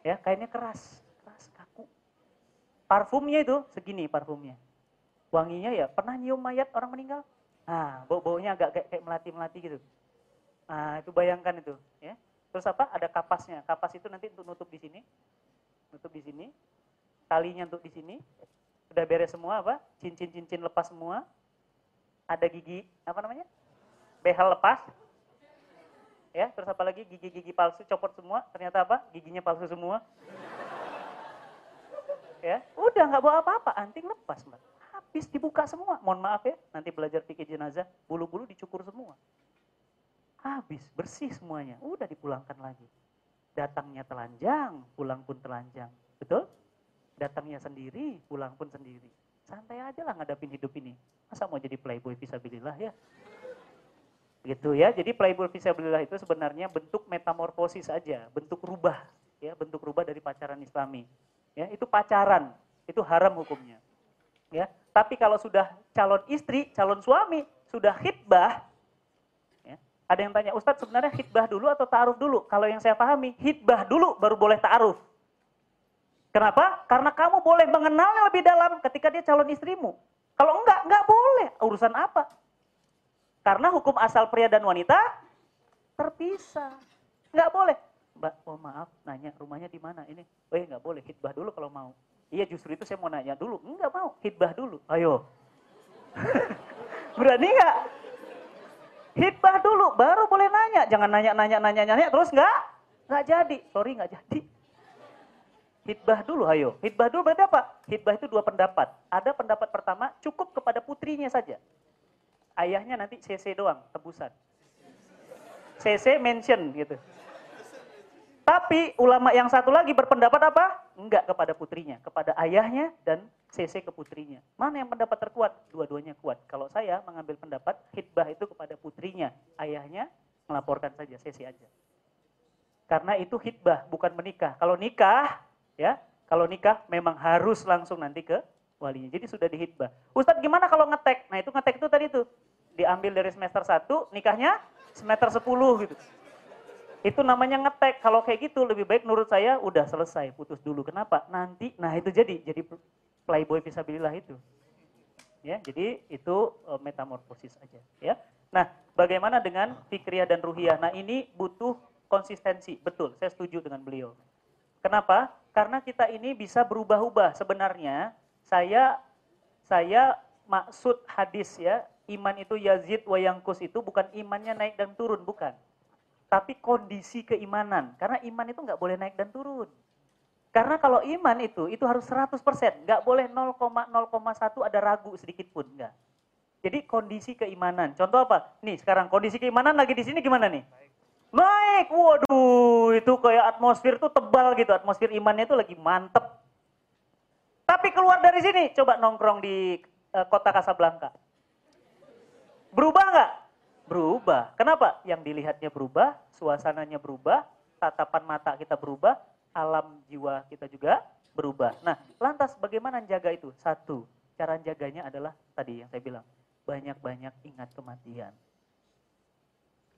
Ya kainnya keras, keras kaku. Parfumnya itu segini parfumnya. Wanginya ya pernah nyium mayat orang meninggal? Nah, bau-baunya agak kayak, kayak melati-melati gitu. Nah, itu bayangkan itu, ya. Terus apa? Ada kapasnya. Kapas itu nanti untuk nutup di sini. Nutup di sini. Talinya untuk di sini. Udah beres semua apa? Cincin-cincin lepas semua. Ada gigi, apa namanya? Behel lepas. Ya, terus apa lagi? Gigi-gigi palsu copot semua. Ternyata apa? Giginya palsu semua. Ya, udah nggak bawa apa-apa, anting lepas, Mbak. Habis dibuka semua. Mohon maaf ya, nanti belajar pikir jenazah, bulu-bulu dicukur semua. Habis, bersih semuanya. Udah dipulangkan lagi. Datangnya telanjang, pulang pun telanjang. Betul? datangnya sendiri, pulang pun sendiri. Santai aja lah ngadapin hidup ini. Masa mau jadi playboy visabilillah ya? Gitu ya. Jadi playboy visabilillah itu sebenarnya bentuk metamorfosis saja, bentuk rubah, ya, bentuk rubah dari pacaran Islami. Ya, itu pacaran, itu haram hukumnya. Ya, tapi kalau sudah calon istri, calon suami, sudah khidbah, ya, ada yang tanya, Ustadz sebenarnya khidbah dulu atau ta'aruf dulu? Kalau yang saya pahami, khidbah dulu baru boleh ta'aruf. Kenapa? Karena kamu boleh mengenalnya lebih dalam ketika dia calon istrimu. Kalau enggak, enggak boleh. Urusan apa? Karena hukum asal pria dan wanita terpisah. Enggak boleh. Mbak, oh maaf, nanya rumahnya di mana ini? Oh ya enggak boleh, hitbah dulu kalau mau. Iya justru itu saya mau nanya dulu. Enggak mau, hitbah dulu. Ayo. Berani enggak? Hitbah dulu, baru boleh nanya. Jangan nanya, nanya, nanya, nanya, terus enggak? Enggak jadi. Sorry, enggak jadi. Hitbah dulu, ayo. Hitbah dulu berarti apa? Hitbah itu dua pendapat. Ada pendapat pertama, cukup kepada putrinya saja. Ayahnya nanti CC doang, tebusan. CC mention gitu. Tapi ulama yang satu lagi berpendapat apa? Enggak kepada putrinya, kepada ayahnya dan CC ke putrinya. Mana yang pendapat terkuat? Dua-duanya kuat. Kalau saya mengambil pendapat hitbah itu kepada putrinya, ayahnya melaporkan saja CC aja. Karena itu hitbah, bukan menikah. Kalau nikah, ya kalau nikah memang harus langsung nanti ke walinya. Jadi sudah dihitbah. Ustadz gimana kalau ngetek? Nah itu ngetek itu tadi tuh. Diambil dari semester 1, nikahnya semester 10 gitu. Itu namanya ngetek. Kalau kayak gitu lebih baik menurut saya udah selesai, putus dulu. Kenapa? Nanti, nah itu jadi, jadi playboy visabilillah itu. Ya, jadi itu uh, metamorfosis aja. Ya. Nah, bagaimana dengan fikriyah dan ruhiyah? Nah ini butuh konsistensi, betul. Saya setuju dengan beliau. Kenapa? Karena kita ini bisa berubah-ubah. Sebenarnya saya saya maksud hadis ya, iman itu yazid wa yangkus itu bukan imannya naik dan turun, bukan. Tapi kondisi keimanan. Karena iman itu nggak boleh naik dan turun. Karena kalau iman itu, itu harus 100%. Nggak boleh 0,01 ada ragu sedikit pun. Nggak. Jadi kondisi keimanan. Contoh apa? Nih sekarang kondisi keimanan lagi di sini gimana nih? Naik, waduh itu kayak atmosfer tuh tebal gitu, atmosfer imannya itu lagi mantep. Tapi keluar dari sini, coba nongkrong di uh, kota Kasablanka. Berubah nggak? Berubah. Kenapa? Yang dilihatnya berubah, suasananya berubah, tatapan mata kita berubah, alam jiwa kita juga berubah. Nah, lantas bagaimana jaga itu? Satu, cara jaganya adalah tadi yang saya bilang, banyak-banyak ingat kematian.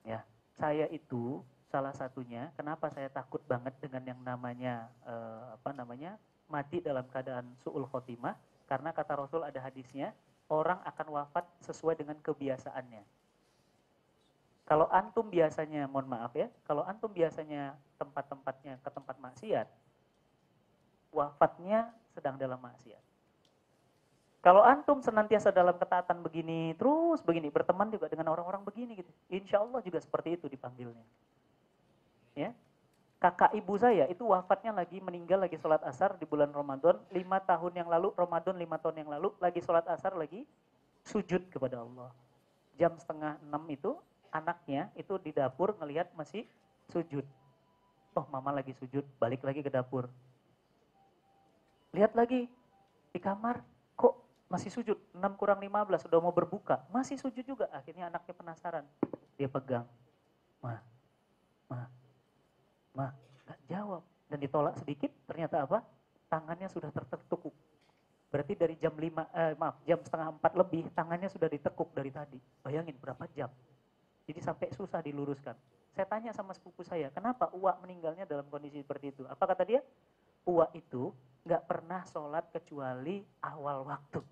Ya, saya itu salah satunya kenapa saya takut banget dengan yang namanya uh, apa namanya mati dalam keadaan suul khotimah karena kata Rasul ada hadisnya orang akan wafat sesuai dengan kebiasaannya. Kalau antum biasanya, mohon maaf ya, kalau antum biasanya tempat-tempatnya ke tempat maksiat, wafatnya sedang dalam maksiat. Kalau antum senantiasa dalam ketaatan begini, terus begini, berteman juga dengan orang-orang begini gitu. Insya Allah juga seperti itu dipanggilnya. Ya, kakak ibu saya itu wafatnya lagi meninggal lagi sholat asar di bulan Ramadan. Lima tahun yang lalu Ramadan lima tahun yang lalu lagi sholat asar lagi sujud kepada Allah. Jam setengah enam itu anaknya itu di dapur ngelihat masih sujud. Oh mama lagi sujud balik lagi ke dapur. Lihat lagi di kamar kok masih sujud? 6 kurang 15 sudah mau berbuka. Masih sujud juga. Akhirnya anaknya penasaran. Dia pegang. Mah mah Mah, nggak jawab. Dan ditolak sedikit, ternyata apa? Tangannya sudah tertekuk. Berarti dari jam 5, eh, maaf, jam setengah 4 lebih, tangannya sudah ditekuk dari tadi. Bayangin berapa jam. Jadi sampai susah diluruskan. Saya tanya sama sepupu saya, kenapa Uwa meninggalnya dalam kondisi seperti itu? Apa kata dia? Uwa itu nggak pernah sholat kecuali awal waktu.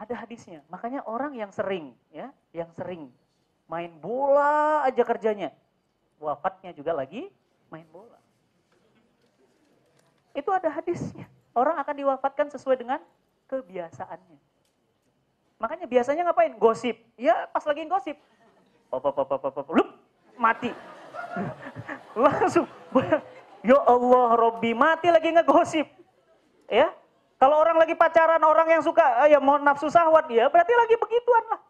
Ada hadisnya. Makanya orang yang sering, ya, yang sering main bola aja kerjanya, wafatnya juga lagi main bola. Itu ada hadisnya. Orang akan diwafatkan sesuai dengan kebiasaannya. Makanya biasanya ngapain? Gosip. Ya pas lagi gosip. Lup, mati. Langsung. Ya Allah Robbi, mati lagi ngegosip. Ya, kalau orang lagi pacaran, orang yang suka ya mau nafsu sahwat ya, berarti lagi begituan lah.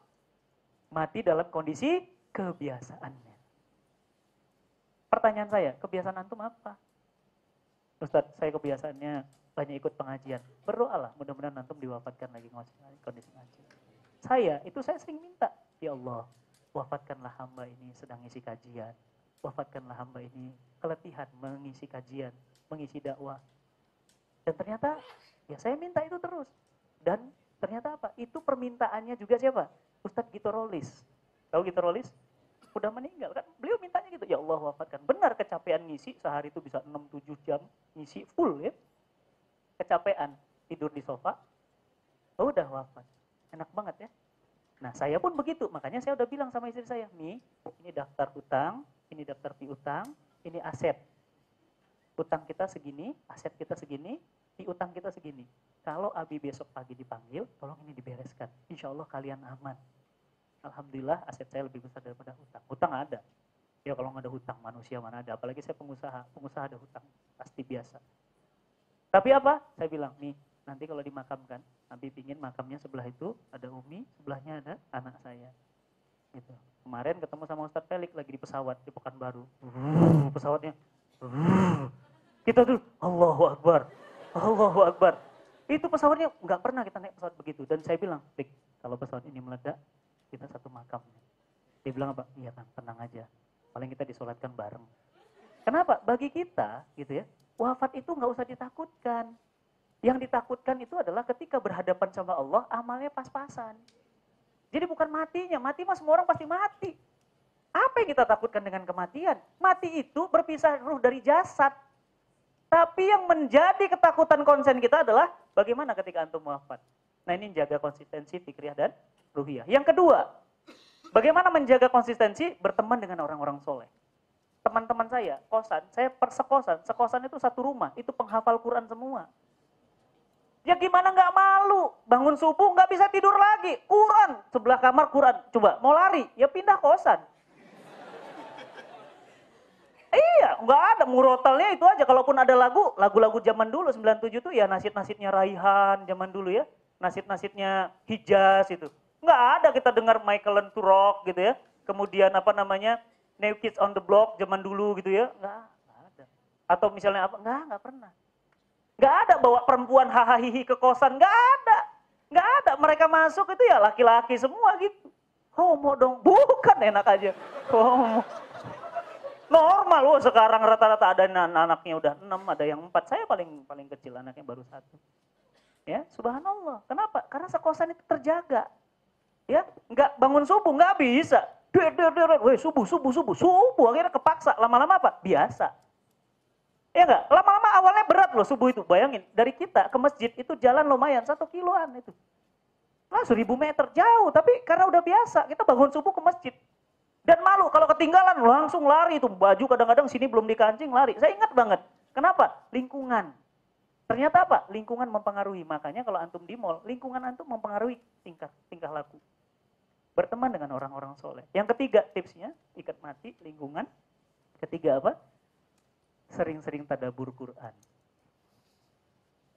Mati dalam kondisi kebiasaan. Pertanyaan saya, kebiasaan antum apa? Ustadz, saya kebiasaannya banyak ikut pengajian. Berdoalah, mudah-mudahan antum diwafatkan lagi kondisi ngaji. Saya, itu saya sering minta, ya Allah, wafatkanlah hamba ini sedang ngisi kajian. Wafatkanlah hamba ini keletihan mengisi kajian, mengisi dakwah. Dan ternyata, ya saya minta itu terus. Dan ternyata apa? Itu permintaannya juga siapa? Ustadz Gito Rolis. Tahu Gito Rolis? Udah meninggal kan? Beliau mintanya gitu ya Allah wafatkan. Benar kecapean ngisi sehari itu bisa 6-7 jam ngisi full ya. Kecapean tidur di sofa oh udah wafat. Enak banget ya. Nah saya pun begitu makanya saya udah bilang sama istri saya nih ini daftar utang ini daftar piutang ini aset. Utang kita segini aset kita segini piutang kita segini. Kalau Abi besok pagi dipanggil tolong ini dibereskan. Insya Allah kalian aman Alhamdulillah aset saya lebih besar daripada hutang. Hutang ada. Ya kalau nggak ada hutang manusia mana ada. Apalagi saya pengusaha. Pengusaha ada hutang. Pasti biasa. Tapi apa? Saya bilang, nih nanti kalau dimakamkan, Nabi pingin makamnya sebelah itu ada Umi, sebelahnya ada anak saya. Gitu. Kemarin ketemu sama Ustadz Felix lagi di pesawat di Pekanbaru. Pesawatnya. Kita tuh Allahu Akbar. Allahu Akbar. Itu pesawatnya nggak pernah kita naik pesawat begitu. Dan saya bilang, kalau pesawat ini meledak, kita satu makam. Dia bilang apa? Iya kan, tenang aja. Paling kita disolatkan bareng. Kenapa? Bagi kita, gitu ya, wafat itu nggak usah ditakutkan. Yang ditakutkan itu adalah ketika berhadapan sama Allah, amalnya pas-pasan. Jadi bukan matinya, mati mah semua orang pasti mati. Apa yang kita takutkan dengan kematian? Mati itu berpisah ruh dari jasad. Tapi yang menjadi ketakutan konsen kita adalah bagaimana ketika antum wafat. Nah ini jaga konsistensi fikriah dan ruhiyah. Yang kedua, bagaimana menjaga konsistensi berteman dengan orang-orang soleh. Teman-teman saya, kosan, saya persekosan, sekosan itu satu rumah, itu penghafal Quran semua. Ya gimana nggak malu, bangun subuh nggak bisa tidur lagi, Quran, sebelah kamar Quran, coba mau lari, ya pindah kosan. Iya, nggak ada murotalnya itu aja. Kalaupun ada lagu, lagu-lagu zaman dulu 97 tuh ya nasid-nasidnya Raihan zaman dulu ya, nasid-nasidnya Hijaz itu. Nggak ada kita dengar Michael to Rock gitu ya. Kemudian apa namanya New Kids on the Block zaman dulu gitu ya. Nggak, nggak ada. Atau misalnya apa? Nggak, nggak pernah. Nggak ada bawa perempuan hahaha ke kosan. Nggak ada. Nggak ada. Mereka masuk itu ya laki-laki semua gitu. Homo dong. Bukan enak aja. Homo. Normal loh sekarang rata-rata ada anak-anaknya udah enam, ada yang empat. Saya paling paling kecil anaknya baru satu. Ya, subhanallah. Kenapa? Karena sekosan itu terjaga. Ya, nggak bangun subuh nggak bisa. Der, der, der, weh subuh, subuh, subuh, subuh. Akhirnya kepaksa. Lama-lama apa? Biasa. Ya nggak? Lama-lama awalnya berat loh subuh itu. Bayangin, dari kita ke masjid itu jalan lumayan, satu kiloan itu. Nah, seribu meter jauh, tapi karena udah biasa, kita bangun subuh ke masjid. Dan malu kalau ketinggalan langsung lari itu baju kadang-kadang sini belum dikancing lari. Saya ingat banget. Kenapa? Lingkungan. Ternyata apa? Lingkungan mempengaruhi. Makanya kalau antum di mall, lingkungan antum mempengaruhi tingkah tingkah laku. Berteman dengan orang-orang soleh. Yang ketiga tipsnya, ikat mati, lingkungan. Ketiga apa? Sering-sering tadabur Quran.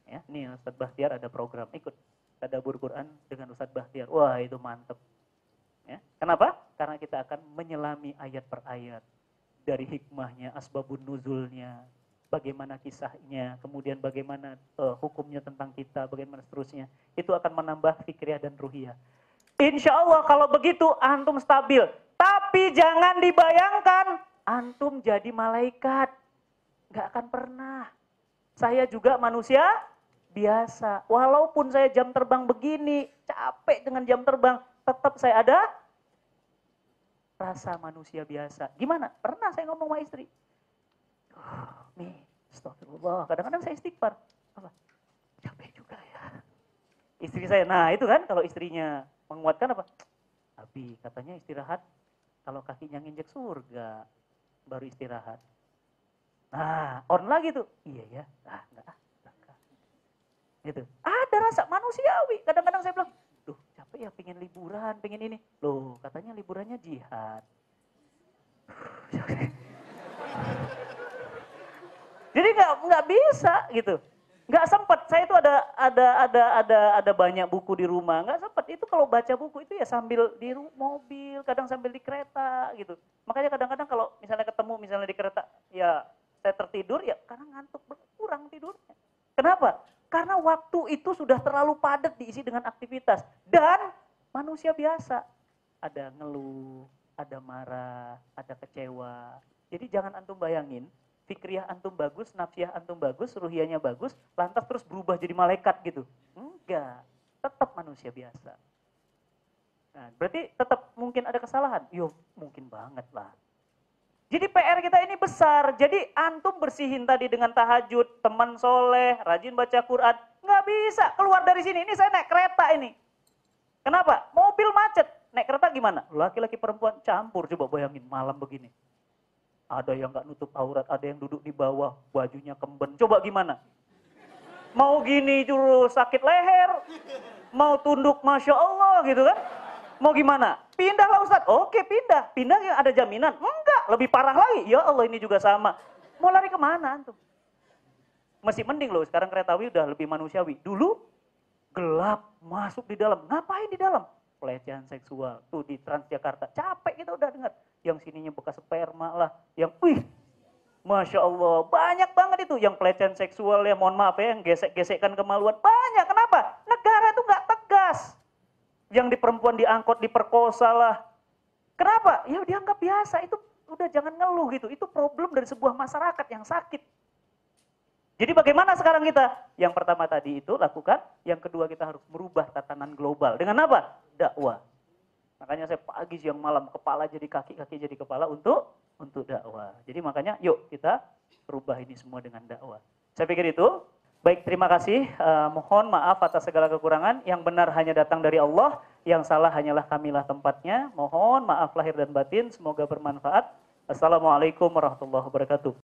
Ya, nih Ustadz Bahtiar ada program, ikut tadabur Quran dengan Ustadz Bahtiar. Wah itu mantep. Ya. Kenapa? Karena kita akan menyelami ayat per ayat. Dari hikmahnya, asbabun nuzulnya, bagaimana kisahnya, kemudian bagaimana uh, hukumnya tentang kita, bagaimana seterusnya. Itu akan menambah fikriah dan ruhiyah. Insya Allah kalau begitu antum stabil. Tapi jangan dibayangkan antum jadi malaikat. Gak akan pernah. Saya juga manusia biasa. Walaupun saya jam terbang begini, capek dengan jam terbang, tetap saya ada rasa manusia biasa. Gimana? Pernah saya ngomong sama istri, nih, astagfirullah. Kadang-kadang saya istighfar. Capek juga ya. Istri saya, nah itu kan kalau istrinya menguatkan apa? Abi, katanya istirahat kalau kakinya nginjek surga baru istirahat. Nah, on lagi tuh. Iya ya. Ah, enggak ah. Gitu. Ada rasa manusiawi. Kadang-kadang saya bilang, duh capek ya pengen liburan, pengen ini. Loh, katanya liburannya jihad. Jadi nggak nggak bisa gitu. Nggak sempat. Saya itu ada ada ada ada ada banyak buku di rumah. Nggak sempat. Itu kalau baca buku itu ya sambil di mobil, kadang sambil di kereta gitu. Makanya kadang-kadang kalau misalnya ketemu misalnya di kereta, ya saya tertidur ya karena ngantuk berkurang tidurnya. Kenapa? Karena waktu itu sudah terlalu padat diisi dengan aktivitas dan manusia biasa. Ada ngeluh, ada marah, ada kecewa. Jadi jangan antum bayangin fikriyah antum bagus, nafsiyah antum bagus, ruhiyahnya bagus, lantas terus berubah jadi malaikat gitu. Enggak, tetap manusia biasa. Nah, berarti tetap mungkin ada kesalahan? Yo, mungkin banget lah. Jadi PR kita ini besar. Jadi antum bersihin tadi dengan tahajud, teman soleh, rajin baca Quran. Nggak bisa keluar dari sini. Ini saya naik kereta ini. Kenapa? Mobil macet. Naik kereta gimana? Laki-laki perempuan campur. Coba bayangin malam begini ada yang nggak nutup aurat, ada yang duduk di bawah, bajunya kemben. Coba gimana? Mau gini terus sakit leher, mau tunduk Masya Allah gitu kan? Mau gimana? Pindahlah Ustaz. Oke pindah. Pindah yang ada jaminan? Enggak, lebih parah lagi. Ya Allah ini juga sama. Mau lari ke mana antum? Masih mending loh, sekarang keretawi udah lebih manusiawi. Dulu gelap, masuk di dalam. Ngapain di dalam? Pelecehan seksual. Tuh di Transjakarta. Capek kita udah dengar yang sininya bekas sperma lah, yang wih, Masya Allah, banyak banget itu yang pelecehan seksual ya, mohon maaf ya, yang gesek-gesekkan kemaluan, banyak, kenapa? Negara itu nggak tegas. Yang di perempuan diangkut, diperkosa lah. Kenapa? Ya dianggap biasa, itu udah jangan ngeluh gitu, itu problem dari sebuah masyarakat yang sakit. Jadi bagaimana sekarang kita? Yang pertama tadi itu lakukan, yang kedua kita harus merubah tatanan global. Dengan apa? Dakwah. Makanya saya pagi siang malam kepala jadi kaki, kaki jadi kepala untuk untuk dakwah. Jadi makanya yuk kita rubah ini semua dengan dakwah. Saya pikir itu. Baik, terima kasih. Uh, mohon maaf atas segala kekurangan. Yang benar hanya datang dari Allah, yang salah hanyalah kamilah tempatnya. Mohon maaf lahir dan batin, semoga bermanfaat. Assalamualaikum warahmatullahi wabarakatuh.